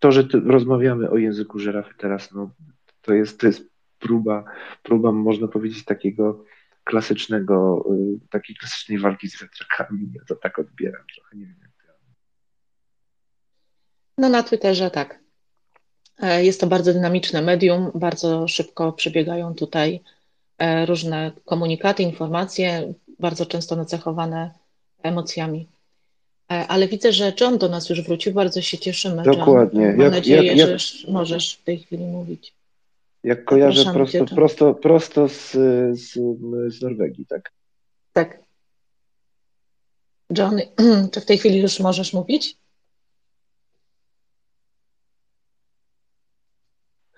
to, że rozmawiamy o języku żyrafy teraz, no, to jest, to jest próba, próba, można powiedzieć, takiego klasycznego, y, takiej klasycznej walki z wiatrakami. Ja to tak odbieram trochę, nie wiem jak ty. No na Twitterze tak. E, jest to bardzo dynamiczne medium, bardzo szybko przebiegają tutaj e, różne komunikaty, informacje, bardzo często nacechowane emocjami. E, ale widzę, że John do nas już wrócił, bardzo się cieszymy. Dokładnie. John. Mam jak, nadzieję, jak, jak... że możesz w tej chwili mówić. Jak kojarzę prosto, prosto, prosto z, z, z Norwegii, tak? Tak. John, czy w tej chwili już możesz mówić?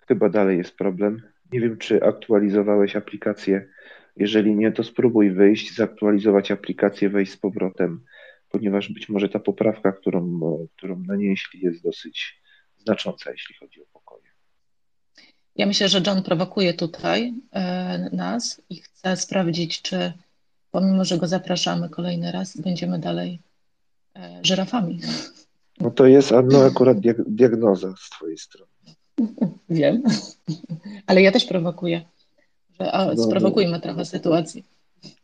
Chyba dalej jest problem. Nie wiem, czy aktualizowałeś aplikację. Jeżeli nie, to spróbuj wyjść, zaktualizować aplikację, wejść z powrotem, ponieważ być może ta poprawka, którą, którą nanieśli, jest dosyć znacząca, jeśli chodzi o pokoje. Ja myślę, że John prowokuje tutaj e, nas i chce sprawdzić, czy pomimo, że go zapraszamy kolejny raz, będziemy dalej e, żyrafami. No to jest no, akurat diagnoza z Twojej strony. Wiem, ale ja też prowokuję. Że, a, no, sprowokujmy trochę sytuacji.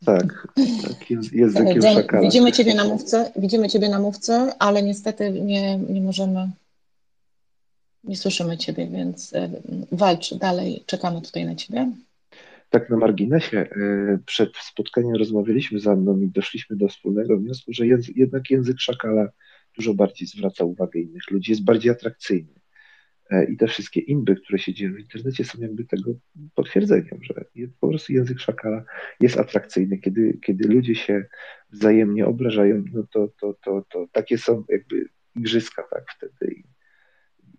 Tak, tak językiem John, szakala. Widzimy ciebie na mówce, widzimy Ciebie na mówce, ale niestety nie, nie możemy, nie słyszymy Ciebie, więc e, walcz dalej, czekamy tutaj na Ciebie. Tak na marginesie, e, przed spotkaniem rozmawialiśmy z Anną i doszliśmy do wspólnego wniosku, że jednak język szakala dużo bardziej zwraca uwagę innych ludzi, jest bardziej atrakcyjny. E, I te wszystkie inby, które się dzieją w internecie, są jakby tego potwierdzeniem, że po prostu język szakala jest atrakcyjny. Kiedy, kiedy ludzie się wzajemnie obrażają, no to, to, to, to takie są jakby igrzyska, tak, wtedy. I,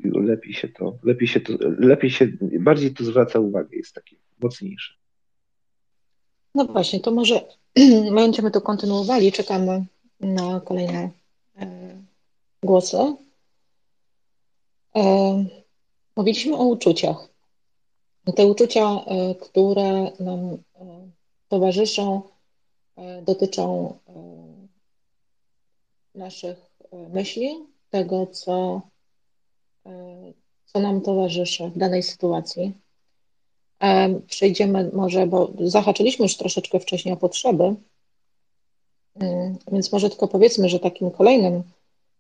lepiej się to, lepiej się to, lepiej się, bardziej to zwraca uwagę, jest takie mocniejsze. No właśnie, to może będziemy to kontynuowali, czekamy na kolejne e, głosy. E, mówiliśmy o uczuciach. Te uczucia, e, które nam e, towarzyszą, dotyczą naszych myśli, tego, co, co nam towarzyszy w danej sytuacji. Przejdziemy może, bo zahaczyliśmy już troszeczkę wcześniej o potrzeby, więc może tylko powiedzmy, że takim kolejnym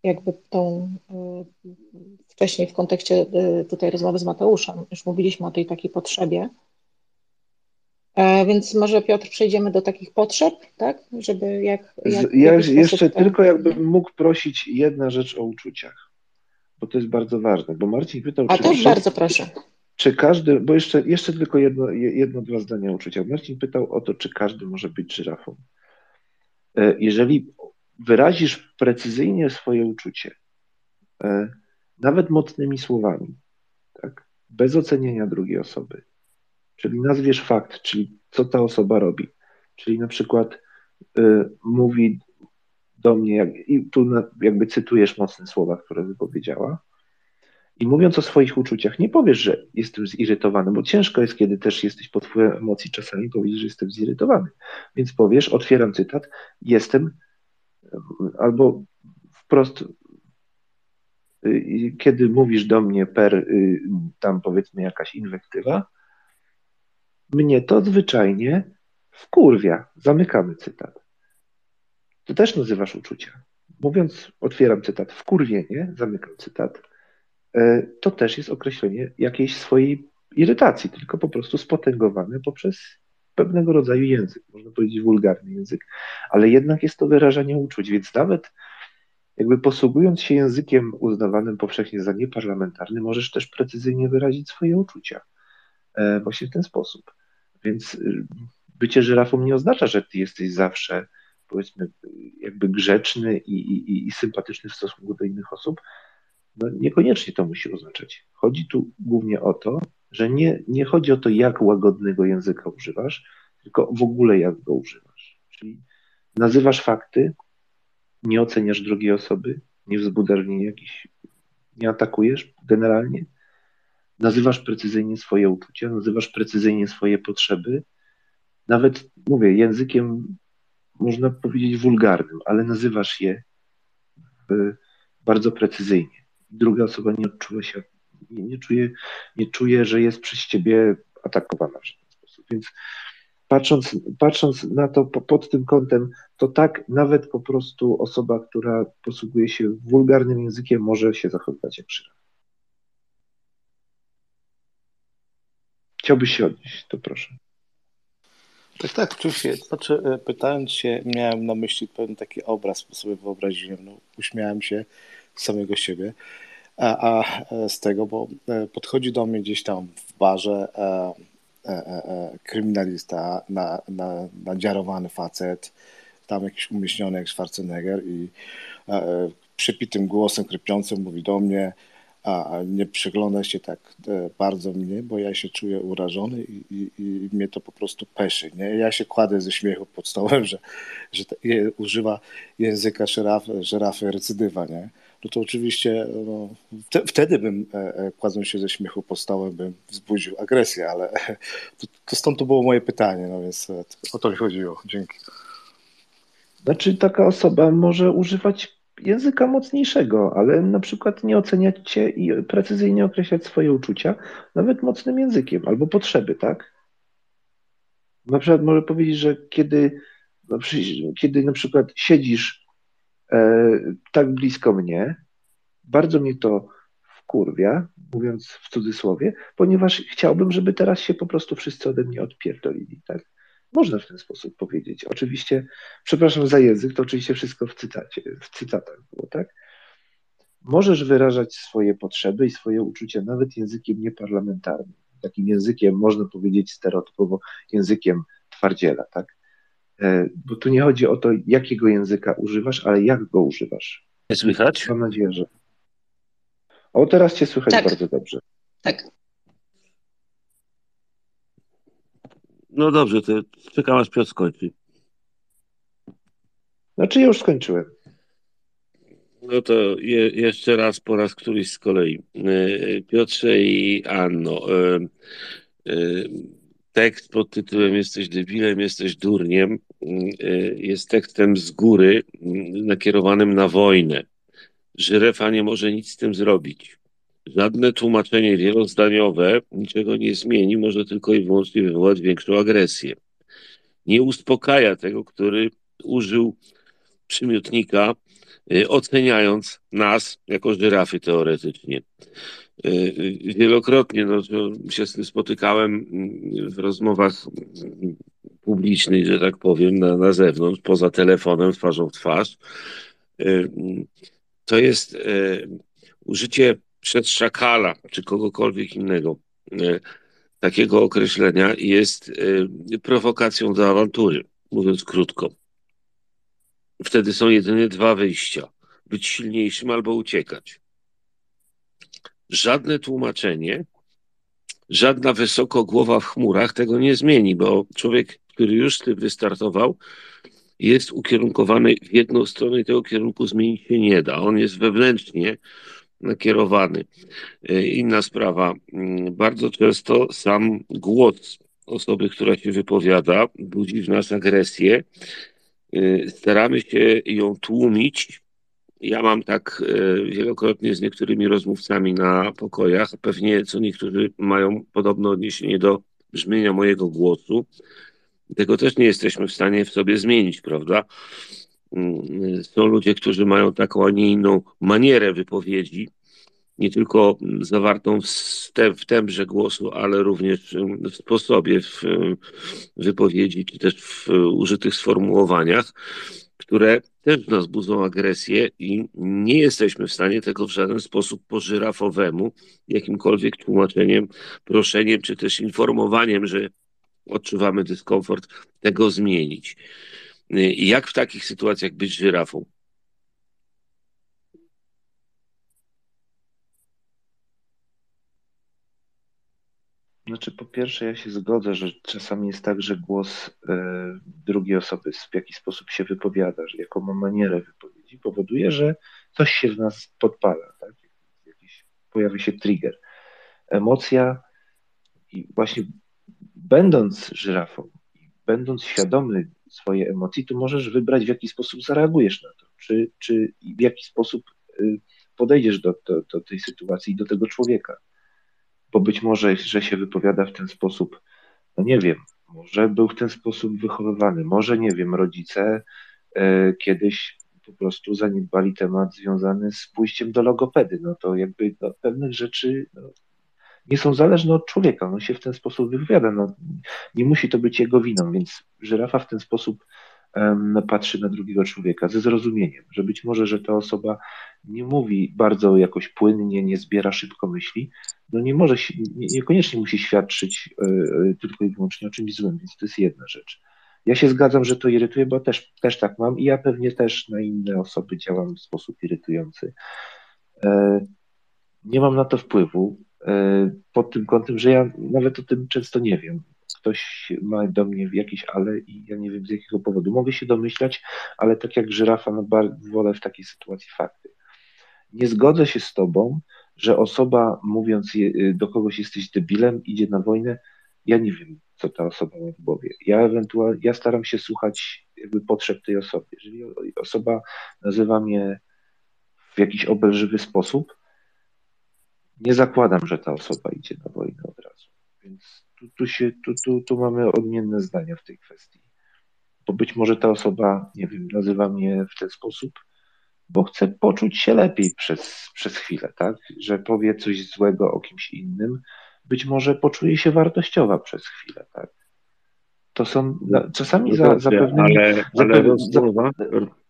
jakby tą e, wcześniej w kontekście e, tutaj rozmowy z Mateuszem, już mówiliśmy o tej takiej potrzebie. E, więc może Piotr przejdziemy do takich potrzeb, tak? Żeby jak. jak ja jeszcze tylko jakbym mógł prosić jedna rzecz o uczuciach, bo to jest bardzo ważne, bo Marcin pytał. A to bardzo proszę. Czy każdy, bo jeszcze, jeszcze tylko jedno, jedno, dwa zdania o uczuciach. Marcin pytał o to, czy każdy może być żyrafą. Jeżeli wyrazisz precyzyjnie swoje uczucie, e, nawet mocnymi słowami, tak, bez oceniania drugiej osoby, czyli nazwiesz fakt, czyli co ta osoba robi, czyli na przykład y, mówi do mnie, jak, i tu jakby cytujesz mocne słowa, które wypowiedziała, i mówiąc o swoich uczuciach, nie powiesz, że jestem zirytowany, bo ciężko jest, kiedy też jesteś pod wpływem emocji, czasami powiedzieć, że jestem zirytowany. Więc powiesz, otwieram cytat, jestem albo wprost, y, kiedy mówisz do mnie per y, tam powiedzmy jakaś inwektywa, mnie to zwyczajnie wkurwia. Zamykamy cytat. To też nazywasz uczucia. Mówiąc, otwieram cytat, wkurwienie, zamykam cytat, e, to też jest określenie jakiejś swojej irytacji, tylko po prostu spotęgowane poprzez pewnego rodzaju język, można powiedzieć wulgarny język, ale jednak jest to wyrażanie uczuć, więc nawet jakby posługując się językiem uznawanym powszechnie za nieparlamentarny, możesz też precyzyjnie wyrazić swoje uczucia e, właśnie w ten sposób. Więc y, bycie żyrafą nie oznacza, że ty jesteś zawsze powiedzmy jakby grzeczny i, i, i sympatyczny w stosunku do innych osób. No, niekoniecznie to musi oznaczać. Chodzi tu głównie o to, że nie, nie chodzi o to, jak łagodnego języka używasz, tylko w ogóle jak go używasz. Czyli nazywasz fakty, nie oceniasz drugiej osoby, nie wzbudzasz w niej jakiś, nie atakujesz generalnie, nazywasz precyzyjnie swoje uczucia, nazywasz precyzyjnie swoje potrzeby, nawet, mówię, językiem można powiedzieć wulgarnym, ale nazywasz je bardzo precyzyjnie. Druga osoba nie odczuwa się nie, nie, czuje, nie czuje, że jest przez ciebie atakowana w żaden sposób. Więc patrząc, patrząc na to pod tym kątem, to tak nawet po prostu osoba, która posługuje się wulgarnym językiem, może się zachowywać jak żyra. Chciałbyś się odnieść, to proszę. Tak, tak, oczywiście. Znaczy, e, pytając się, miałem na myśli pewien taki obraz, sobie wyobraziłem, no, uśmiałem się z samego siebie. A, a z tego, bo podchodzi do mnie gdzieś tam w barze kryminalista, na, na, nadziarowany facet, tam jakiś umieśniony jak Schwarzenegger i przepitym głosem, krypiącym mówi do mnie, a nie przygląda się tak e, bardzo mnie, bo ja się czuję urażony i, i, i mnie to po prostu peszy. Nie? Ja się kładę ze śmiechu pod stołem, że, że używa języka żyrafy, żyrafy recydywa. Nie? No to oczywiście no, te, wtedy bym e, e, kładąc się ze śmiechu pod stołem bym wzbudził agresję, ale to, to stąd to było moje pytanie, no więc e, o to mi chodziło. Dzięki. Znaczy taka osoba może używać języka mocniejszego, ale na przykład nie oceniać cię i precyzyjnie określać swoje uczucia, nawet mocnym językiem albo potrzeby, tak? Na przykład może powiedzieć, że kiedy, no, kiedy na przykład siedzisz tak blisko mnie, bardzo mnie to wkurwia, mówiąc w cudzysłowie, ponieważ chciałbym, żeby teraz się po prostu wszyscy ode mnie odpierdolili, tak? Można w ten sposób powiedzieć. Oczywiście, przepraszam za język, to oczywiście wszystko w cytacie, w cytatach było, tak? Możesz wyrażać swoje potrzeby i swoje uczucia nawet językiem nieparlamentarnym. Takim językiem, można powiedzieć stereotypowo, językiem twardziela, tak? E, bo tu nie chodzi o to, jakiego języka używasz, ale jak go używasz. Nie słychać? Mam nadzieję, że. O, teraz Cię słychać tak. bardzo dobrze. Tak. No dobrze, to czekam aż Piotr skończy. Znaczy już skończyłem. No to je, jeszcze raz po raz któryś z kolei. E, Piotrze i Anno. Tekst pod tytułem Jesteś debilem, jesteś durniem jest tekstem z góry nakierowanym na wojnę. Żyrefa nie może nic z tym zrobić. Żadne tłumaczenie wielozdaniowe niczego nie zmieni, może tylko i wyłącznie wywołać większą agresję. Nie uspokaja tego, który użył przymiotnika, y, oceniając nas jako żyrafy teoretycznie. Y, y, wielokrotnie no, się z tym spotykałem w rozmowach publicznych, że tak powiem, na, na zewnątrz, poza telefonem, twarzą w twarz. To jest użycie przez szakala czy kogokolwiek innego takiego określenia jest prowokacją do awantury, mówiąc krótko. Wtedy są jedynie dwa wyjścia: być silniejszym albo uciekać. Żadne tłumaczenie, żadna wysoko głowa w chmurach tego nie zmieni, bo człowiek, który już z tym wystartował, jest ukierunkowany w jedną stronę i tego kierunku zmienić się nie da. On jest wewnętrznie nakierowany. E, inna sprawa. Mm, bardzo często sam głos osoby, która się wypowiada, budzi w nas agresję. E, staramy się ją tłumić. Ja mam tak e, wielokrotnie z niektórymi rozmówcami na pokojach. Pewnie co niektórzy mają podobne odniesienie do brzmienia mojego głosu. Tego też nie jesteśmy w stanie w sobie zmienić, prawda? Mm, są ludzie, którzy mają taką, a nie inną manierę wypowiedzi, nie tylko zawartą w, te, w tembrze głosu, ale również w sposobie, w wypowiedzi, czy też w użytych sformułowaniach, które też nas budzą agresję i nie jesteśmy w stanie tego w żaden sposób po żyrafowemu, jakimkolwiek tłumaczeniem, proszeniem, czy też informowaniem, że odczuwamy dyskomfort, tego zmienić. Jak w takich sytuacjach być żyrafą? Znaczy, po pierwsze, ja się zgodzę, że czasami jest tak, że głos e, drugiej osoby w jakiś sposób się wypowiada, że jaką ma manierę wypowiedzi, powoduje, że coś się w nas podpala, tak? Jakiś, pojawi się trigger. Emocja i właśnie będąc żyrafą, będąc świadomy swojej emocji, to możesz wybrać, w jaki sposób zareagujesz na to, czy, czy w jaki sposób y, podejdziesz do, do, do tej sytuacji i do tego człowieka. Bo być może, że się wypowiada w ten sposób, no nie wiem, może był w ten sposób wychowywany, może nie wiem, rodzice e, kiedyś po prostu zaniedbali temat związany z pójściem do logopedy. No to jakby no, pewnych rzeczy no, nie są zależne od człowieka. On się w ten sposób wypowiada. No, nie musi to być jego winą, więc żyrafa w ten sposób patrzy na drugiego człowieka ze zrozumieniem, że być może, że ta osoba nie mówi bardzo jakoś płynnie, nie zbiera szybko myśli, no nie może, nie, niekoniecznie musi świadczyć e, e, tylko i wyłącznie o czymś złym, więc to jest jedna rzecz. Ja się zgadzam, że to irytuje, bo też, też tak mam i ja pewnie też na inne osoby działam w sposób irytujący. E, nie mam na to wpływu pod tym kątem, że ja nawet o tym często nie wiem ktoś ma do mnie jakieś ale i ja nie wiem z jakiego powodu. Mogę się domyślać, ale tak jak żyrafa, no wolę w takiej sytuacji fakty. Nie zgodzę się z tobą, że osoba mówiąc do kogoś jesteś debilem, idzie na wojnę. Ja nie wiem, co ta osoba ma w głowie. Ja ewentualnie, ja staram się słuchać jakby potrzeb tej osoby. Jeżeli osoba nazywa mnie w jakiś obelżywy sposób, nie zakładam, że ta osoba idzie na wojnę od razu. Więc tu, tu, się, tu, tu, tu mamy odmienne zdania w tej kwestii. Bo być może ta osoba, nie wiem, nazywa mnie w ten sposób, bo chce poczuć się lepiej przez, przez chwilę, tak? Że powie coś złego o kimś innym, być może poczuje się wartościowa przez chwilę, tak? To są czasami za, za pewnymi... Ale, ale rozmowa,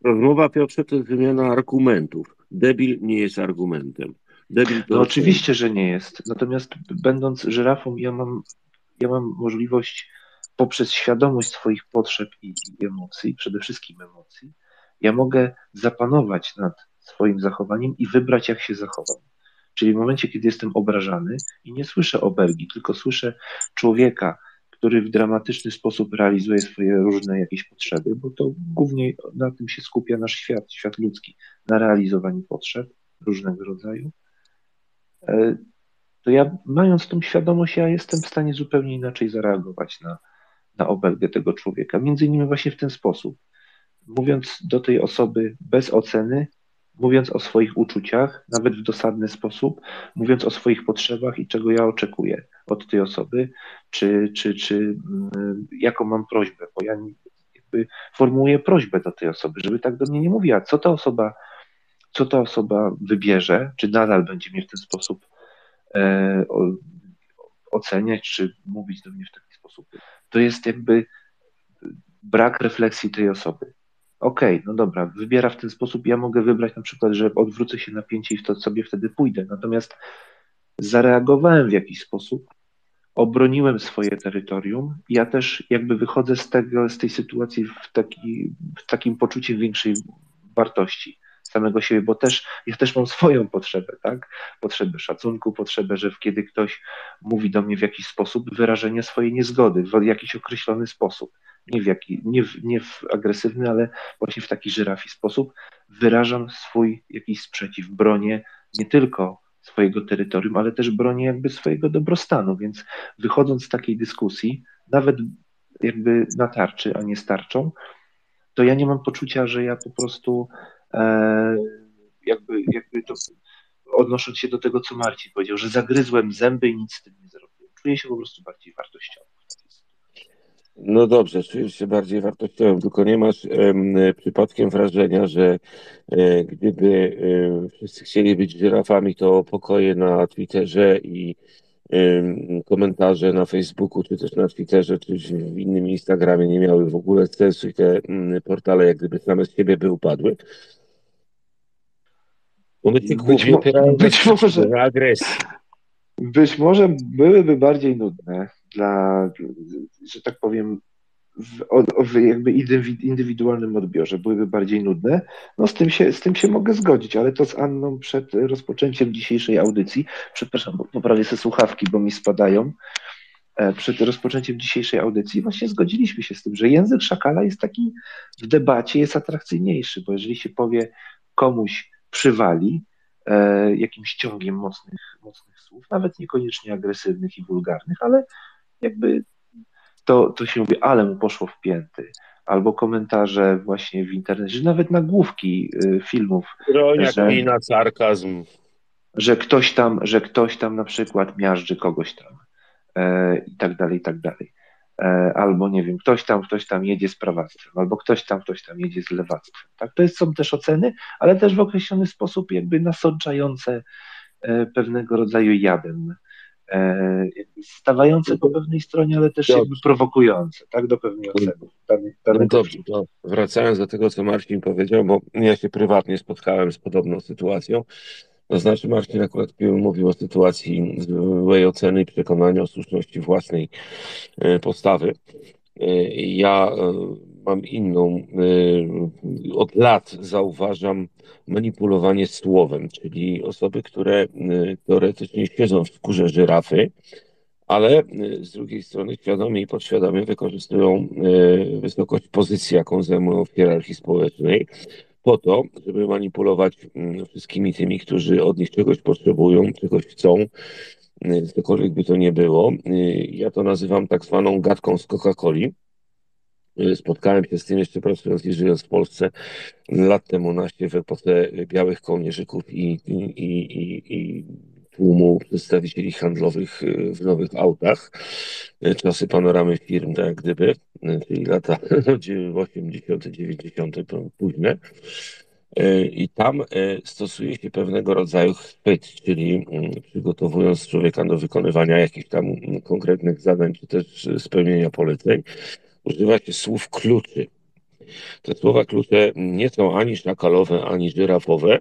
rozmowa, Piotrze, to jest wymiana argumentów. Debil nie jest argumentem. Debil to no oczywiście, że nie jest. Natomiast będąc żyrafą, ja mam ja mam możliwość poprzez świadomość swoich potrzeb i, i emocji, przede wszystkim emocji, ja mogę zapanować nad swoim zachowaniem i wybrać, jak się zachowam. Czyli w momencie, kiedy jestem obrażany i nie słyszę obelgi, tylko słyszę człowieka, który w dramatyczny sposób realizuje swoje różne jakieś potrzeby, bo to głównie na tym się skupia nasz świat, świat ludzki, na realizowaniu potrzeb różnego rodzaju. To ja mając tą świadomość, ja jestem w stanie zupełnie inaczej zareagować na, na obelgę tego człowieka. Między innymi właśnie w ten sposób. Mówiąc do tej osoby bez oceny, mówiąc o swoich uczuciach, nawet w dosadny sposób, mówiąc o swoich potrzebach i czego ja oczekuję od tej osoby, czy, czy, czy mm, jaką mam prośbę, bo ja jakby formułuję prośbę do tej osoby, żeby tak do mnie nie mówiła, co ta osoba, co ta osoba wybierze, czy nadal będzie mnie w ten sposób oceniać czy mówić do mnie w taki sposób. To jest jakby brak refleksji tej osoby. Okej, okay, no dobra, wybiera w ten sposób. Ja mogę wybrać na przykład, że odwrócę się napięcie i w to sobie wtedy pójdę. Natomiast zareagowałem w jakiś sposób, obroniłem swoje terytorium. Ja też jakby wychodzę z, tego, z tej sytuacji w, taki, w takim poczuciem większej wartości samego siebie, bo też ja też mam swoją potrzebę, tak? Potrzebę szacunku, potrzebę, że kiedy ktoś mówi do mnie w jakiś sposób, wyrażenie swojej niezgody w jakiś określony sposób. Nie w, jaki, nie w, nie w agresywny, ale właśnie w taki żyrafi sposób wyrażam swój jakiś sprzeciw, bronię nie tylko swojego terytorium, ale też bronię jakby swojego dobrostanu, więc wychodząc z takiej dyskusji, nawet jakby na tarczy, a nie starczą, to ja nie mam poczucia, że ja po prostu jakby, jakby to, odnosząc się do tego, co Marcin powiedział, że zagryzłem zęby i nic z tym nie zrobiłem. Czuję się po prostu bardziej wartościowy. No dobrze, czujesz się bardziej wartościowym, tylko nie masz przypadkiem wrażenia, że e, gdyby e, wszyscy chcieli być żyrafami, to pokoje na Twitterze i komentarze na Facebooku, czy też na Twitterze, czy w innym Instagramie nie miały w ogóle sensu i te portale jak gdyby same z siebie by upadły. One mo być może agresji. Być może byłyby bardziej nudne dla, że tak powiem, w, w jakby indywidualnym odbiorze byłyby bardziej nudne. No z tym, się, z tym się mogę zgodzić, ale to z Anną przed rozpoczęciem dzisiejszej audycji, przepraszam, poprawię sobie słuchawki, bo mi spadają, e, przed rozpoczęciem dzisiejszej audycji właśnie zgodziliśmy się z tym, że język szakala jest taki w debacie jest atrakcyjniejszy, bo jeżeli się powie komuś przywali e, jakimś ciągiem mocnych, mocnych słów, nawet niekoniecznie agresywnych i wulgarnych, ale jakby to, to się mówi, ale mu poszło w pięty. Albo komentarze właśnie w internecie, nawet nagłówki y, filmów. Ironia, że, na sarkazm. Że ktoś tam, że ktoś tam na przykład miażdży kogoś tam e, i tak dalej, i tak dalej. E, albo nie wiem, ktoś tam, ktoś tam jedzie z prawactwem, albo ktoś tam, ktoś tam jedzie z lewactwem. Tak? To jest, są też oceny, ale też w określony sposób jakby nasączające e, pewnego rodzaju jadem e, stawające po pewnej stronie, ale też jakby prowokujące, tak, do pewnej oceny. No dobrze, wracając do tego, co Marcin powiedział, bo ja się prywatnie spotkałem z podobną sytuacją, to znaczy Marcin akurat mówił o sytuacji złej oceny i przekonania o słuszności własnej e, postawy. E, ja mam inną. Od lat zauważam manipulowanie słowem, czyli osoby, które teoretycznie siedzą w skórze żyrafy, ale z drugiej strony świadomie i podświadomie wykorzystują wysokość pozycji, jaką zajmują w hierarchii społecznej, po to, żeby manipulować wszystkimi tymi, którzy od nich czegoś potrzebują, czegoś chcą, cokolwiek by to nie było. Ja to nazywam tak zwaną gadką z Coca-Coli Spotkałem się z tym jeszcze pracując i żyjąc w Polsce lat temu na w epoce białych kołnierzyków i, i, i, i tłumu przedstawicieli handlowych y, w nowych autach. Czasy panoramy firm, tak jak gdyby, czyli lata 80., 90., późne. Y, I tam y, stosuje się pewnego rodzaju chwyt, czyli mm, przygotowując człowieka do wykonywania jakichś tam konkretnych zadań, czy też spełnienia poleceń, używa się słów kluczy. Te słowa klucze nie są ani szakalowe, ani żyrafowe.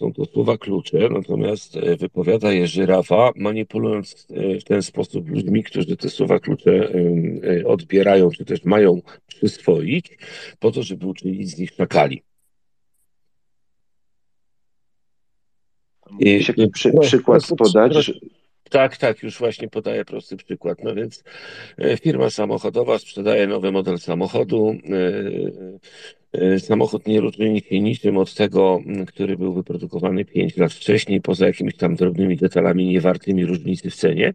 Są to słowa klucze, natomiast e, wypowiada je żyrafa, manipulując e, w ten sposób ludźmi, którzy te słowa klucze e, odbierają, czy też mają przyswoić, po to, żeby uczynić z nich szakali. I, przy, przykład podać, tak, tak, już właśnie podaję prosty przykład. No więc e, firma samochodowa sprzedaje nowy model samochodu. E, e, samochód nie różni się niczym od tego, który był wyprodukowany 5 lat wcześniej, poza jakimiś tam drobnymi detalami niewartymi różnicy w cenie.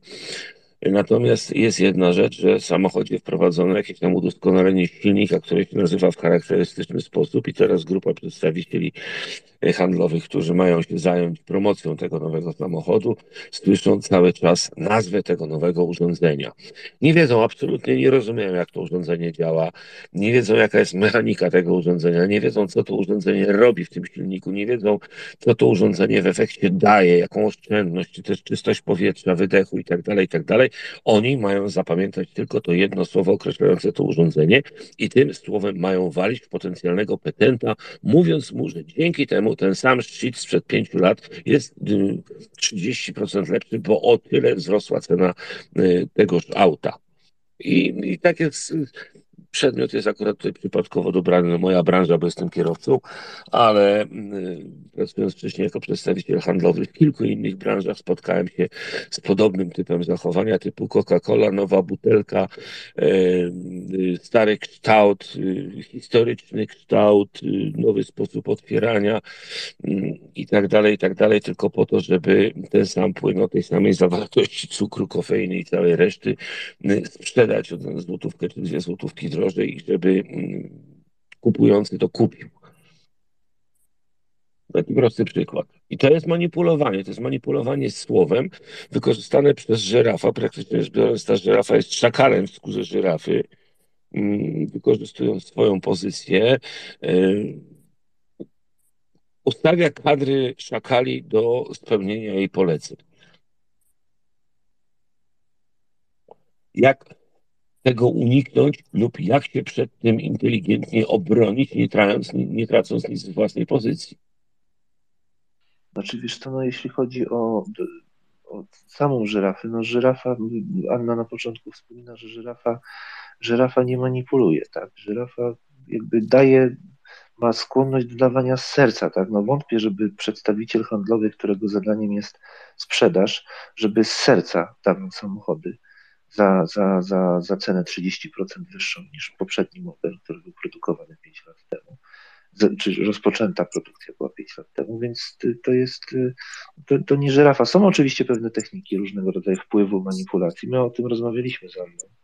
Natomiast jest jedna rzecz, że w samochodzie wprowadzono jakieś tam udoskonalenie silnika, które się nazywa w charakterystyczny sposób i teraz grupa przedstawicieli handlowych, którzy mają się zająć promocją tego nowego samochodu, słyszą cały czas nazwę tego nowego urządzenia. Nie wiedzą, absolutnie nie rozumieją, jak to urządzenie działa, nie wiedzą, jaka jest mechanika tego urządzenia, nie wiedzą, co to urządzenie robi w tym silniku, nie wiedzą, co to urządzenie w efekcie daje, jaką oszczędność, czy też czystość powietrza, wydechu itd., tak itd. Tak Oni mają zapamiętać tylko to jedno słowo określające to urządzenie i tym słowem mają walić w potencjalnego petenta, mówiąc mu, że dzięki temu ten sam szczyt sprzed pięciu lat jest 30% y, lepszy, bo o tyle wzrosła cena y, tegoż auta. I, i tak jest Przedmiot jest akurat tutaj przypadkowo dobrany na moja branża, bo jestem kierowcą, ale mm, pracując wcześniej jako przedstawiciel handlowy w kilku innych branżach spotkałem się z podobnym typem zachowania, typu Coca-Cola, nowa butelka, e, stary kształt, y, historyczny kształt, y, nowy sposób otwierania i tak dalej, i tak dalej, tylko po to, żeby ten sam płyn o tej samej zawartości cukru, kofeiny i całej reszty y, sprzedać od złotówkę czy dwie złotówki drożej drożej, żeby mm, kupujący to kupił. Taki prosty przykład. I to jest manipulowanie. To jest manipulowanie słowem wykorzystane przez żyrafa. Praktycznie rzecz biorąc, ta żyrafa jest szakalem w skórze żyrafy, mm, wykorzystując swoją pozycję. Y, ustawia kadry szakali do spełnienia jej poleceń. Jak tego uniknąć lub jak się przed tym inteligentnie obronić, nie, tracąc, nie tracąc nic z własnej pozycji. Znaczy wiesz to, no jeśli chodzi o, o samą żyrafę, no żyrafa, Anna na początku wspomina, że żyrafa, żyrafa nie manipuluje, tak? Żyrafa jakby daje, ma skłonność do dawania z serca, tak? No wątpię, żeby przedstawiciel handlowy, którego zadaniem jest sprzedaż, żeby z serca dawał samochody za, za, za, za cenę 30% wyższą niż poprzedni model, który był produkowany 5 lat temu, czy rozpoczęta produkcja była 5 lat temu, więc to jest, to, to nie żyrafa. Są oczywiście pewne techniki różnego rodzaju wpływu, manipulacji. My o tym rozmawialiśmy z Anną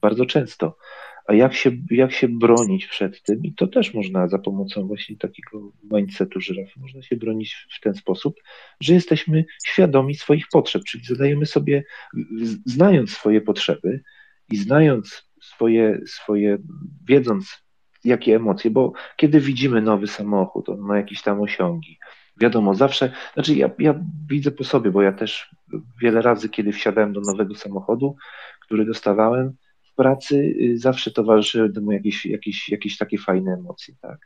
bardzo często, a jak się, jak się bronić przed tym? I to też można za pomocą właśnie takiego mindsetu żyrafy, można się bronić w ten sposób, że jesteśmy świadomi swoich potrzeb, czyli zadajemy sobie, znając swoje potrzeby i znając swoje, swoje wiedząc jakie emocje, bo kiedy widzimy nowy samochód, on ma jakieś tam osiągi, Wiadomo, zawsze, znaczy ja, ja widzę po sobie, bo ja też wiele razy, kiedy wsiadałem do nowego samochodu, który dostawałem pracy, y, zawsze towarzyszyły mu jakieś, jakieś, jakieś takie fajne emocje, tak.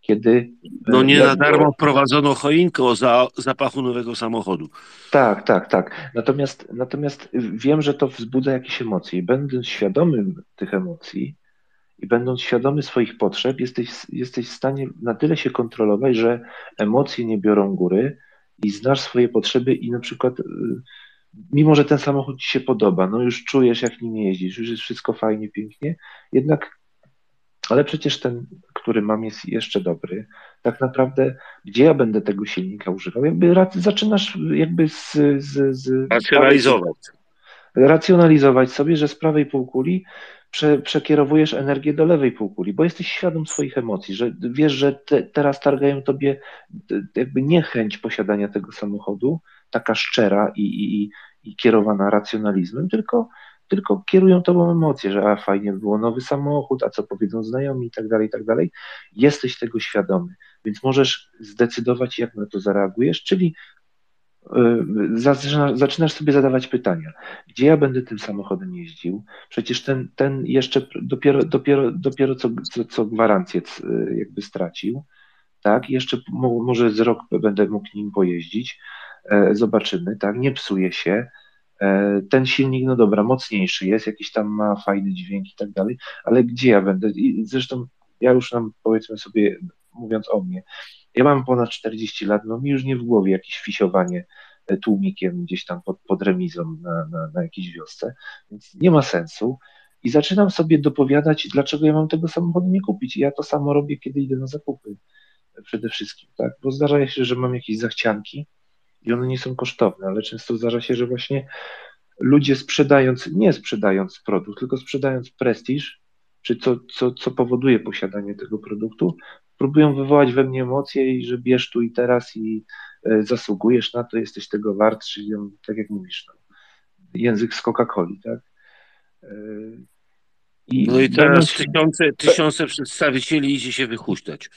Kiedy. No nie na darmo wprowadzono choinkę o za, zapachu nowego samochodu. Tak, tak, tak. Natomiast, natomiast wiem, że to wzbudza jakieś emocje i będąc świadomym tych emocji i będąc świadomy swoich potrzeb, jesteś, jesteś w stanie na tyle się kontrolować, że emocje nie biorą góry i znasz swoje potrzeby i na przykład y, mimo, że ten samochód ci się podoba, no już czujesz jak nim jeździsz, już jest wszystko fajnie, pięknie, jednak ale przecież ten, który mam, jest jeszcze dobry. Tak naprawdę, gdzie ja będę tego silnika używał? Jakby zaczynasz jakby z, z, z Racjonalizować. racjonalizować sobie, że z prawej półkuli prze, przekierowujesz energię do lewej półkuli, bo jesteś świadom swoich emocji, że wiesz, że te, teraz targają tobie jakby niechęć posiadania tego samochodu, taka szczera i, i, i- kierowana racjonalizmem, tylko, tylko kierują tobą emocje, że a fajnie by było nowy samochód, a co powiedzą znajomi i tak dalej, i tak dalej. Jesteś tego świadomy, więc możesz zdecydować, jak na to zareagujesz, czyli y, zaczynasz, sobie zadawać pytania, gdzie ja będę tym samochodem jeździł? Przecież ten, ten jeszcze dopiero, dopiero, dopiero co, co, co gwarancję c- jakby stracił, tak? Jeszcze mo, może z rok będę mógł nim pojeździć, zobaczymy, tak? Nie psuje się. E, ten silnik, no dobra, mocniejszy jest, jakiś tam ma fajny dźwięk i tak dalej, ale gdzie ja będę? I zresztą ja już nam powiedzmy sobie, mówiąc o mnie, ja mam ponad 40 lat, no mi już nie w głowie jakieś fisiowanie e, tłumikiem gdzieś tam pod, pod remizą na, na, na jakiejś wiosce, więc nie ma sensu. I zaczynam sobie dopowiadać, dlaczego ja mam tego samochodu nie kupić. I ja to samo robię, kiedy idę na zakupy e, przede wszystkim, tak? Bo zdarza się, że mam jakieś zachcianki i one nie są kosztowne, ale często zdarza się, że właśnie ludzie sprzedając, nie sprzedając produkt, tylko sprzedając prestiż, czy co, co, co powoduje posiadanie tego produktu, próbują wywołać we mnie emocje i że bierz tu i teraz i e, zasługujesz na to, jesteś tego wart, czyli tak jak mówisz, no, język z Coca-Coli, tak? E, No i teraz tysiące, tysiące przedstawicieli idzie się wychuśtać.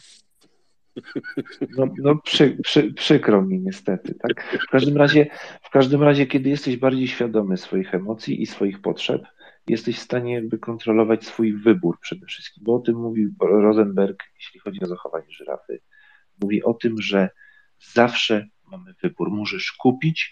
No, no przy, przy, przykro mi niestety, tak? W każdym razie, w każdym razie, kiedy jesteś bardziej świadomy swoich emocji i swoich potrzeb, jesteś w stanie jakby kontrolować swój wybór przede wszystkim, bo o tym mówił Rosenberg, jeśli chodzi o zachowanie żyrafy. Mówi o tym, że zawsze mamy wybór. Możesz kupić,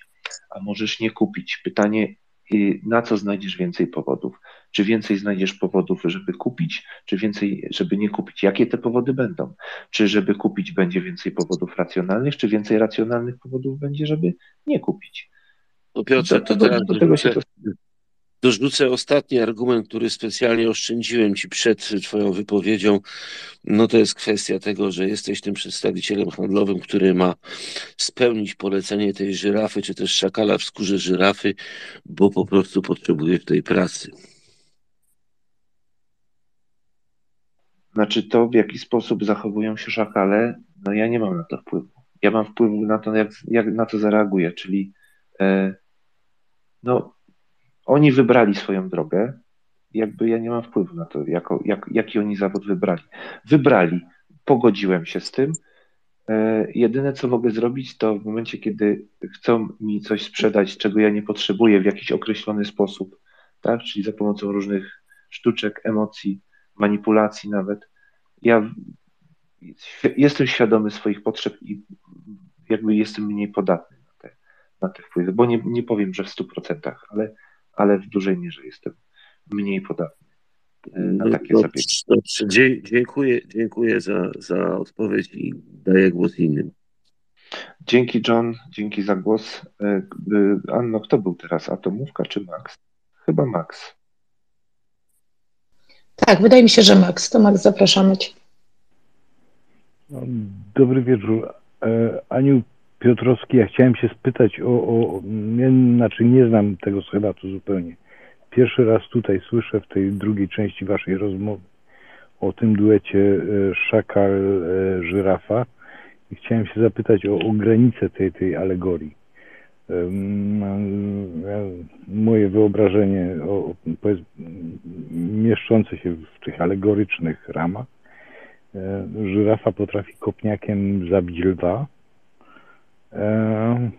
a możesz nie kupić. Pytanie, y, na co znajdziesz więcej powodów? Czy więcej znajdziesz powodów, żeby kupić, czy więcej, żeby nie kupić? Jakie te powody będą? Czy żeby kupić będzie więcej powodów racjonalnych, czy więcej racjonalnych powodów będzie, żeby nie kupić? No Piotrze, Do to teraz do tego się dorzucę, dorzucę ostatni argument, który specjalnie oszczędziłem Ci przed Twoją wypowiedzią. No to jest kwestia tego, że jesteś tym przedstawicielem handlowym, który ma spełnić polecenie tej żyrafy, czy też szakala w skórze żyrafy, bo po prostu potrzebujesz tej pracy. Znaczy to, w jaki sposób zachowują się szakale, no ja nie mam na to wpływu. Ja mam wpływ na to, jak, jak na to zareaguję, czyli e, no, oni wybrali swoją drogę, jakby ja nie mam wpływu na to, jako, jak, jaki oni zawód wybrali. Wybrali, pogodziłem się z tym. E, jedyne, co mogę zrobić, to w momencie, kiedy chcą mi coś sprzedać, czego ja nie potrzebuję w jakiś określony sposób, tak, czyli za pomocą różnych sztuczek, emocji, manipulacji nawet, ja jestem świadomy swoich potrzeb i jakby jestem mniej podatny na te, na te wpływy, bo nie, nie powiem, że w 100%, ale, ale w dużej mierze jestem mniej podatny e, na No, takie dobrze, zabiegi. dobrze. Dziękuję, dziękuję za, za odpowiedź i daję głos innym. Dzięki John, dzięki za głos. E, e, Anno, kto był teraz? Atomówka czy Max? Chyba Max. Tak, wydaje mi się, że Max. To Max, zapraszamy Cię. No, Dobry wieczór. E, Aniu Piotrowski, ja chciałem się spytać o, o znaczy nie znam tego schematu zupełnie. Pierwszy raz tutaj słyszę w tej drugiej części waszej rozmowy o tym duecie e, szakal-żyrafa i chciałem się zapytać o, o granicę tej, tej alegorii. Moje wyobrażenie o, mieszczące się w tych alegorycznych ramach E, Żyrafa potrafi kopniakiem zabić lwa, E,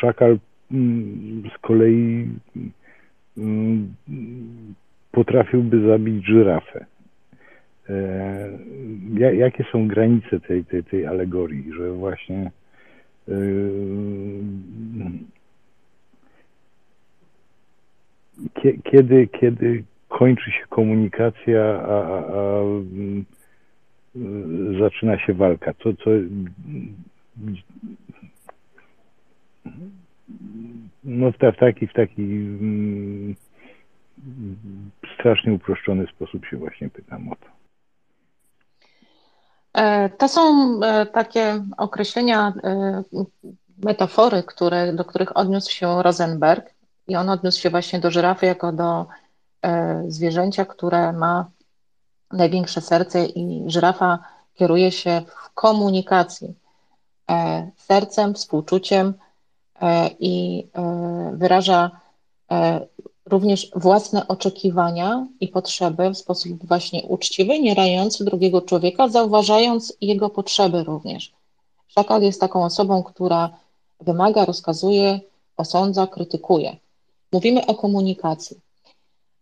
szakal z kolei potrafiłby zabić żyrafę. E, jakie są granice tej, tej, tej alegorii, że właśnie kiedy, kiedy kończy się komunikacja, a, a, a zaczyna się walka? Co, co, no w, taki, w taki mm, strasznie uproszczony sposób się właśnie pytam o to. E, to są e, takie określenia, e, metafory, które, do których odniósł się Rosenberg i on odniósł się właśnie do żyrafy jako do zwierzęcia, które ma największe serce i żyrafa kieruje się w komunikacji sercem, współczuciem i wyraża również własne oczekiwania i potrzeby w sposób właśnie uczciwy, nie rający drugiego człowieka, zauważając jego potrzeby również. Szakal jest taką osobą, która wymaga, rozkazuje, osądza, krytykuje. Mówimy o komunikacji.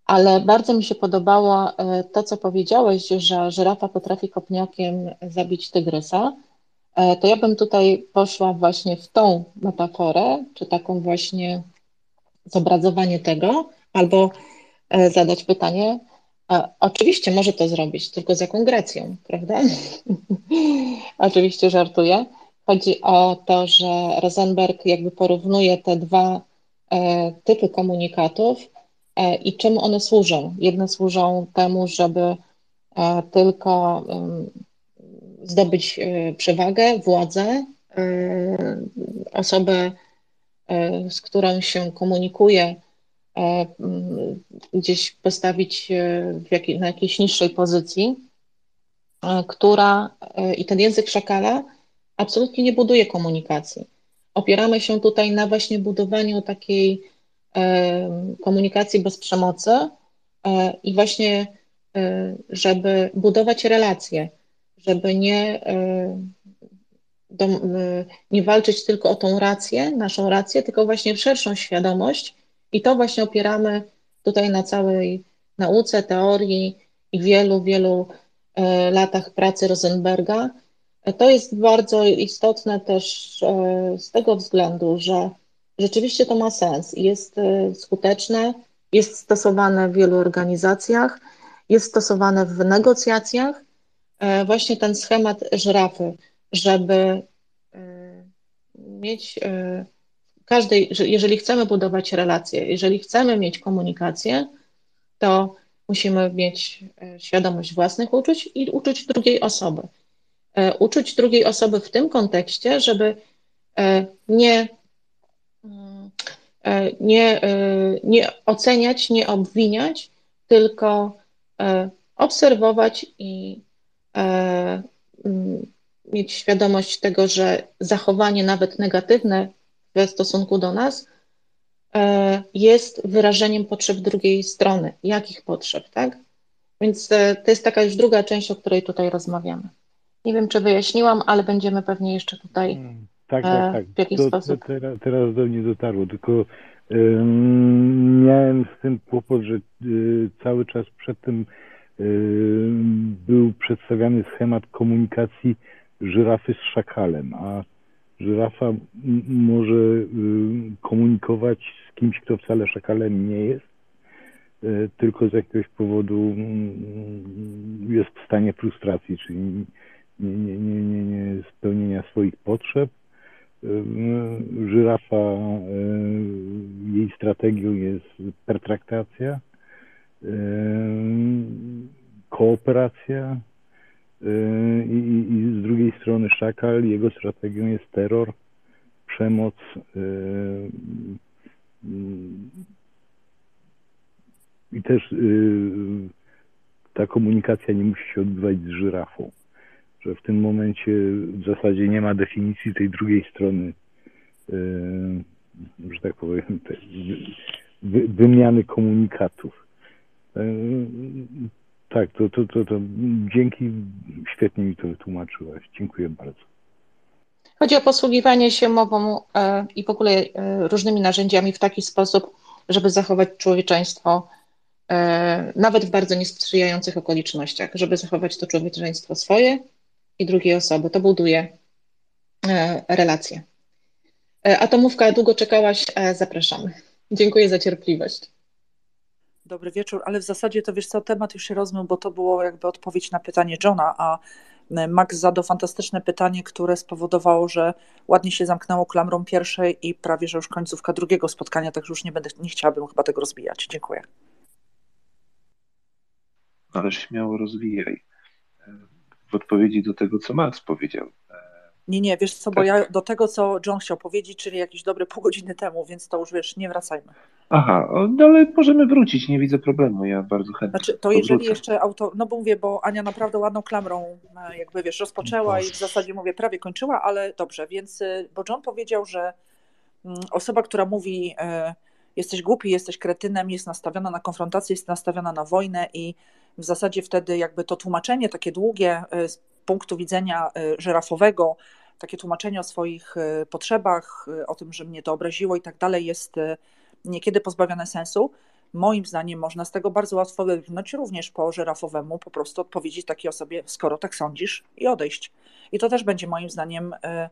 Ale bardzo mi się podobało e, to, co powiedziałeś, że żyrafa potrafi kopniakiem zabić tygrysa. E, to ja bym tutaj poszła właśnie w tą metaforę, czy taką właśnie zobrazowanie tego, albo e, zadać pytanie, oczywiście może to zrobić, tylko z jaką gracją, prawda? oczywiście żartuję. Chodzi o to, że Rosenberg jakby porównuje te dwa e, typy komunikatów e, i czym one służą. Jedne służą temu, żeby tylko zdobyć przewagę, władzę, osobę, z którą się komunikuje, gdzieś postawić jak, na jakiejś niższej pozycji, e, która e, i ten język szakala absolutnie nie buduje komunikacji. Opieramy się tutaj na właśnie budowaniu takiej komunikacji bez przemocy i właśnie, żeby budować relacje, żeby nie, nie walczyć tylko o tą rację, naszą rację, tylko właśnie w szerszą świadomość i to właśnie opieramy tutaj na całej nauce, teorii i wielu, wielu e, latach pracy Rosenberga. E, to jest bardzo istotne też e, z tego względu, że rzeczywiście to ma sens jest skuteczne, jest stosowane w wielu organizacjach, jest stosowane w negocjacjach. Właśnie ten schemat żyrafy, żeby mieć każdej, jeżeli chcemy budować relacje, jeżeli chcemy mieć komunikację, to musimy mieć e, świadomość własnych uczuć i uczuć drugiej osoby. E, uczuć drugiej osoby w tym kontekście, żeby e, nie, nie, nie oceniać, nie obwiniać, tylko obserwować i mieć świadomość tego, że zachowanie nawet negatywne w stosunku do nas e, jest wyrażeniem potrzeb drugiej strony. Jakich potrzeb, tak? Więc e, to jest taka już druga część, o której tutaj rozmawiamy. Nie wiem, czy wyjaśniłam, ale będziemy pewnie jeszcze tutaj hmm, tak, tak, tak. w jakiś to, sposób. To teraz, teraz, do mnie dotarło, tylko um, miałem z tym kłopot, że y, cały czas przed tym y, był przedstawiany schemat komunikacji żyrafy z szakalem, a żyrafa może y, komunikować z kimś, kto wcale szakalem nie jest, y, tylko z jakiegoś powodu jest w stanie frustracji, czyli nie, nie, nie, nie, nie spełnienia swoich potrzeb. Y, żyrafa, jej strategią jest pertraktacja, kooperacja, Y, I, I, z drugiej strony Szakal, jego strategią jest terror, przemoc. Y, I też y, ta komunikacja nie musi się odbywać z żyrafą. Że w tym momencie w zasadzie nie ma definicji tej drugiej strony, że tak powiem, wymiany komunikatów. Tak, to, to, to, to dzięki, świetnie mi to wytłumaczyłaś. Dziękuję bardzo. Chodzi o posługiwanie się mową e, i w ogóle e, różnymi narzędziami w taki sposób, żeby zachować człowieczeństwo, e, nawet w bardzo niesprzyjających okolicznościach, żeby zachować to człowieczeństwo swoje i drugiej osoby. To buduje relacje. Atomówka, długo czekałaś, zapraszamy. Dziękuję za cierpliwość. Dobry wieczór, ale w zasadzie to wiesz co, temat już się rozmył, bo to było jakby odpowiedź na pytanie Johna, a Max zadał fantastyczne pytanie, które spowodowało, że ładnie się zamknęło klamrą pierwszej i prawie, że już końcówka drugiego spotkania, także już nie będę, nie chciałabym chyba tego rozwijać. Dziękuję. Ale śmiało rozwijaj. W odpowiedzi do tego, co Max powiedział. Nie, nie, wiesz co, bo tak. ja do tego, co John chciał powiedzieć, czyli jakieś dobre pół godziny temu, więc to już wiesz, nie wracajmy. Aha, no ale możemy wrócić, nie widzę problemu, ja bardzo chętnie. Znaczy, to jeżeli wrócę. jeszcze auto, no bo mówię, bo Ania naprawdę ładną klamrą, e, jakby wiesz, rozpoczęła i w zasadzie mówię, prawie kończyła, ale dobrze, więc, e, bo John powiedział, że mm, osoba, która mówi, e, jesteś głupi, jesteś kretynem, jest nastawiona na konfrontację, jest nastawiona na wojnę i w zasadzie wtedy jakby to tłumaczenie takie długie punktu widzenia żyrafowego, takie tłumaczenie o swoich potrzebach, o tym, że mnie to obraziło i tak dalej jest niekiedy pozbawione sensu. Moim zdaniem można z tego bardzo łatwo wybrnąć również po żyrafowemu, po prostu odpowiedzieć takiej osobie, skoro tak sądzisz, i odejść. I to też będzie moim zdaniem e,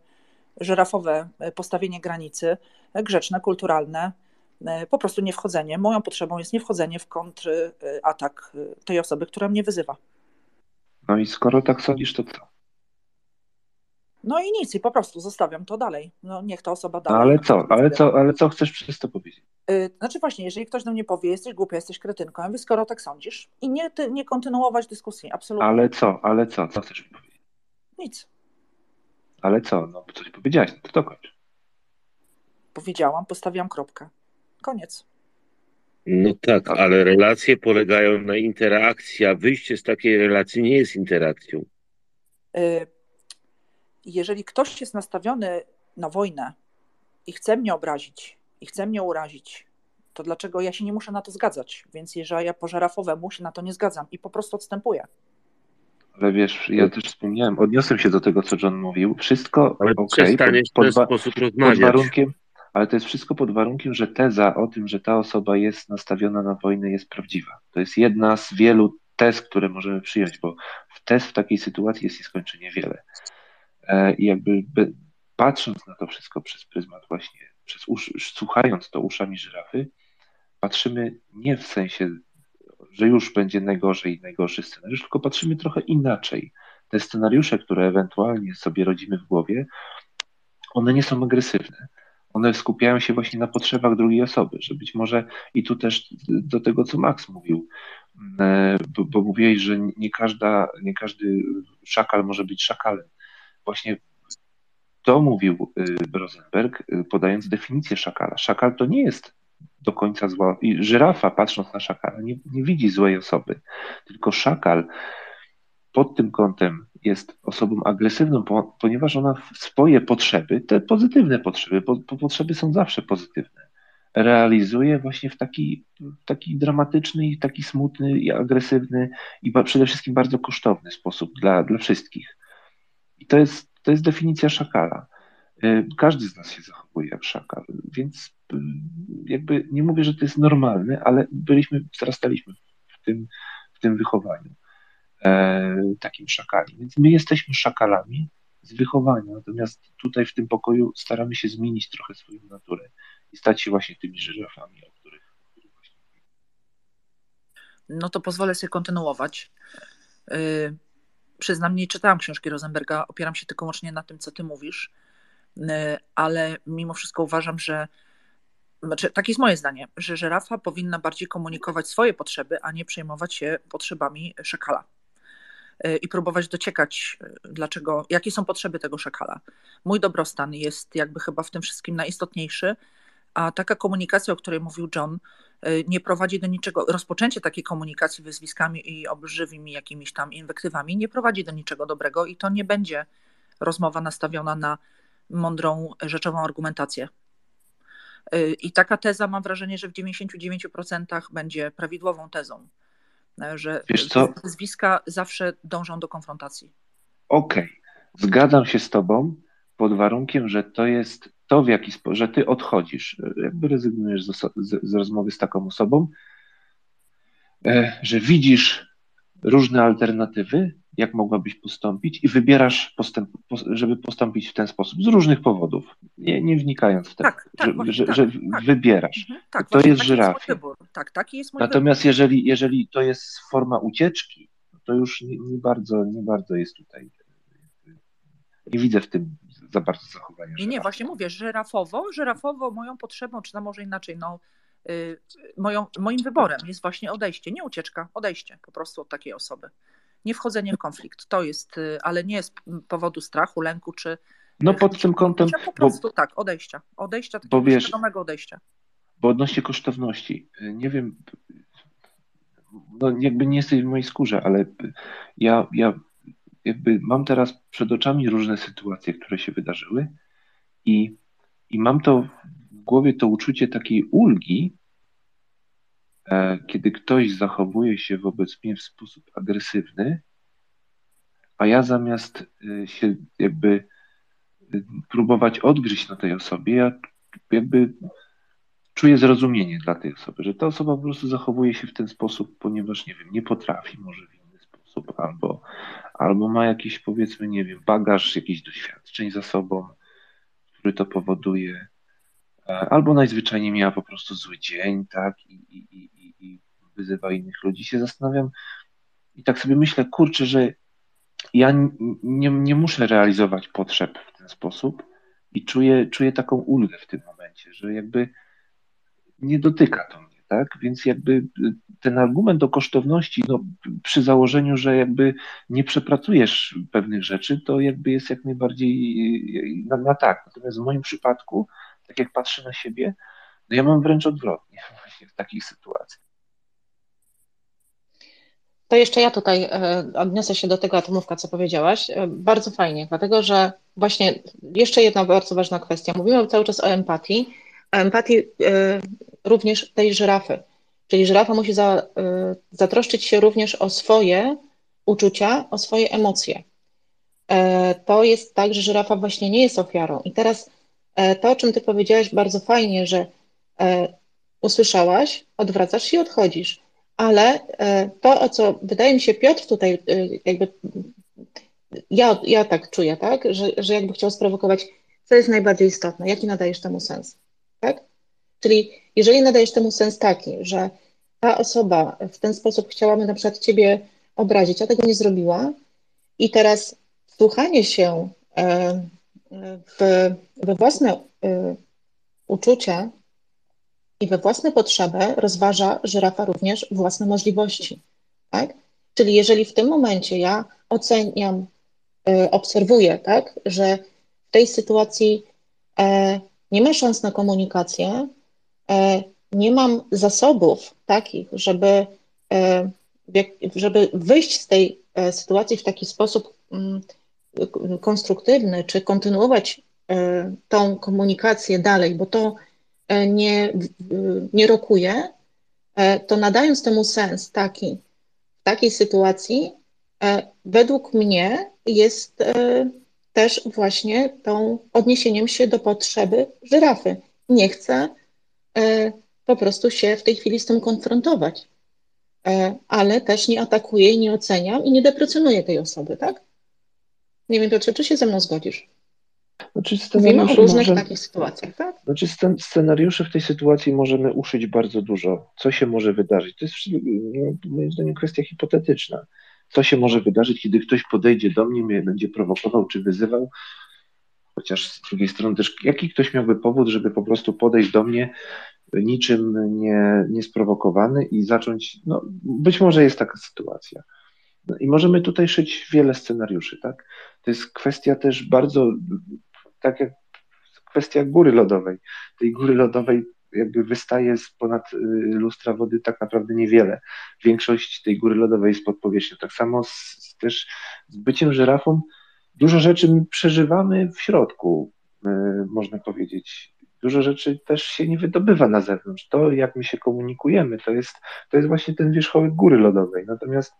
żyrafowe e, postawienie granicy, e, grzeczne, kulturalne, po prostu nie wchodzenie. Moją potrzebą jest nie wchodzenie w kontratak tej osoby, która mnie wyzywa. No i skoro tak sądzisz, to co? No i nic, i po prostu zostawiam to dalej. No niech ta osoba dalej. ale co, ale co, ale co chcesz przez to powiedzieć? Yy, znaczy właśnie, jeżeli ktoś do mnie powie, jesteś głupia, jesteś kretynką, ja mówię, skoro tak sądzisz i nie, ty, nie kontynuować dyskusji, absolutnie. Ale co, ale co, co chcesz powiedzieć? Nic. Ale co, no coś powiedziałaś, no to dokończ. Powiedziałam, postawiłam kropkę. Koniec. No tak, ale relacje polegają na interakcji, a wyjście z takiej relacji nie jest interakcją. Yy, jeżeli ktoś jest nastawiony na wojnę i chce mnie obrazić, i chce mnie urazić, to dlaczego ja się nie muszę na to zgadzać? Więc jeżeli ja po żarafowemu się na to nie zgadzam i po prostu odstępuję. Ale wiesz, ja też wspomniałem, odniosłem się do tego, co John mówił. Wszystko ale okay, pod, pod, w ten sposób rozmawiać. Pod warunkiem, ale to jest wszystko pod warunkiem, że teza o tym, że ta osoba jest nastawiona na wojnę, jest prawdziwa. To jest jedna z wielu tez, które możemy przyjąć, bo tez w takiej sytuacji jest nieskończenie wiele. E, I jakby patrząc na to wszystko przez pryzmat właśnie, przez usz, słuchając to uszami żyrafy, patrzymy nie w sensie, że już będzie najgorzej, najgorszy scenariusz, tylko patrzymy trochę inaczej. Te scenariusze, które ewentualnie sobie rodzimy w głowie, one nie są agresywne. One skupiają się właśnie na potrzebach drugiej osoby, że być może i tu też do tego, co Max mówił, e, bo, bo mówiłeś, że nie, każda, nie każdy szakal może być szakalem właśnie to mówił y, Rosenberg, y, podając definicję szakala. Szakal to nie jest do końca zła. I żyrafa, patrząc na szakala, nie, nie widzi złej osoby, tylko szakal pod tym kątem jest osobą agresywną, ponieważ ona swoje potrzeby, te pozytywne potrzeby, bo potrzeby są zawsze pozytywne, realizuje właśnie w taki, taki dramatyczny, taki smutny i agresywny i przede wszystkim bardzo kosztowny sposób dla, dla wszystkich. I to jest, to jest definicja szakala. Y, każdy z nas się zachowuje jak szakal, więc y, jakby nie mówię, że to jest normalne, ale byliśmy, wzrastaliśmy w tym, w tym wychowaniu takim szakali. Więc my jesteśmy szakalami z wychowania, natomiast tutaj w tym pokoju staramy się zmienić trochę swoją naturę i stać się właśnie tymi żyrafami, o których, o których właśnie. No to pozwolę sobie kontynuować. Y, przyznam, nie czytałam książki Rosenberga, opieram się tylko łącznie na tym, co ty mówisz, y, ale mimo wszystko uważam, że znaczy, takie jest moje zdanie, że żerafa powinna bardziej komunikować swoje potrzeby, a nie przejmować się potrzebami szakala. Y, I próbować dociekać, y, dlaczego, jakie są potrzeby tego szakala. Mój dobrostan jest jakby chyba w tym wszystkim najistotniejszy, a taka komunikacja, o której mówił John, y, nie prowadzi do niczego. Rozpoczęcie takiej komunikacji wyzwiskami i obrzywimi jakimiś tam inwektywami nie prowadzi do niczego dobrego i to nie będzie rozmowa nastawiona na mądrą, rzeczową argumentację. I taka teza mam wrażenie, że w 99% będzie prawidłową tezą, y, że wyzwiska zawsze dążą do konfrontacji. Okej, okay. zgadzam się z Tobą, pod warunkiem, że to jest to, w jaki sposób, że ty odchodzisz, jakby rezygnujesz z, z, z rozmowy z taką osobą, e, że widzisz różne alternatywy, jak mogłabyś postąpić i wybierasz, postęp, żeby postąpić w ten sposób z różnych powodów, nie, nie wnikając w to, tak, tak, że, właśnie, że, tak, że tak. wybierasz. Mhm, tak, to jest żyrafie. Jest. Tak, taki jest mój Natomiast wybór. jeżeli, jeżeli to jest forma ucieczki, to już nie, nie, bardzo, nie bardzo jest tutaj. Nie widzę w tym za bardzo zachowania. Nie, nie, właśnie mówię, żyrafowo, żyrafowo moją potrzebą, czy na może inaczej, no, yy, moją, moim wyborem jest właśnie odejście, nie ucieczka, odejście po prostu od takiej osoby. Nie wchodzenie w konflikt. To jest, yy, ale nie z powodu strachu, lęku, czy. No pod tym kątem. Po prostu bo, tak, odejścia. Odejścia, takiego bo wiesz, świadomego odejścia. Bo odnośnie kosztowności, nie wiem, no jakby nie jesteś w mojej skórze, ale ja, ja jakby mam teraz przed oczami różne sytuacje, które się wydarzyły i, i mam to w głowie to uczucie takiej ulgi, kiedy ktoś zachowuje się wobec mnie w sposób agresywny, a ja zamiast e, się jakby e, próbować odgryźć na tej osobie, ja jakby czuję zrozumienie dla tej osoby, że ta osoba po prostu zachowuje się w ten sposób, ponieważ nie wiem, nie potrafi może w inny sposób, albo, albo ma jakiś powiedzmy, nie wiem, bagaż jakichś doświadczeń za sobą, który to powoduje, albo najzwyczajniej miała po prostu zły dzień, tak, i, i wyzywa innych ludzi. Się zastanawiam i tak sobie myślę, kurczę, że ja nie, nie muszę realizować potrzeb w ten sposób i czuję, czuję taką ulgę w tym momencie, że jakby nie dotyka to mnie, tak? Więc jakby ten argument o kosztowności, no, przy założeniu, że jakby nie przepracujesz pewnych rzeczy, to jakby jest jak najbardziej na, na tak. Natomiast w moim przypadku, tak jak patrzę na siebie, no ja mam wręcz odwrotnie właśnie w takich sytuacjach. To jeszcze ja tutaj odniosę się do tego atomówka, co powiedziałaś. Bardzo fajnie, dlatego że właśnie jeszcze jedna bardzo ważna kwestia. Mówimy cały czas o empatii, empatii również tej żyrafy. Czyli żyrafa musi za, zatroszczyć się również o swoje uczucia, o swoje emocje. To jest tak, że żyrafa właśnie nie jest ofiarą. I teraz to, o czym ty powiedziałaś bardzo fajnie, że usłyszałaś, odwracasz się i odchodzisz. Ale to, o co wydaje mi się Piotr tutaj jakby ja, ja tak czuję, tak, że, że jakby chciał sprowokować, co jest najbardziej istotne, jaki nadajesz temu sens, tak? Czyli jeżeli nadajesz temu sens taki, że ta osoba w ten sposób chciałaby na przykład ciebie obrazić, a tego nie zrobiła i teraz wsłuchanie się w, we własne uczucia i we własne potrzeby rozważa żyrafa również własne możliwości, tak? Czyli jeżeli w tym momencie ja oceniam, obserwuję, tak, że w tej sytuacji nie ma szans na komunikację, nie mam zasobów takich, żeby, żeby wyjść z tej sytuacji w taki sposób konstruktywny, czy kontynuować tą komunikację dalej, bo to nie, nie rokuje, to nadając temu sens taki, w takiej sytuacji, według mnie jest też właśnie tą odniesieniem się do potrzeby żyrafy. Nie chcę po prostu się w tej chwili z tym konfrontować, ale też nie atakuję nie oceniam i nie deprecjonuję tej osoby, tak? Nie wiem, Piotrze, czy się ze mną zgodzisz? Znaczy Mówimy o różnych możemy, takich sytuacjach, tak? Znaczy scenariuszy w tej sytuacji możemy uszyć bardzo dużo. Co się może wydarzyć? To jest no, moim zdaniem kwestia hipotetyczna. Co się może wydarzyć, kiedy ktoś podejdzie do mnie, mnie będzie prowokował czy wyzywał? Chociaż z drugiej strony też, jaki ktoś miałby powód, żeby po prostu podejść do mnie niczym nie, niesprowokowany i zacząć, no być może jest taka sytuacja. No I możemy tutaj szyć wiele scenariuszy, tak? To jest kwestia też bardzo, tak jak kwestia góry lodowej. Tej góry lodowej jakby wystaje z ponad lustra wody tak naprawdę niewiele. Większość tej góry lodowej jest pod powierzchnią. Tak samo z, z też z byciem żyrafą dużo rzeczy przeżywamy w środku, yy, można powiedzieć. Dużo rzeczy też się nie wydobywa na zewnątrz. To, jak my się komunikujemy, to jest, to jest właśnie ten wierzchołek góry lodowej. Natomiast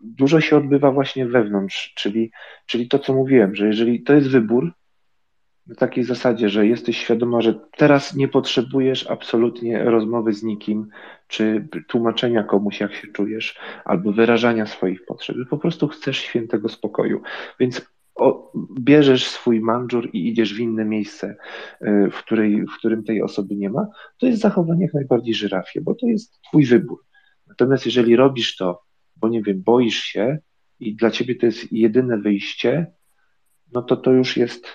dużo się odbywa właśnie wewnątrz, czyli, czyli to, co mówiłem, że jeżeli to jest wybór, na takiej zasadzie, że jesteś świadoma, że teraz nie potrzebujesz absolutnie rozmowy z nikim, czy tłumaczenia komuś, jak się czujesz, albo wyrażania swoich potrzeb. Po prostu chcesz świętego spokoju. Więc o, bierzesz swój mandżur i idziesz w inne miejsce, y, w, której, w którym tej osoby nie ma, to jest zachowanie jak najbardziej żyrafie, bo to jest twój wybór. Natomiast jeżeli robisz to, bo nie wiem, boisz się i dla ciebie to jest jedyne wyjście, no to to już jest,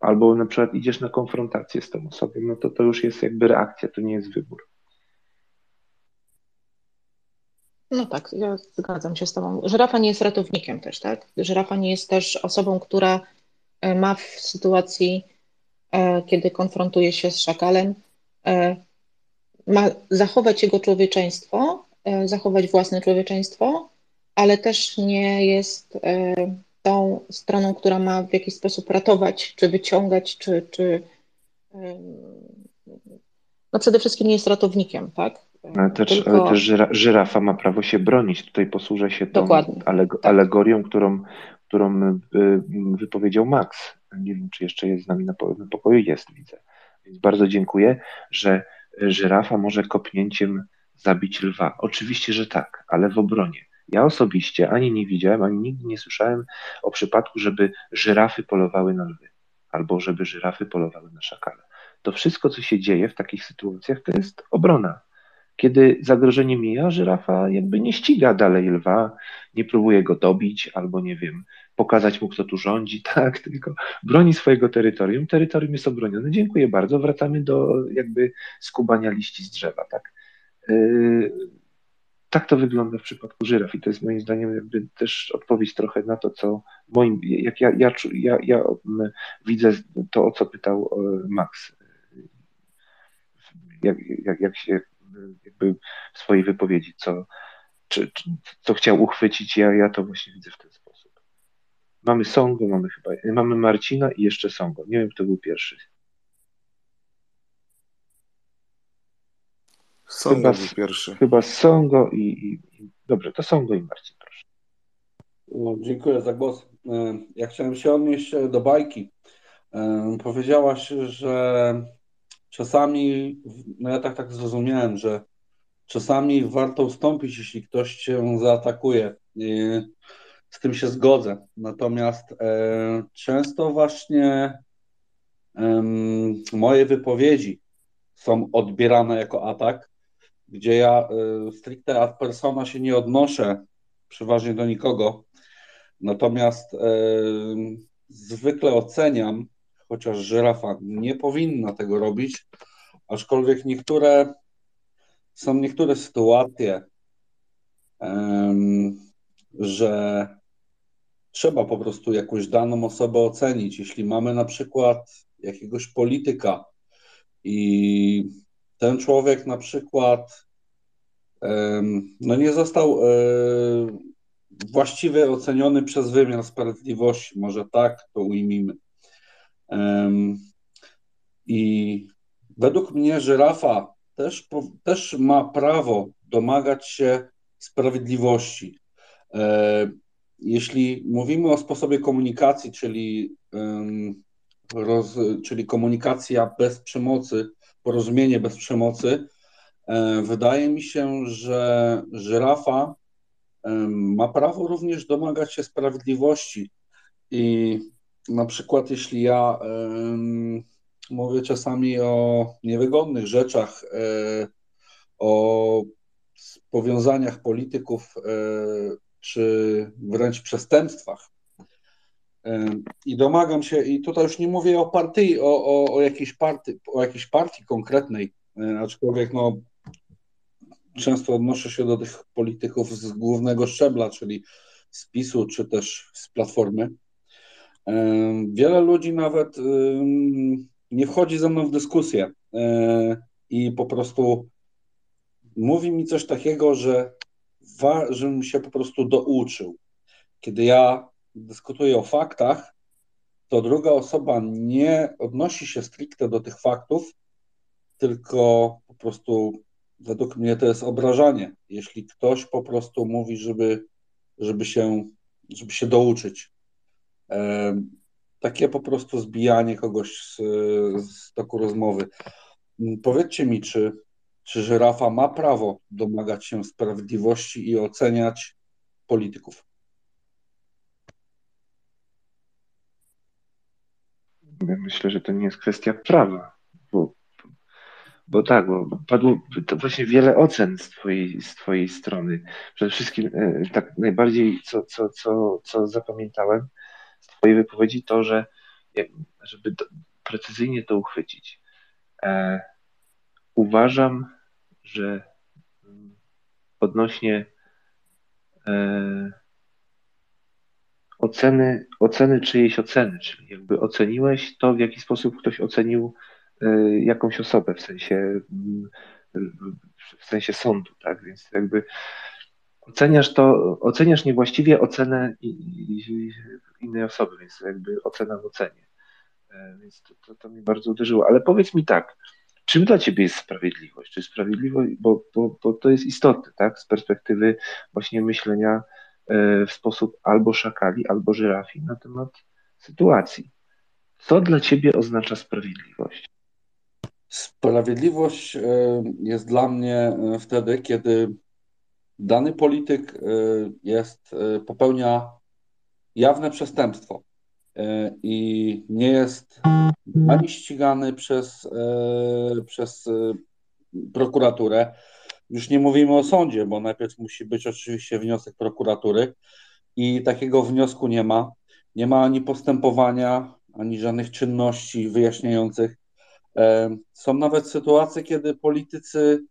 albo na przykład idziesz na konfrontację z tą osobą, no to to już jest jakby reakcja, to nie jest wybór. No tak, ja zgadzam się z Tobą. Żyrafa nie jest ratownikiem też, tak? Żyrafa nie jest też osobą, która e, ma w sytuacji, e, kiedy konfrontuje się z szakalem, e, ma zachować jego człowieczeństwo, zachować własne człowieczeństwo, ale też nie jest tą stroną, która ma w jakiś sposób ratować, czy wyciągać, czy, czy no przede wszystkim nie jest ratownikiem, tak? Ale też, Tylko... ale też żyra, żyrafa ma prawo się bronić. Tutaj posłużę się tą aleg tak. alegorią, którą, którą wypowiedział Max. Nie wiem, czy jeszcze jest z nami na pokoju. Jest, widzę. Więc bardzo dziękuję, że żyrafa może kopnięciem zabić lwa. Oczywiście, że tak, ale w obronie. Ja osobiście ani nie widziałem, ani nigdy nie słyszałem o przypadku, żeby żyrafy polowały na lwy, albo żeby żyrafy polowały na szakale. To wszystko, co się dzieje w takich sytuacjach, to jest obrona. Kiedy zagrożenie mija, żyrafa jakby nie ściga dalej lwa, nie próbuje go dobić albo nie wiem, pokazać mu, kto tu rządzi, tak, tylko broni swojego terytorium. Terytorium jest obronione. Dziękuję bardzo. Wracamy do jakby skubania liści z drzewa, tak. Yy, tak to wygląda w przypadku żyraf i to jest moim zdaniem jakby też odpowiedź trochę na to, co moim, jak ja, ja, ja, ja widzę to, o co pytał e, Max. Jak, jak, jak się jakby w swojej wypowiedzi, co, czy, czy, co chciał uchwycić, ja, ja to właśnie widzę w ten sposób. Mamy Songo, mamy chyba, mamy Marcina i jeszcze Songo. Nie wiem, kto był pierwszy. Songo chyba, był pierwszy. Chyba Songo i, i, i, Dobrze, to Songo i Marcin, proszę. No, dziękuję za głos. E, ja chciałem się odnieść do bajki. E, powiedziałaś, że czasami, no ja tak tak zrozumiałem, że czasami warto ustąpić, jeśli ktoś cię zaatakuje. Z tym się zgodzę. Natomiast e, często właśnie e, moje wypowiedzi są odbierane jako atak, gdzie ja e, stricte ad persona się nie odnoszę przeważnie do nikogo. Natomiast e, zwykle oceniam chociaż żyrafa nie powinna tego robić, aczkolwiek niektóre są niektóre sytuacje, że trzeba po prostu jakąś daną osobę ocenić. Jeśli mamy na przykład jakiegoś polityka i ten człowiek na przykład no nie został e, właściwie oceniony przez wymiar sprawiedliwości, może tak to ujmijmy. I według mnie żyrafa też, też ma prawo domagać się sprawiedliwości. Jeśli mówimy o sposobie komunikacji, czyli, czyli komunikacja bez przemocy, porozumienie bez przemocy, wydaje mi się, że żyrafa ma prawo również domagać się sprawiedliwości. I na przykład jeśli ja mówię czasami o niewygodnych rzeczach, e, o powiązaniach polityków, e, czy wręcz przestępstwach. I domagam się, i tutaj już nie mówię o partii, o, o, o, jakiejś, partii, o jakiejś partii konkretnej, aczkolwiek no, często odnoszę się do tych polityków z głównego szczebla, czyli z PiSu, czy też z Platformy. Wiele ludzi nawet nie wchodzi ze mną w dyskusję e, i po prostu mówi mi coś takiego, że żebym się po prostu douczył. Kiedy ja dyskutuję o faktach, to druga osoba nie odnosi się stricte do tych faktów, tylko po prostu według mnie to jest obrażanie. Jeśli ktoś po prostu mówi, żeby, żeby, się, żeby się douczyć takie po prostu zbijanie kogoś z, z toku rozmowy. Powiedzcie mi, czy, czy żyrafa ma prawo domagać się sprawiedliwości i oceniać polityków? Myślę, że to nie jest kwestia prawa, bo, bo tak, bo padło to właśnie wiele ocen z twojej, z twojej strony. Przede wszystkim e, tak najbardziej, co, co, co, co zapamiętałem z twojej wypowiedzi, to, że żeby precyzyjnie to uchwycić, e, uważam, że odnośnie e, oceny, oceny czyjejś oceny, czyli jakby oceniłeś to, w jaki sposób ktoś ocenił y, jakąś osobę, w sensie w sensie sądu, tak? Więc jakby oceniasz to, oceniasz niewłaściwie ocenę innej osoby, więc jakby ocena w ocenie. E, więc to, to, to mnie bardzo uderzyło. Ale powiedz mi tak, czym dla ciebie jest sprawiedliwość? Czy sprawiedliwość, bo, bo, bo to jest istotne, tak? Z perspektywy właśnie myślenia E, w sposób albo szakali, albo żyrafi na temat sytuacji. Co dla ciebie oznacza sprawiedliwość? Sprawiedliwość e, jest dla mnie e, wtedy, kiedy dany polityk jest, popełnia jawne przestępstwo i nie jest ani ścigany przez, przez prokuraturę, już nie mówimy o sądzie, bo najpierw musi być oczywiście wniosek prokuratury i takiego wniosku nie ma. Nie ma ani postępowania, ani żadnych czynności wyjaśniających. E, są nawet sytuacje, kiedy politycy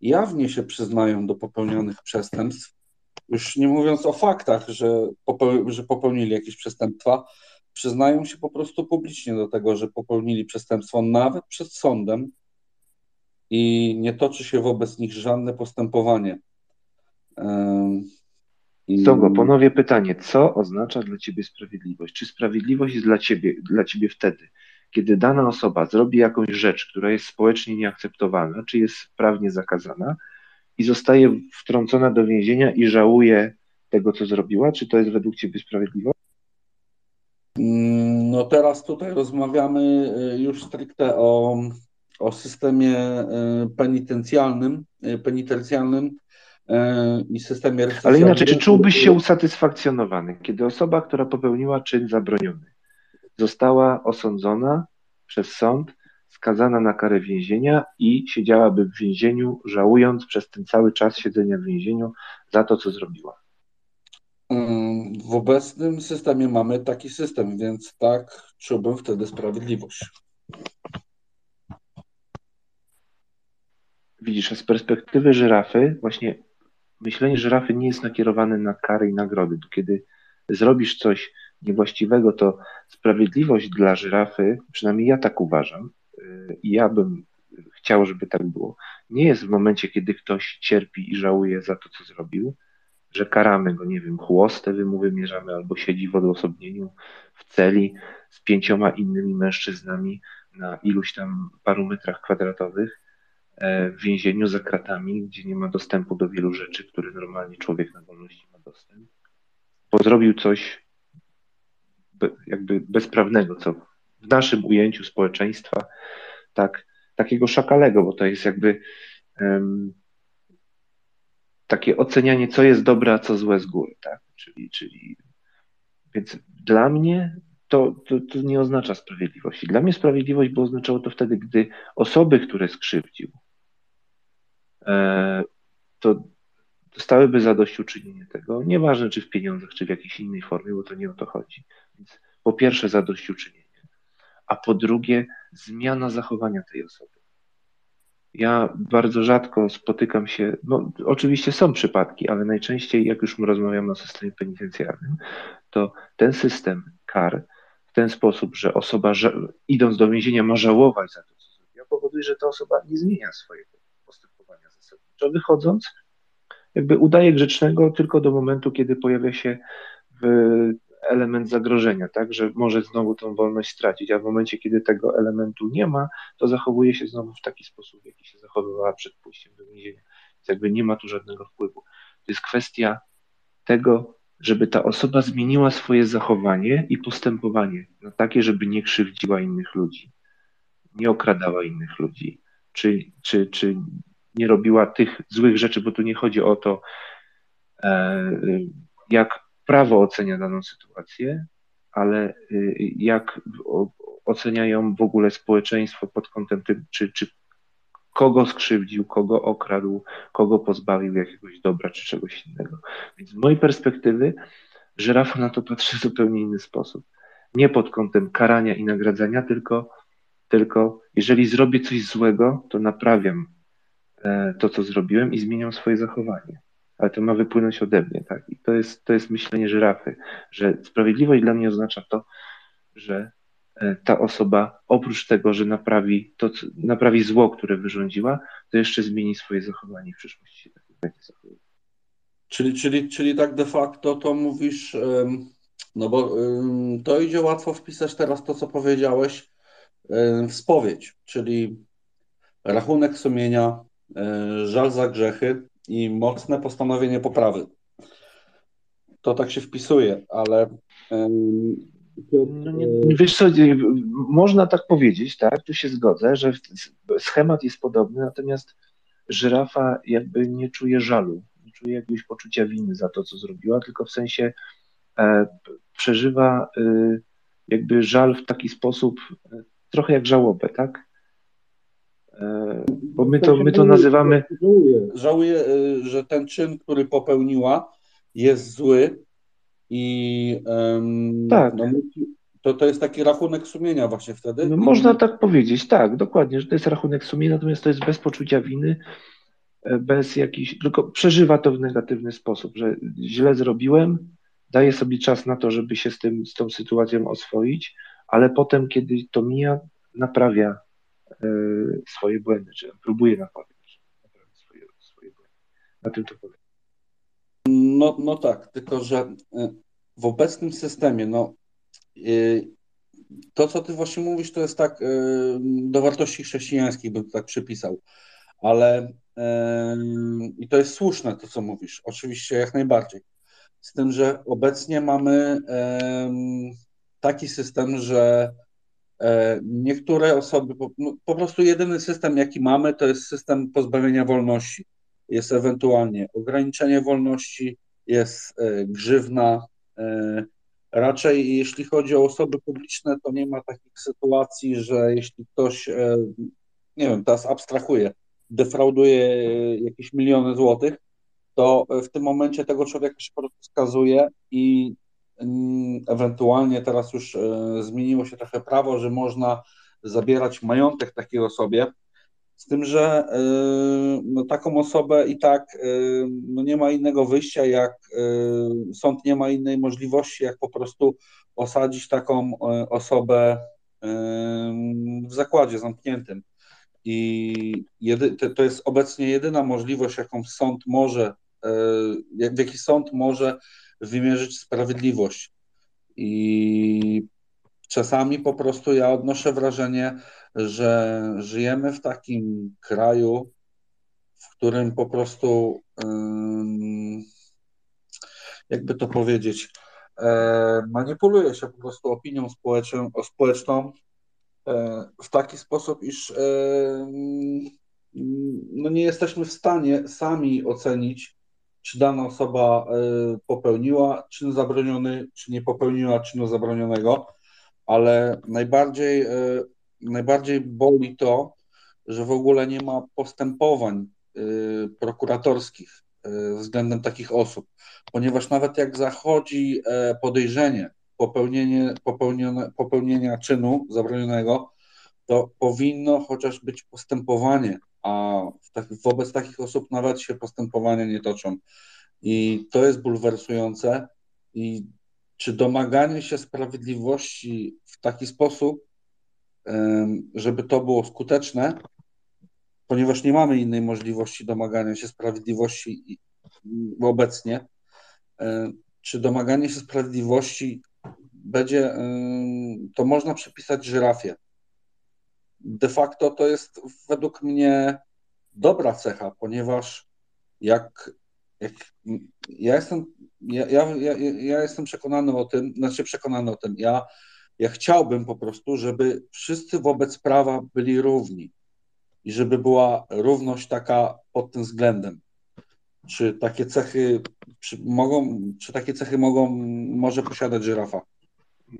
jawnie się przyznają do popełnionych przestępstw, już nie mówiąc o faktach, że, że popełnili jakieś przestępstwa, przyznają się po prostu publicznie do tego, że popełnili przestępstwo, nawet przed sądem, i nie toczy się wobec nich żadne postępowanie. I... Togo, ponowię pytanie, co oznacza dla ciebie sprawiedliwość? Czy sprawiedliwość jest dla ciebie, dla ciebie wtedy, kiedy dana osoba zrobi jakąś rzecz, która jest społecznie nieakceptowalna, czy jest prawnie zakazana i zostaje wtrącona do więzienia i żałuje tego, co zrobiła? Czy to jest według ciebie sprawiedliwość? Mm, no teraz tutaj rozmawiamy y, już stricte o o systemie e, penitencjalnym, e, penitencjalnym e, i systemie Ale inaczej, czy czułbyś się usatysfakcjonowany, kiedy osoba, która popełniła czyn zabroniony, została osądzona przez sąd, skazana na karę więzienia i siedziałaby w więzieniu, żałując przez ten cały czas siedzenia w więzieniu za to, co zrobiła? W obecnym systemie mamy taki system, więc tak, czułbym wtedy sprawiedliwość. Widzisz, z perspektywy żyrafy, właśnie myślenie żyrafy nie jest nakierowane na kary i nagrody. Kiedy zrobisz coś niewłaściwego, to sprawiedliwość dla żyrafy, przynajmniej ja tak uważam, y, i ja bym chciał, żeby tak było, nie jest w momencie, kiedy ktoś cierpi i żałuje za to, co zrobił, że karamy go, nie wiem, chłosty mu wymierzamy, albo siedzi w odosobnieniu w celi z pięcioma innymi mężczyznami na iluś tam paru metrach kwadratowych, w więzieniu za kratami, gdzie nie ma dostępu do wielu rzeczy, które normalnie człowiek na wolności ma dostęp, bo zrobił coś jakby bezprawnego, co w naszym ujęciu społeczeństwa, tak, takiego szakalego, bo to jest jakby um, takie ocenianie, co jest dobre, a co złe z góry, tak? Czyli, czyli więc dla mnie to, to, to nie oznacza sprawiedliwości. Dla mnie sprawiedliwość by oznaczało to wtedy, gdy osoby, które skrzywdził, E, to dostałyby zadośćuczynienie tego, nieważne czy w pieniądzach, czy w jakiejś innej formie, bo to nie o to chodzi. Więc po pierwsze zadośćuczynienie, a po drugie zmiana zachowania tej osoby. Ja bardzo rzadko spotykam się, no oczywiście są przypadki, ale najczęściej jak już rozmawiamy o systemie penitencjarnym, to ten system kar w ten sposób, że osoba idąc do więzienia ma żałować za to, co zrobiła, powoduje, że ta osoba nie zmienia swojego to wychodząc, jakby udaje grzecznego tylko do momentu, kiedy pojawia się element zagrożenia, tak, że może znowu tą wolność stracić, a w momencie, kiedy tego elementu nie ma, to zachowuje się znowu w taki sposób, w jaki się zachowywała przed pójściem do więzienia. Więc jakby nie ma tu żadnego wpływu. To jest kwestia tego, żeby ta osoba zmieniła swoje zachowanie i postępowanie na takie, żeby nie krzywdziła innych ludzi, nie okradała innych ludzi, czy, czy, czy nie robiła tych złych rzeczy, bo tu nie chodzi o to, e, jak prawo ocenia daną sytuację, ale y, jak oceniają w ogóle społeczeństwo pod kątem tym, czy, czy kogo skrzywdził, kogo okradł, kogo pozbawił jakiegoś dobra czy czegoś innego. Więc z mojej perspektywy żyrafa na to patrzy w zupełnie inny sposób. Nie pod kątem karania i nagradzania, tylko, tylko jeżeli zrobię coś złego, to naprawiam to, co zrobiłem i zmieniam swoje zachowanie. Ale to ma wypłynąć ode mnie, tak? I to jest, to jest myślenie żyrafy, że sprawiedliwość dla mnie oznacza to, że E, ta osoba oprócz tego, że naprawi, to, naprawi zło, które wyrządziła, to jeszcze zmieni swoje zachowanie w przyszłości tak. Czyli, czyli, czyli tak de facto to mówisz, no bo to idzie łatwo wpisać teraz to, co powiedziałeś w spowiedź, czyli rachunek sumienia, e, żal za grzechy i mocne postanowienie poprawy. To tak się wpisuje, ale no nie, wiesz co, można tak powiedzieć, tak, tu się zgodzę, że schemat jest podobny, natomiast żyrafa jakby nie czuje żalu, nie czuje jakiegoś poczucia winy za to, co zrobiła, tylko w sensie e, przeżywa e, jakby żal w taki sposób, e, trochę jak żałobę, tak? Bo my to, my to nazywamy... Żałuję, e, że ten czyn, który popełniła jest zły, i um, tak. No, to, to jest taki rachunek sumienia właśnie wtedy. No, można tak powiedzieć, tak, dokładnie, że to jest rachunek sumienia, natomiast to jest bez poczucia winy, e, bez jakiś, tylko przeżywa to w negatywny sposób, że źle zrobiłem, daje sobie czas na to, żeby się z, tym, z tą sytuacją oswoić, ale potem, kiedy to mija, naprawia swoje błędy, czy próbuje naprawiać swoje, swoje błędy. Na tym to polega. No, no tak, tylko że y, w obecnym systemie, no y, to, co ty właśnie mówisz, to jest tak do wartości chrześcijańskich bym tak przypisał, ale i to jest słuszne to, co mówisz, oczywiście jak najbardziej. Z tym, że obecnie mamy taki system, że e, niektóre osoby, po, no, po prostu jedyny system, jaki mamy, to jest system pozbawienia wolności jest ewentualnie ograniczenie wolności, jest e, grzywna. E, raczej jeśli chodzi o osoby publiczne, to nie ma takich sytuacji, że jeśli ktoś, e, nie wiem, teraz abstrahuje, defrauduje jakieś miliony złotych, to w tym momencie tego człowieka się po prostu skazuje i ewentualnie teraz już zmieniło się trochę prawo, że można zabierać majątek takiej osobie, z tym, że y, no, taką osobę i tak y, no, nie ma innego wyjścia, jak sąd nie ma innej możliwości, jak po prostu osadzić taką osobę w zakładzie zamkniętym. I jedy, to jest obecnie jedyna możliwość, jaką sąd może, w jaki sąd może wymierzyć sprawiedliwość. I czasami po prostu ja odnoszę wrażenie, że żyjemy w takim kraju, w którym po prostu, jakby to powiedzieć, e, manipuluje się po prostu opinią społeczną, e, w taki sposób, iż no nie jesteśmy w stanie sami ocenić, czy dana osoba e, popełniła czyn zabroniony, czy nie popełniła czynu zabronionego, ale najbardziej najbardziej boli to, że w ogóle nie ma postępowań y, prokuratorskich y, względem takich osób, ponieważ nawet jak zachodzi e, podejrzenie popełnienie, popełnienia czynu zabronionego, to powinno chociaż być postępowanie, a wobec takich osób nawet się postępowania nie toczą. I to jest bulwersujące. I czy domaganie się sprawiedliwości w taki sposób żeby to było skuteczne, ponieważ nie mamy innej możliwości domagania się sprawiedliwości obecnie, czy domaganie się sprawiedliwości będzie, to można przypisać żyrafie. De facto to jest według mnie dobra cecha, ponieważ jak jak, ja jestem ja, ja, ja, jestem przekonany o tym, znaczy przekonany o tym, ja, ja chciałbym po prostu, żeby wszyscy wobec prawa byli równi i żeby była równość taka pod tym względem. Czy takie cechy czy mogą, czy takie cechy mogą, może posiadać żyrafa?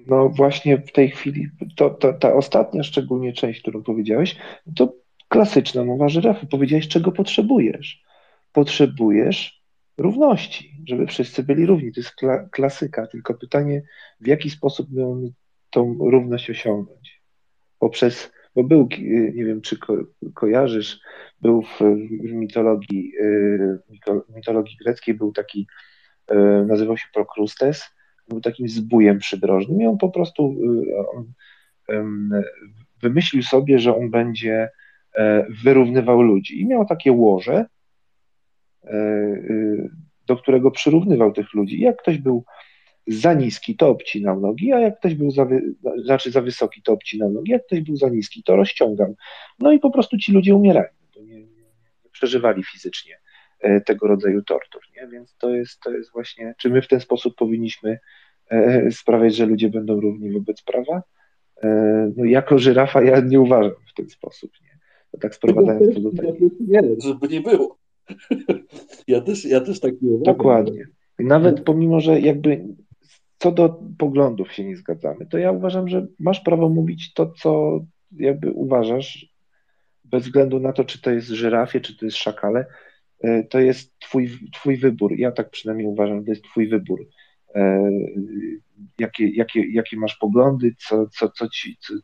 No właśnie w tej chwili, to, to, ta ostatnia szczególnie część, którą powiedziałeś, to klasyczna mowa żyrafy. Powiedziałeś, czego potrzebujesz. Potrzebujesz równości, żeby wszyscy byli równi. To jest kla klasyka, tylko pytanie, w jaki sposób my tą równość osiągnąć? Poprzez, bo był, nie wiem, czy ko kojarzysz, był w, w mitologii, y, mitologii greckiej był taki, y, nazywał się Prokrustes, był takim zbójem przydrożnym i on po prostu y, wymyślił sobie, że on będzie e, wyrównywał ludzi i miał takie łoże, e, do którego przyrównywał tych ludzi. Jak ktoś był za niski, to obcinał nogi, a jak ktoś był za, znaczy za wysoki, to obcinał nogi, jak ktoś był za niski, to rozciągał. No i po prostu ci ludzie umierali, bo nie, nie, przeżywali fizycznie tego rodzaju tortur, nie? Więc to jest, to jest właśnie, czy my w ten sposób powinniśmy e, sprawiać, że ludzie będą równi wobec prawa? E, no jako żyrafa ja nie uważam w ten sposób, nie? To tak sprowadzając to do tego. Nie, żeby nie było. Ja też, ja też tak nie uważam. Dokładnie. Nawet pomimo, że jakby co do poglądów się nie zgadzamy, to ja uważam, że masz prawo mówić to, co jakby uważasz, bez względu na to, czy to jest żyrafie, czy to jest szakale, e, to jest twój, twój wybór. Ja tak przynajmniej uważam, to jest twój wybór. E, jakie, jakie, jakie masz poglądy, co, co, co, ci, co,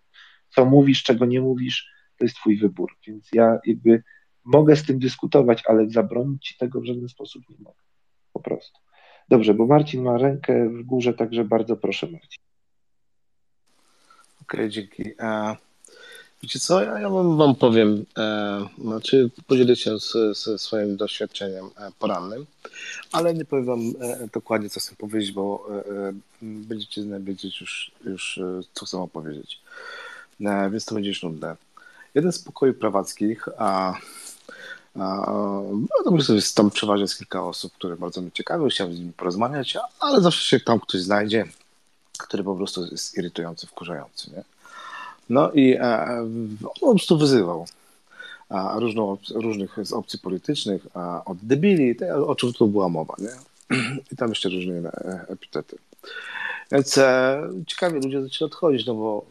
co mówisz, czego nie mówisz, to jest twój wybór. Więc ja jakby mogę z tym dyskutować, ale zabronić ci tego w żaden sposób nie mogę. Po prostu. Dobrze, bo Marcin ma rękę w górze, także bardzo proszę Marcin. Okej, okay, dzięki. E, wiecie co, ja, ja wam powiem, e, znaczy podzielę się ze swoim doświadczeniem e, porannym, ale nie powiem wam e, dokładnie, co chcę powiedzieć, bo e, e, będziecie wiedzieć już, już co chcę opowiedzieć. więc to będzie już nudne. Jeden z pokoi prawackich, a no to jest tam przeważnie jest kilka osób, które bardzo mnie ciekawią, chciałbym z nimi porozmawiać, ale zawsze się tam ktoś znajdzie, który po prostu jest irytujący, wkurzający. Nie? No i e, on po prostu wyzywał różną, różnych z opcji politycznych, od debili, o czym tu była mowa, nie? I tam jeszcze różne e, epitety. Więc e, ciekawie ludzie zaczęli odchodzić, no bo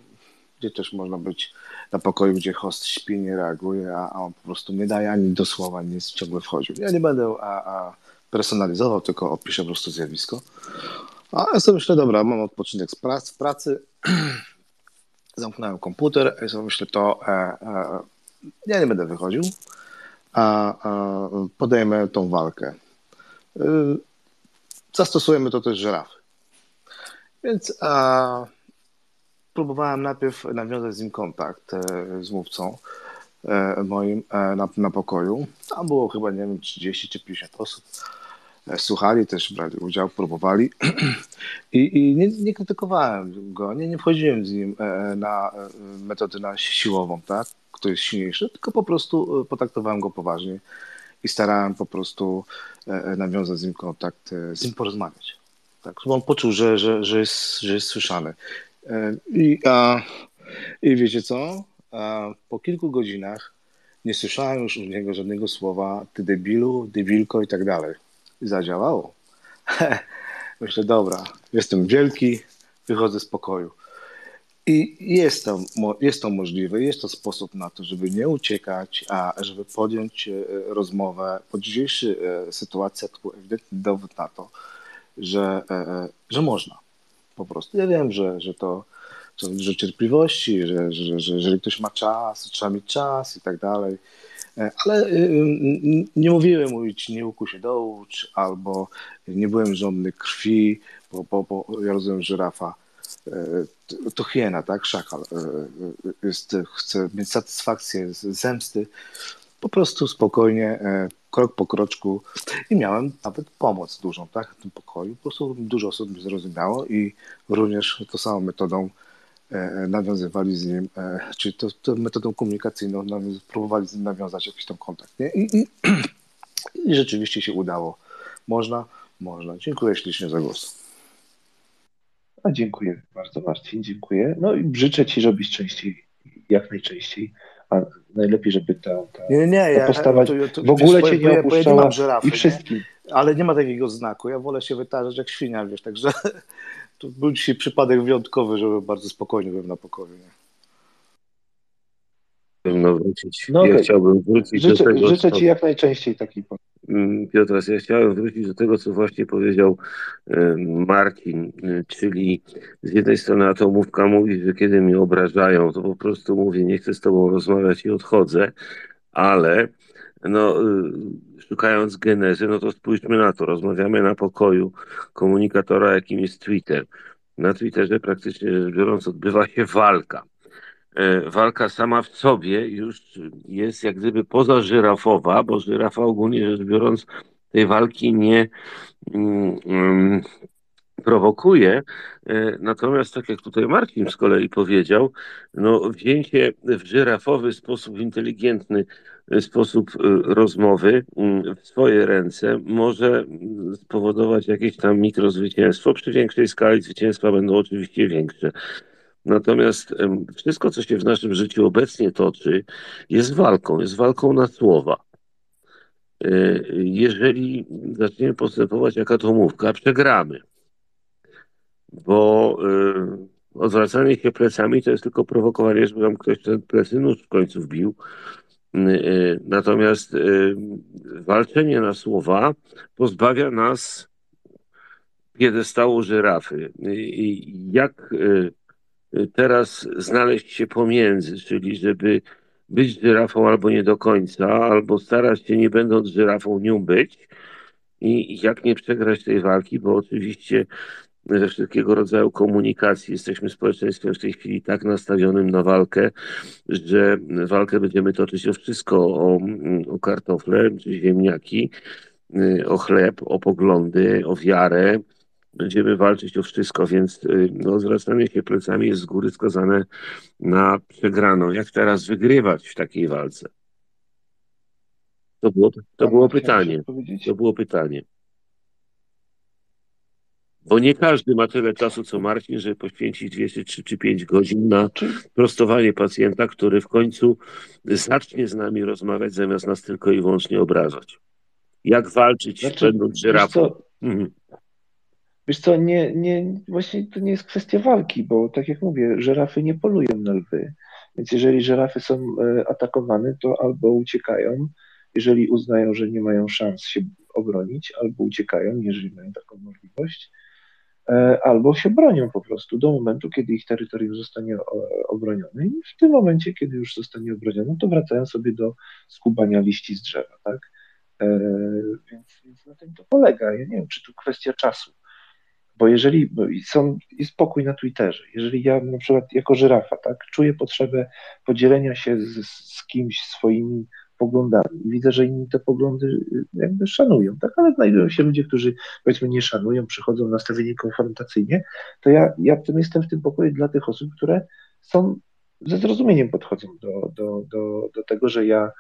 gdzie też można być na pokoju, gdzie host śpi, nie reaguje, a, on po prostu nie daje ani do słowa, nic, ciągle wchodził. Ja nie będę a, a personalizował, tylko opiszę po prostu zjawisko. A ja sobie myślę, dobra, mam odpoczynek z pracy zamknąłem komputer i sobie myślę, to e, e, ja nie będę wychodził, a, a podejmę tą walkę. E, zastosujemy to też żyrafy. Więc a, próbowałem najpierw nawiązać z nim kontakt e, z mówcą e, moim na, na pokoju. Tam było chyba, nie wiem, 30 czy 50 osób. Słuchali też, brali udział, próbowali i, i nie, nie, krytykowałem go, nie, nie wchodziłem z nim na metodę na siłową, tak, kto jest silniejszy, tylko po prostu potraktowałem go poważnie i starałem po prostu nawiązać z nim kontakt, z nim porozmawiać. Tak, żeby on poczuł, że, że, że, jest, że jest słyszany. E, I, a, I wiecie co? Po kilku godzinach nie słyszałem już u niego żadnego słowa ty debilu, debilko i tak dalej. I zadziałało. Myślę, dobra, jestem wielki, wychodzę z pokoju. I jest to, jest to możliwe, jest to sposób na to, żeby nie uciekać, a żeby podjąć e, rozmowę. Po dzisiejszej e, sytuacji to był ewidentny dowód na to, że, że można po prostu. Ja wiem, że, że to to dużo cierpliwości, że, że, że jeżeli ktoś ma czas, trzeba mieć czas i tak dalej. E, ale y, y, nie mówiłem mówić, nie łuku się doucz, albo nie byłem żądny krwi, bo, bo, bo ja rozumiem, że Rafa e, to hiena, tak, szakal, e, jest, chce mieć satysfakcję z zemsty, po prostu spokojnie, krok po kroczku i miałem nawet pomoc dużą, tak, w tym pokoju. Po prostu dużo osób mnie zrozumiało i również tą samą metodą nawiązywali z nim, e, czyli to, to metodą komunikacyjną próbowali z nim nawiązać jakiś tam kontakt. Nie? I, i, I rzeczywiście się udało Można? Można. Dziękuję ślicznie za głos. A dziękuję bardzo Marcin, dziękuję. No i życzę Ci, żebyś częściej, jak najczęściej, a najlepiej, żeby ta, ta, Nie, nie, ta ja, postawa to, to, w ogóle wiesz, Cię ja- nie ja nie opuszczała mam żyrafy, i nie? wszystkim. Ale nie ma takiego znaku. Ja wolę się wytarzać jak świnia, wiesz, także to był dzisiaj przypadek wyjątkowy, żeby bardzo spokojnie byłem na pokoju. Nie? No, wrócić. No ja okej. chciałbym wrócić Życzę, do tego, życzę co- Ci jak najczęściej takiej Mm, Piotras, ja chciałem wrócić do tego, co właśnie powiedział e, Marcin, e, czyli z jednej strony atomówka mówi, że kiedy mnie obrażają, to po prostu mówię, nie chcę z tobą rozmawiać i odchodzę, ale no, e, szukając genezy, no to spójrzmy na to, rozmawiamy na pokoju komunikatora, jakim jest Twitter. Na Twitterze praktycznie rzecz biorąc odbywa się walka e, walka sama w sobie już jest jak gdyby pozażyrafowa, bo żyrafa ogólnie rzecz biorąc tej walki nie mm, prowokuje. E, Natomiast tak jak tutaj Marcin z kolei powiedział, no wzięcie w żyrafowy sposób inteligentny sposób e, rozmowy mm, w swoje ręce może mm, spowodować jakieś tam mikrozwycięstwo. Przy większej skali zwycięstwa będą oczywiście większe. Natomiast wszystko, co się w naszym życiu obecnie toczy, jest walką, jest walką na słowa. E, Jeżeli zaczniemy postępować jak atomówka, przegramy. Bo e, odwracanie się plecami to jest tylko prowokowanie, żeby nam ktoś ten plecy nóż w końcu wbił. E, Natomiast e, walczenie na słowa pozbawia nas piedestału żyrafy. Jak teraz znaleźć się pomiędzy, czyli żeby być żyrafą albo nie do końca, albo starać się nie będąc żyrafą nią być i jak nie przegrać tej walki, bo oczywiście we wszelkiego rodzaju komunikacji jesteśmy społeczeństwem w tej chwili tak nastawionym na walkę, że walkę będziemy toczyć o wszystko, o, o kartofle czy ziemniaki, o chleb, o poglądy, o wiarę. Będziemy walczyć o wszystko, więc no, zwracanie się plecami jest z góry skazane na przegraną. Jak teraz wygrywać w takiej walce? To było, to było chciałeś pytanie. To było pytanie. Bo nie każdy ma tyle czasu co Marcin, żeby poświęcić 200, 3 czy 5 godzin na prostowanie pacjenta, który w końcu zacznie z nami rozmawiać, zamiast nas tylko i wyłącznie obrażać. Jak walczyć, Znaczy, będąc wiesz żyrafą? co, Mhm. Wiesz co, nie, nie, właśnie to nie jest kwestia walki, bo tak jak mówię, żyrafy nie polują na lwy. Więc jeżeli żyrafy są e, atakowane, to albo uciekają, jeżeli uznają, że nie mają szans się obronić, albo uciekają, jeżeli mają taką możliwość, albo się bronią po prostu do momentu, kiedy ich terytorium zostanie o- obronione. I w tym momencie, kiedy już zostanie obronione, to wracają sobie do skubania liści z drzewa, tak? E, Więc, więc na tym to polega. Ja nie wiem, czy tu kwestia czasu. Bo jeżeli są, jest spokój na Twitterze, jeżeli ja na przykład jako żyrafa tak, czuję potrzebę podzielenia się z, z kimś swoimi poglądami widzę, że inni te poglądy y, jakby szanują, tak, ale znajdują się ludzie, którzy powiedzmy nie szanują, przychodzą nastawieni konfrontacyjnie, to ja, ja tym jestem w tym pokoju dla tych osób, które są ze zrozumieniem podchodzą do, do, do, do tego, że ja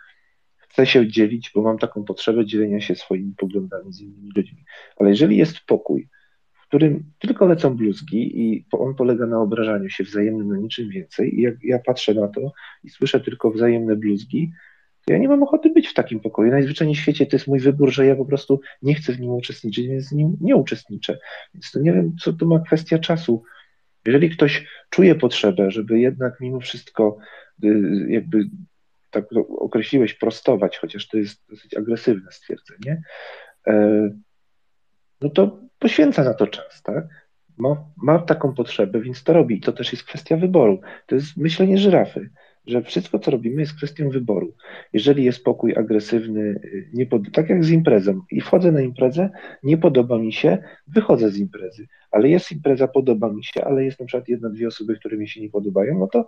chcę się dzielić, bo mam taką potrzebę dzielenia się swoimi poglądami z innymi ludźmi. Ale jeżeli jest pokój, w którym tylko lecą bluzgi i on polega na obrażaniu się wzajemnym na niczym więcej i jak ja patrzę na to i słyszę tylko wzajemne bluzgi, to ja nie mam ochoty być w takim pokoju. Najzwyczajniej w świecie to jest mój wybór, że ja po prostu nie chcę w nim uczestniczyć, więc w nim nie uczestniczę. Więc to nie wiem, co to ma kwestia czasu. Jeżeli ktoś czuje potrzebę, żeby jednak mimo wszystko y, jakby tak określiłeś, prostować, chociaż to jest dosyć agresywne stwierdzenie, e, no to poświęca na to czas, tak? Ma, ma taką potrzebę, więc to robi. I to też jest kwestia wyboru. To jest myślenie żyrafy, że wszystko, co robimy, jest kwestią wyboru. Jeżeli jest pokój agresywny, y, nie pod, tak jak z imprezą, i wchodzę na imprezę, nie podoba mi się, wychodzę z imprezy, ale jest impreza, podoba mi się, ale jest na przykład jedna, dwie osoby, które mi się nie podobają, no to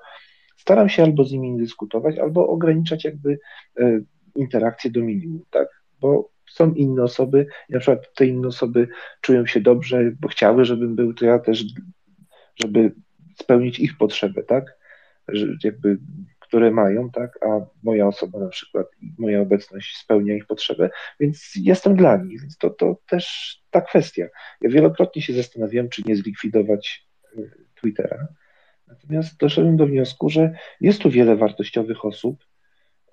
staram się albo z nimi nie dyskutować, albo ograniczać jakby e, interakcje do minimum, tak? Bo są inne osoby, na przykład te inne osoby czują się dobrze, bo chciały, żebym był, to ja też, żeby spełnić ich potrzebę, tak? Jakby które mają, tak, a moja osoba na przykład, moja obecność spełnia ich potrzebę, więc jestem dla nich, więc to, to też ta kwestia. Ja wielokrotnie się zastanawiałem, czy nie zlikwidować y, Twittera, natomiast doszedłem do wniosku, że jest tu wiele wartościowych osób,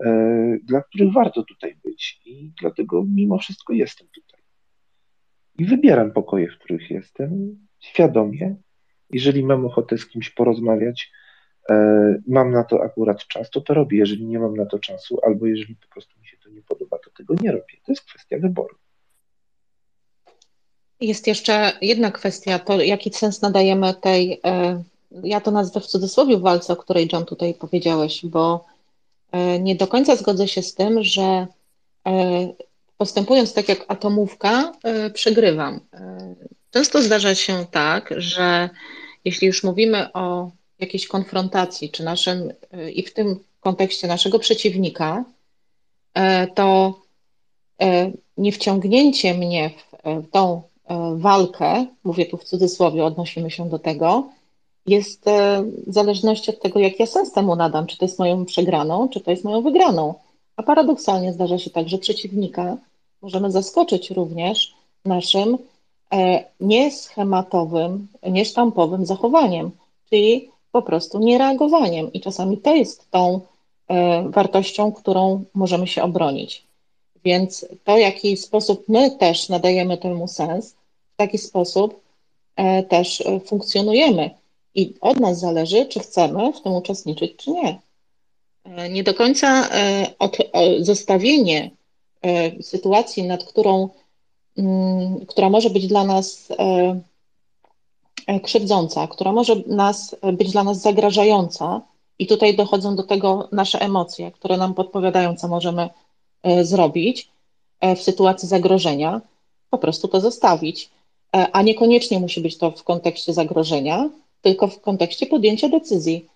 y, dla których warto tutaj być i dlatego mimo wszystko jestem tutaj. I wybieram pokoje, w których jestem, świadomie. Jeżeli mam ochotę z kimś porozmawiać, mam na to akurat czas, to to robię. Jeżeli nie mam na to czasu, albo jeżeli po prostu mi się to nie podoba, to tego nie robię. To jest kwestia wyboru. Jest jeszcze jedna kwestia, to jaki sens nadajemy tej, e, ja to nazwę w cudzysłowie walce, o której John tutaj powiedziałeś, bo e, nie do końca zgodzę się z tym, że postępując tak jak atomówka, przegrywam. Często zdarza się tak, że jeśli już mówimy o jakiejś konfrontacji, czy naszym, y, i w tym kontekście naszego przeciwnika, e, to e, nie wciągnięcie mnie w e, tą walkę, mówię tu w cudzysłowie, odnosimy się do tego, jest w zależności od tego, jak ja sens temu nadam, czy to jest moją przegraną, czy to jest moją wygraną. A paradoksalnie zdarza się tak, że przeciwnika możemy zaskoczyć również naszym nieschematowym, niesztampowym zachowaniem, czyli po prostu niereagowaniem. I czasami to jest tą e, wartością, którą możemy się obronić. Więc to, w jaki sposób my też nadajemy temu sens, w taki sposób e, też e, funkcjonujemy. I od nas zależy, czy chcemy w tym uczestniczyć, czy nie. Nie do końca od, zostawienie sytuacji, nad którą, mm, która może być dla nas krzywdząca, która może nas, e, być dla nas zagrażająca, i tutaj dochodzą do tego nasze emocje, które nam podpowiadają, co możemy e, zrobić w sytuacji zagrożenia, po prostu to zostawić. A niekoniecznie musi być to w kontekście zagrożenia, tylko w kontekście podjęcia decyzji.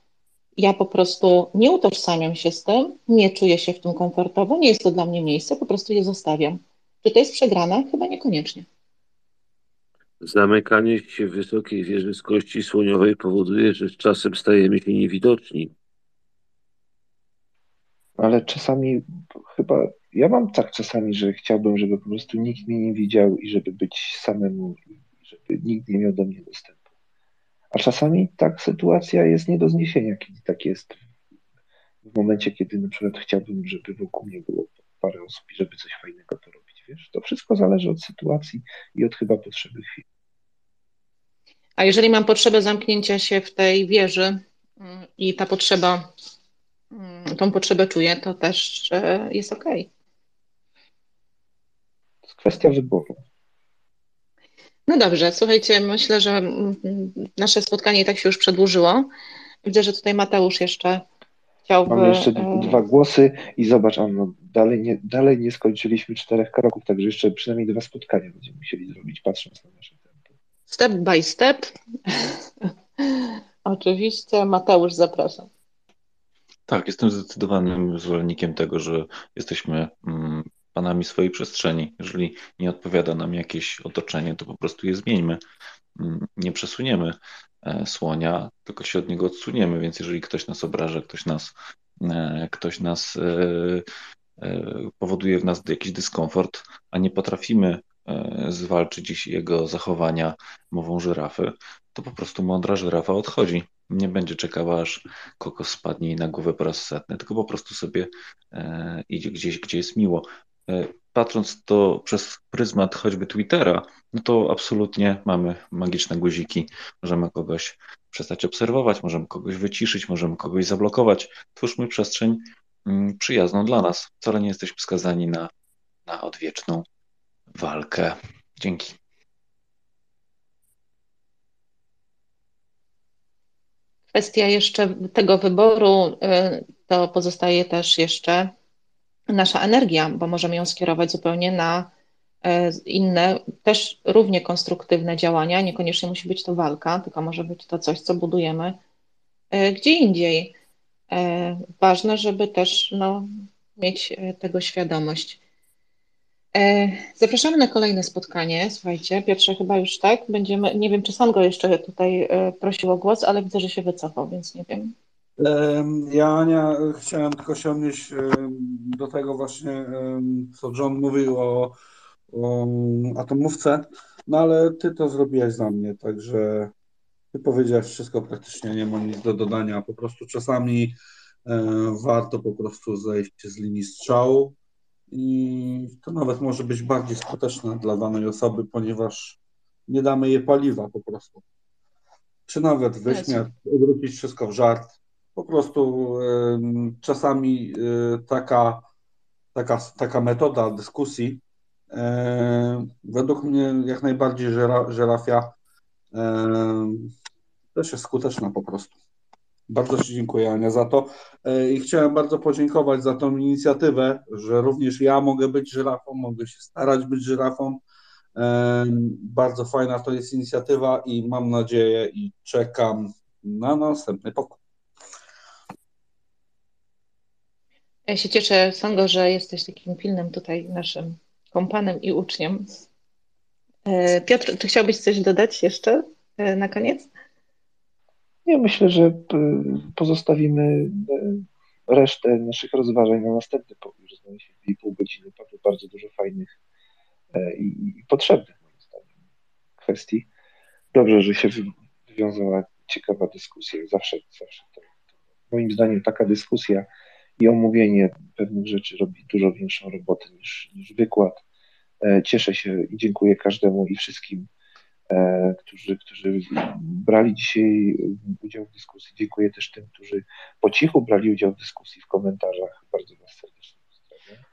Ja po prostu nie utożsamiam się z tym, nie czuję się w tym komfortowo, nie jest to dla mnie miejsce, po prostu je zostawiam. Czy to jest przegrana? Chyba niekoniecznie. Zamykanie się w wysokiej wieży z kości słoniowej powoduje, że z czasem stajemy się niewidoczni. Ale czasami chyba, ja mam tak czasami, że chciałbym, żeby po prostu nikt mnie nie widział i żeby być samemu, żeby nikt nie miał do mnie dostępu. A czasami tak sytuacja jest nie do zniesienia, kiedy tak jest w momencie, kiedy na przykład chciałbym, żeby wokół mnie było parę osób i żeby coś fajnego to robić. Wiesz, to wszystko zależy od sytuacji i od chyba potrzeby chwili. A jeżeli mam potrzebę zamknięcia się w tej wieży mm, i ta potrzeba, mm, tą potrzebę czuję, to też e, jest ok. To jest kwestia wyboru. No dobrze, słuchajcie, myślę, że mm, nasze spotkanie i tak się już przedłużyło. Widzę, że tutaj Mateusz jeszcze chciałby... Mamy jeszcze e, dwa głosy i zobacz, Anno, dalej nie, dalej nie skończyliśmy czterech kroków, także jeszcze przynajmniej dwa spotkania będziemy musieli zrobić, patrząc na nasze Step by step. Oczywiście. Mateusz, zapraszam. Tak, jestem zdecydowanym zwolennikiem tego, że jesteśmy mm, panami swojej przestrzeni. Jeżeli nie odpowiada nam jakieś otoczenie, to po prostu je zmieńmy. Mm, nie przesuniemy słonia, tylko się od niego odsuniemy, więc jeżeli ktoś nas obraża, ktoś nas, e, ktoś nas e, powoduje w nas jakiś dyskomfort, a nie potrafimy E, zwalczy dziś jego zachowania mową żyrafy, to po prostu mądra żyrafa odchodzi. Nie będzie czekała, aż kokos spadnie jej na głowę po raz setny, tylko po prostu sobie e, idzie gdzieś, gdzie jest miło. E, patrząc to przez pryzmat choćby Twittera, no to absolutnie mamy magiczne guziki. Możemy kogoś przestać obserwować, możemy kogoś wyciszyć, możemy kogoś zablokować. Twórzmy przestrzeń mm, przyjazną dla nas. Wcale nie jesteśmy skazani na, na odwieczną walkę. Dzięki. Kwestia jeszcze tego wyboru y, to pozostaje też jeszcze nasza energia, bo możemy ją skierować zupełnie na y, inne, też równie konstruktywne działania. Niekoniecznie musi być to walka, tylko może być to coś, co budujemy y, gdzie indziej. Ważne, żeby też no, mieć tego świadomość. E, zapraszamy na kolejne spotkanie. Słuchajcie, pierwsze chyba już tak. Będziemy, nie wiem, czy sam go jeszcze tutaj e, prosił o głos, ale widzę, że się wycofał, więc nie wiem. Ja, Ania, chciałem tylko się odnieść do tego właśnie, co John mówił o, o atomówce, no ale ty to zrobiłeś za mnie, także ty powiedziałeś wszystko praktycznie, nie mam nic do dodania, po prostu czasami warto po prostu zejść z linii strzału i to nawet może być bardziej skuteczne dla danej osoby, ponieważ nie damy jej paliwa po prostu. Czy nawet wyśmiać, odwrócić wszystko w żart. Po prostu czasami y, taka, taka, taka metoda dyskusji według mnie jak najbardziej żerafia też jest skuteczna po prostu. Bardzo Ci dziękuję, Ania, za to. E, I chciałem bardzo podziękować za tą inicjatywę, że również ja mogę być żyrafą, mogę się starać być żyrafą. E, bardzo fajna to jest inicjatywa i mam nadzieję i czekam na następny pokój. Ja się cieszę, Sango, że jesteś takim pilnym tutaj naszym kompanem i uczniem. E, Piotr, czy chciałbyś coś dodać jeszcze na koniec? Ja myślę, że y, pozostawimy resztę naszych rozważań na następny pokój, znajdzie się 2,5 godziny. Padło bardzo dużo fajnych e, i, i potrzebnych moim zdaniem kwestii. Dobrze, że się wywiązała ciekawa dyskusja. Zawsze, zawsze to, moim zdaniem taka dyskusja i omówienie pewnych rzeczy robi dużo większą robotę niż, niż wykład. E, cieszę się i dziękuję każdemu i wszystkim E, którzy, którzy brali dzisiaj udział w dyskusji. Dziękuję też tym, którzy po cichu brali udział w dyskusji w komentarzach. Bardzo Was serdecznie pozdrawiam.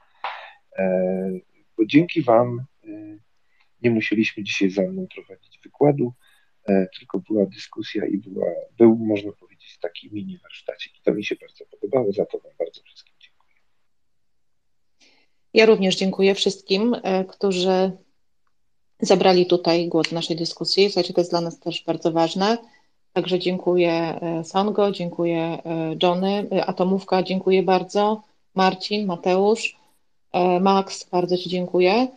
E, bo dzięki Wam nie musieliśmy dzisiaj za mną prowadzić wykładu, tylko była dyskusja i była, był, można powiedzieć, taki mini warsztacik. To mi się bardzo podobało, za to Wam bardzo wszystkim dziękuję. Ja również dziękuję wszystkim, którzy zabrali tutaj głos naszej dyskusji. Słuchajcie, to jest dla nas też bardzo ważne. Także dziękuję e, Sango, dziękuję e, Johnny, e, Atomówka, dziękuję bardzo. Marcin, Mateusz, Max, bardzo Ci dziękuję.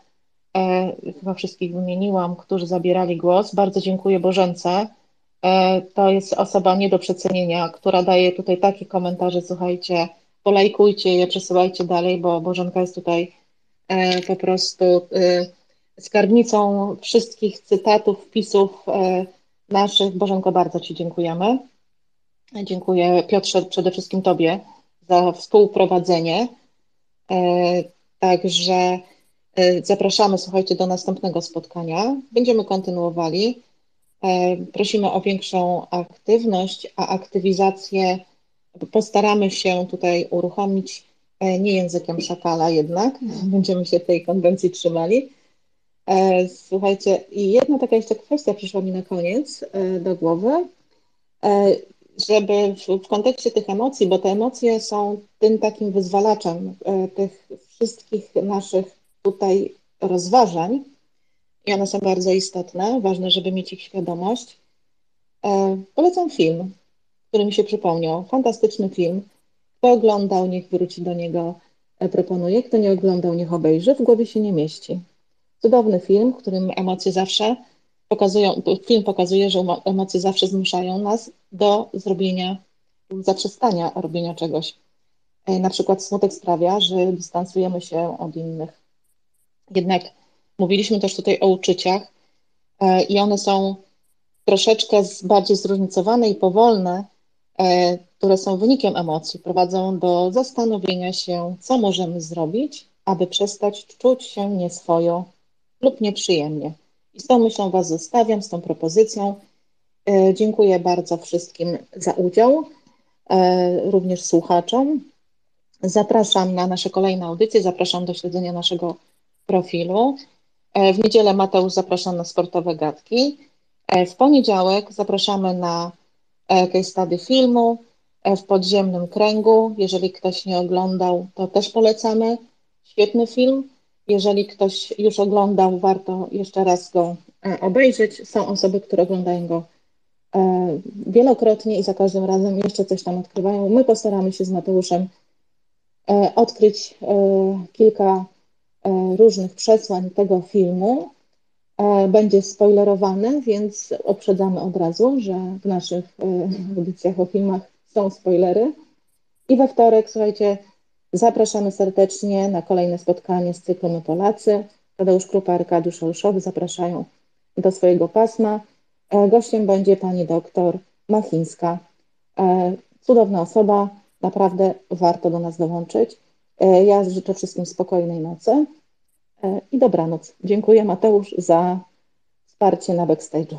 Chyba wszystkich wymieniłam, którzy zabierali głos. Bardzo dziękuję Bożence. To jest osoba nie do przecenienia, która daje tutaj takie komentarze. Słuchajcie, polajkujcie je, przesyłajcie dalej, bo Bożenka jest tutaj po prostu skarbnicą wszystkich cytatów, wpisów e, naszych. Bożenko, bardzo Ci dziękujemy. Dziękuję Piotrze, przede wszystkim Tobie za współprowadzenie. E, także e, zapraszamy, słuchajcie, do następnego spotkania. Będziemy kontynuowali. Prosimy o większą aktywność, a aktywizację postaramy się tutaj uruchomić nie językiem szakala jednak, będziemy się tej konwencji trzymali, E, słuchajcie, i jedna taka jeszcze kwestia przyszła mi na koniec e, do głowy, e, żeby w, w kontekście tych emocji, bo te emocje są tym takim wyzwalaczem tych wszystkich naszych tutaj rozważań i one są bardzo istotne, ważne, żeby mieć ich świadomość. Polecam film, który mi się przypomniał. Fantastyczny film. Kto oglądał, niech wróci do niego, proponuję. Kto nie oglądał, niech obejrzy. W głowie się nie mieści. Cudowny film, w którym emocje zawsze pokazują, film pokazuje, że emocje zawsze zmuszają nas do zrobienia, zaprzestania robienia czegoś. E, na przykład smutek sprawia, że dystansujemy się od innych. Jednak mówiliśmy też tutaj o uczuciach e, i one są troszeczkę bardziej zróżnicowane i powolne, e, które są wynikiem emocji, prowadzą do zastanowienia się, co możemy zrobić, aby przestać czuć się nieswojo lub nieprzyjemnie. I z tą myślą Was zostawiam, z tą propozycją. E, dziękuję bardzo wszystkim za udział, również słuchaczom. Zapraszam na nasze kolejne audycje, zapraszam do śledzenia naszego profilu. E, w niedzielę Mateusz zapraszam na sportowe gadki. W poniedziałek zapraszamy na case study filmu w podziemnym kręgu. Jeżeli ktoś nie oglądał, to też polecamy. Świetny film. Jeżeli ktoś już oglądał, warto jeszcze raz go e, obejrzeć. Są osoby, które oglądają go e, wielokrotnie i za każdym razem jeszcze coś tam odkrywają. My postaramy się z Mateuszem e, odkryć kilka różnych przesłań tego filmu. Będzie spoilerowane, więc uprzedzamy od razu, że w naszych audycjach o filmach są spoilery. I we wtorek, słuchajcie, zapraszamy serdecznie na kolejne spotkanie z cyklu My Polacy. Tadeusz Krupa, Arkadiusz Olszowy zapraszają do swojego pasma. E, gościem będzie pani doktor Machińska. E, cudowna osoba, naprawdę warto do nas dołączyć. E, ja życzę wszystkim spokojnej nocy i dobranoc. Dziękuję Mateusz za wsparcie na backstage'u.